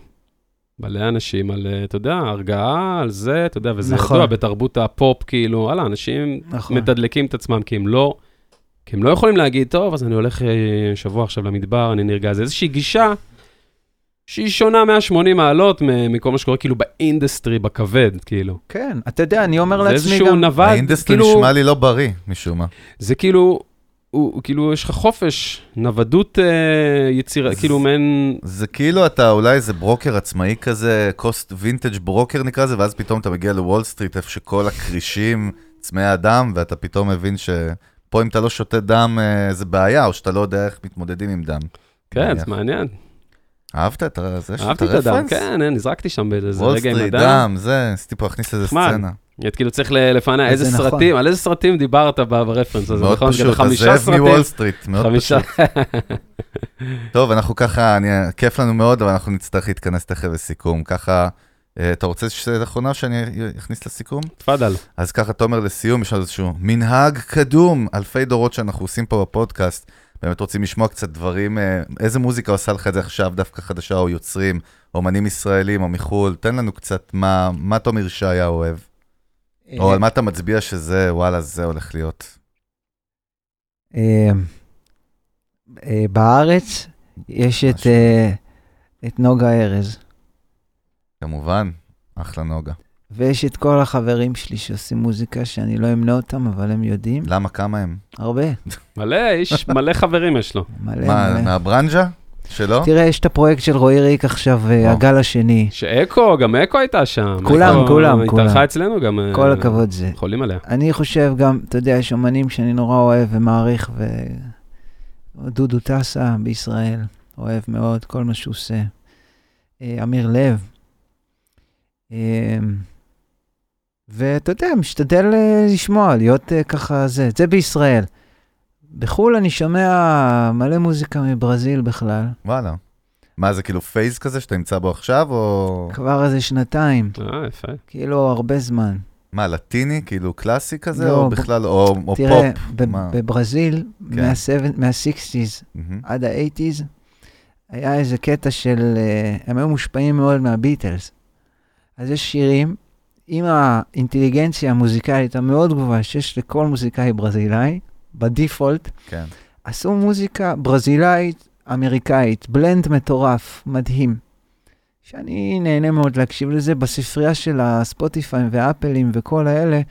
מלא אנשים על, אה, אתה יודע, הרגעה, על זה, אתה יודע, וזה נכון. ידוע בתרבות הפופ, כאילו, וואלה, אנשים נכון. מתדלקים את עצמם, כי הם לא, כי הם לא יכולים להגיד, טוב, אז אני הולך אה, שבוע עכשיו למדבר, אני נרגע. זה איזושהי גישה שהיא שונה 180 מעלות מכל מה שקורה כאילו ב industry, בכבד, כאילו. כן, אתה יודע, אני אומר זה לעצמי איזשהו גם... נווד, ה industry כאילו, נשמע לי לא בריא, משום מה. זה כאילו, הוא, הוא כאילו, יש לך חופש, נוודות אה, יצירה, כאילו מעין... זה כאילו אתה אולי איזה broker עצמאי כזה, קוסט vintage broker נקרא לזה, ואז פתאום אתה מגיע לוול סטריט, איפה שכל הכרישים צמאי הדם, ואתה פתאום מבין שפה אם אתה לא שותה דם אה, זה בעיה, או שאתה לא יודע איך מתמודדים עם דם. כן. זה מעניין. אהבת את זה, אהבתי את הדם, כן, אה, נזרקתי שם באיזה וול רגע עם סטריט, הדם. דם, זה, ניסיתי פה להכניס איזה. סצנה. את כאילו צריך ל- לפענח, אז איזה זה נכון. סרטים, על איזה סרטים דיברת ב- ב reference הזה, מאוד נכון? פשוט, כזה חמישה הזאב. מוול סטריט, מאוד. פשוט. טוב, אנחנו ככה, אני, כיף לנו מאוד, אבל אנחנו נצטרך להתכנס תכף לסיכום. ככה, אה, אתה רוצה שזה אחרונה שאני אכניס לסיכום? תפאדל. אז ככה, תומר, לסיום, יש לנו איזשהו מנהג קדום, אלפי דורות שאנחנו עושים פה בפודקאסט. באמת רוצים לשמוע קצת דברים, אה, איזה מוזיקה עושה לך את זה עכשיו, דווקא חדשה או יוצרים, אומנים ישראלים או מחו"ל, תן לנו קצת מה, מה תומר ישעיה אוהב, או על מה אתה מצביע שזה, וואלה, זה הולך להיות. אה, אה, בארץ יש את. אה, את נוגה ארז, כמובן, אחלה נוגה. ויש את כל החברים שלי שעושים מוזיקה, שאני לא אמנה אותם, אבל הם יודעים. למה, כמה הם? הרבה, מלא, איש, מלא חברים יש לו. מלא מה, מלא. מהברנז'ה? שלו? תראה, יש את הפרויקט של רועי ריק עכשיו, אה, וואו. הגל השני. שאקו, גם אקו הייתה שם. כולם, אקו כולם, התארחה כולם. אצלנו גם. אה, כל הכבוד זה. חולים עליה. אני חושב גם, אתה יודע, יש אומנים שאני נורא אוהב ומעריך, ודודו טסה בישראל, אוהב מאוד כל מה שהוא עושה. אה, אמיר לב. ואתה יודע, משתדל אה, לשמוע, להיות אה, ככה זה, זה בישראל. בחו"ל אני שומע מלא מוזיקה מברזיל בכלל, וואלה. מה, זה כאילו phase כזה שאתה נמצא בו עכשיו, או... כבר איזה שנתיים, אה, יפה. כאילו הרבה זמן. מה, לטיני? כאילו קלאסי כזה, לא, או ב- בכלל, או או תראה, פופ? ב- מה? בברזיל, כן. מה- 60's, מהמם. עד ה-80's, היה איזה קטע של, אה, הם היו מושפעים מאוד מהביטלס. אז יש שירים עם האינטליגנציה המוזיקלית המאוד גבוהה שיש לכל מוזיקאי ברזילאי, ב default, כן. עשו מוזיקה ברזילאית אמריקאית, blend מטורף, מדהים. שאני נהנה מאוד להקשיב לזה, בספרייה של הספוטיפיי והאפלים וכל האלה,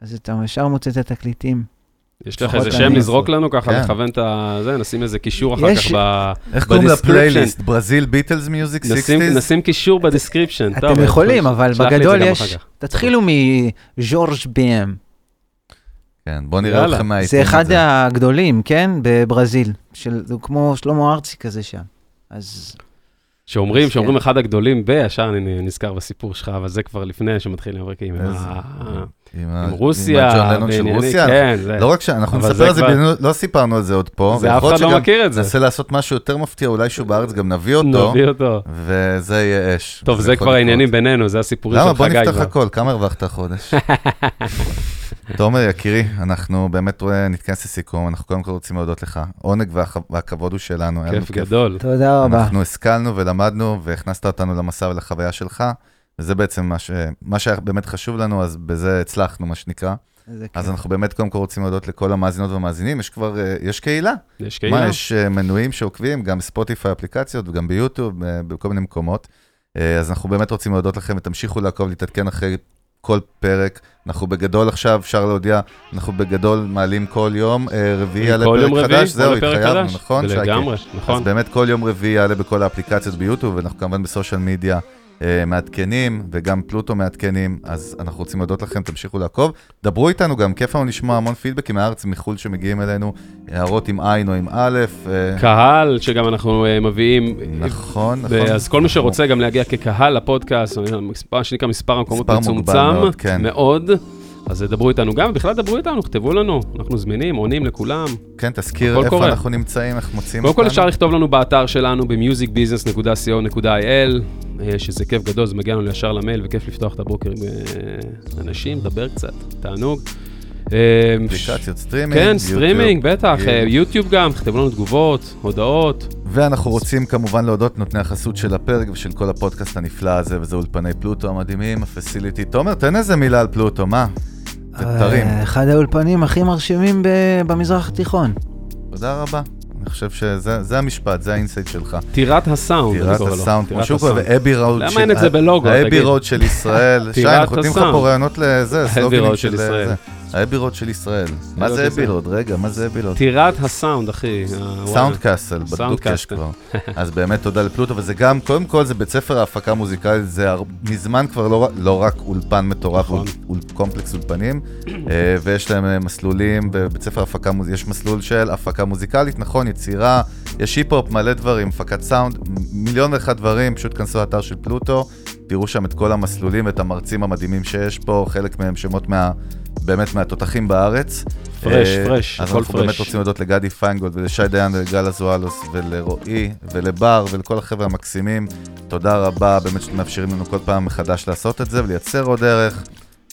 אז אתה ישר מוצא את התקליטים. יש לך איזה שם לזרוק לנו ככה, כן. לכוון את ה... זה, נשים איזה קישור אחר כך ב... איך קוראים ב description. לפלייליסט? Brazil Beatles music 60's? נשים קישור ב description. אתם יכולים, אבל בגדול יש... תתחילו מז'ורג' בים. כן, בוא נראה. אתכם מהעיתים זה אחד. הגדולים, כן? בברזיל. זה כמו שלמה ארצי כזה שם. אז שאומרים, כן. שאומרים אחד הגדולים ב, ישר אני נזכר בסיפור שלך, אבל זה כבר לפני שמתחילים עם עם עם רוסיה. עם הג'ון לנון של רוסיה. כן, זה- לא רק שאנחנו נספר זה על זה, כבר- בעניינו- לא סיפרנו על זה עוד פה. זה אף אחד לא מכיר את זה. ננסה לעשות משהו יותר מפתיע, אולי שהוא בארץ גם נביא אותו, נביא אותו. וזה יהיה אש. טוב, זה כבר. העניינים בינינו, זה הסיפורים למה? של בוא חגי נפתח כבר. הכל, כמה הרווחת החודש? *laughs* תומר, יקירי, אנחנו באמת אה, נתכנס לסיכום, אנחנו קודם כל רוצים להודות לך. עונג והכ- והכבוד הוא שלנו, היה לנו כיף גדול. תודה רבה. אנחנו השכלנו ולמדנו והכנסת אותנו למסע ולחוויה שלך, וזה בעצם מה, ש... מה שהיה באמת חשוב לנו, אז בזה הצלחנו, מה שנקרא. אז אנחנו באמת קודם כל רוצים להודות לכל המאזינות והמאזינים, יש כבר, אה, יש קהילה. יש קהילה. מה, יש אה, מנויים שעוקבים, גם בספוטיפיי אפליקציות וגם ביוטיוב, אה, בכל מיני מקומות. אז אנחנו באמת רוצים להודות לכם ותמשיכו לעקוב, להתעדכן אחרי כל פרק. אנחנו בגדול עכשיו, אפשר להודיע, אנחנו בגדול מעלים כל יום, רביעי יעלה פרק רביעי, חדש, זהו, התחייבנו. נכון? לגמרי, אז נכון. באמת כל יום רביעי יעלה בכל האפליקציות ביוטיוב, ואנחנו כמובן בסושיאל מדיה מעדכנים, וגם פלוטו מעדכנים, אז אנחנו רוצים להודות לכם, תמשיכו לעקוב. דברו איתנו גם, כיף לנו לשמוע המון פידבקים מהארץ, מחו"ל שמגיעים אלינו, הערות עם עין או עם א', אה, קהל, שגם אנחנו אה, מביאים. נכון, נכון. אז כל מי שרוצה גם להגיע כקהל לפודקאסט, מה שנקרא מספר המקומות מצומצם מאוד, כן. מאוד, אז דברו איתנו גם, בכלל דברו איתנו, כתבו לנו, אנחנו זמינים, עונים לכולם. כן, תזכיר איפה קורה. אנחנו נמצאים, איך מוצאים קודם כל אותנו. אפשר לכתוב לנו באתר שלנו ב-musicbusiness.co.il, אה, שזה כיף גדול, זה מגיע לנו ישר למייל, וכיף לפתוח את הבוקר עם אה, אנשים, לדבר קצת, תענוג. אה, אפליקציות סטרימינג, כן, סטרימינג, בטח. אה, יוטיוב גם, תכתבו לנו תגובות, הודעות. ואנחנו רוצים כמובן להודות נותני החסות של הפרק ושל כל הפודקאסט הנפלא הזה, וזה אולפני פלוטו המדהימים, ה facility. תומר, תן איזה מילה על פלוטו, מה? תרים. אה, אחד האולפנים הכי מרשימים ב- במזרח התיכון. תודה רבה. אני חושב שזה זה המשפט, זה ה insight שלך. טירת הסאונד, טירת. הסאונד, כמו שהוא קורא. ואבי רוד למה אין את זה בלוגו, האבי תגיד? רוד של ישראל. שי, אנחנו נותנים לך. פה רעיונות לזה, סלוגנים של ישראל. זה. האבי רוד של ישראל. מה זה של אבי ישראל. רוד? רגע, מה זה אבי רוד? טירת הסאונד, אחי. סאונד. castle, בדוק יש. כבר. *laughs* אז באמת תודה לפלוטו, וזה גם, קודם כל זה בית ספר ההפקה המוזיקלית, זה מזמן כבר לא, לא רק אולפן מטורף, נכון. קומפלקס אולפנים, אה, ויש להם אה, מסלולים, בבית ספר הפקה, מוז- יש מסלול של הפקה מוזיקלית, נכון, יצירה, יש היפ-הופ, מלא דברים, הפקת סאונד, מיליון ואחד דברים, פשוט כנסו לאתר של פלוטו, תראו שם את כל המסלולים ואת המרצים המדהימים שיש פה, חלק מהם שמות מה... באמת מהתותחים בארץ. פרש, אה, פרש, אז אנחנו באמת פרש. רוצים להודות לגדי פיינגולד ולשי דיין ולגל אזואלוס ולרועי ולבר ולכל החבר'ה המקסימים. תודה רבה, באמת שאתם מאפשרים לנו כל פעם מחדש לעשות את זה ולייצר עוד דרך.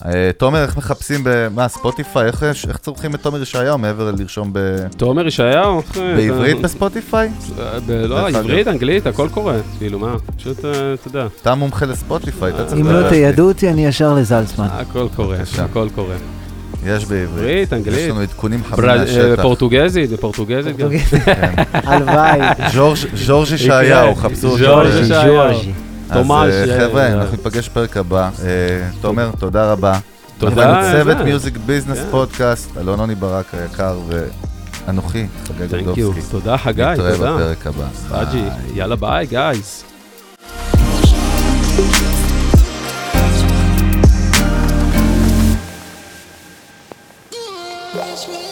אה, תומר, איך מחפשים ב... מה, ספוטיפיי? איך, איך צורכים את תומר ישעיהו מעבר ללרשום ב... תומר ישעיהו. בעברית בספוטיפיי? אה, לא. עברית, אנגלית, הכל קורה. כאילו, מה? פשוט, אה, אתה יודע, אתה מומחה לספוטיפיי, אתה צריך אם לא. תיידעו אותי, אני ישר לזלצמן. הכל קורה. הכל קורה. יש בעברית. עברית, יש אנגלית. לנו עדכונים חמים מהשטח. פורטוגזית, זה פורטוגזית גם. כן. הלוואי. ז'ורג' ישעיהו, חפשו אותו. ז'ורג' ג'ורג'י, ג'ורג'י. אז אה, אה, חבר'ה, אה, אנחנו ניפגש בפרק הבא. אה, תומר, תודה רבה. תודה. כמובן, צוות זה. Music Business. פודקאסט, אלון עוני ברק היקר ואנוכי, חגי. גודובסקי. תודה, חגי, נתראה תודה. בפרק הבא. ביי. יאללה ביי, guys. That's me.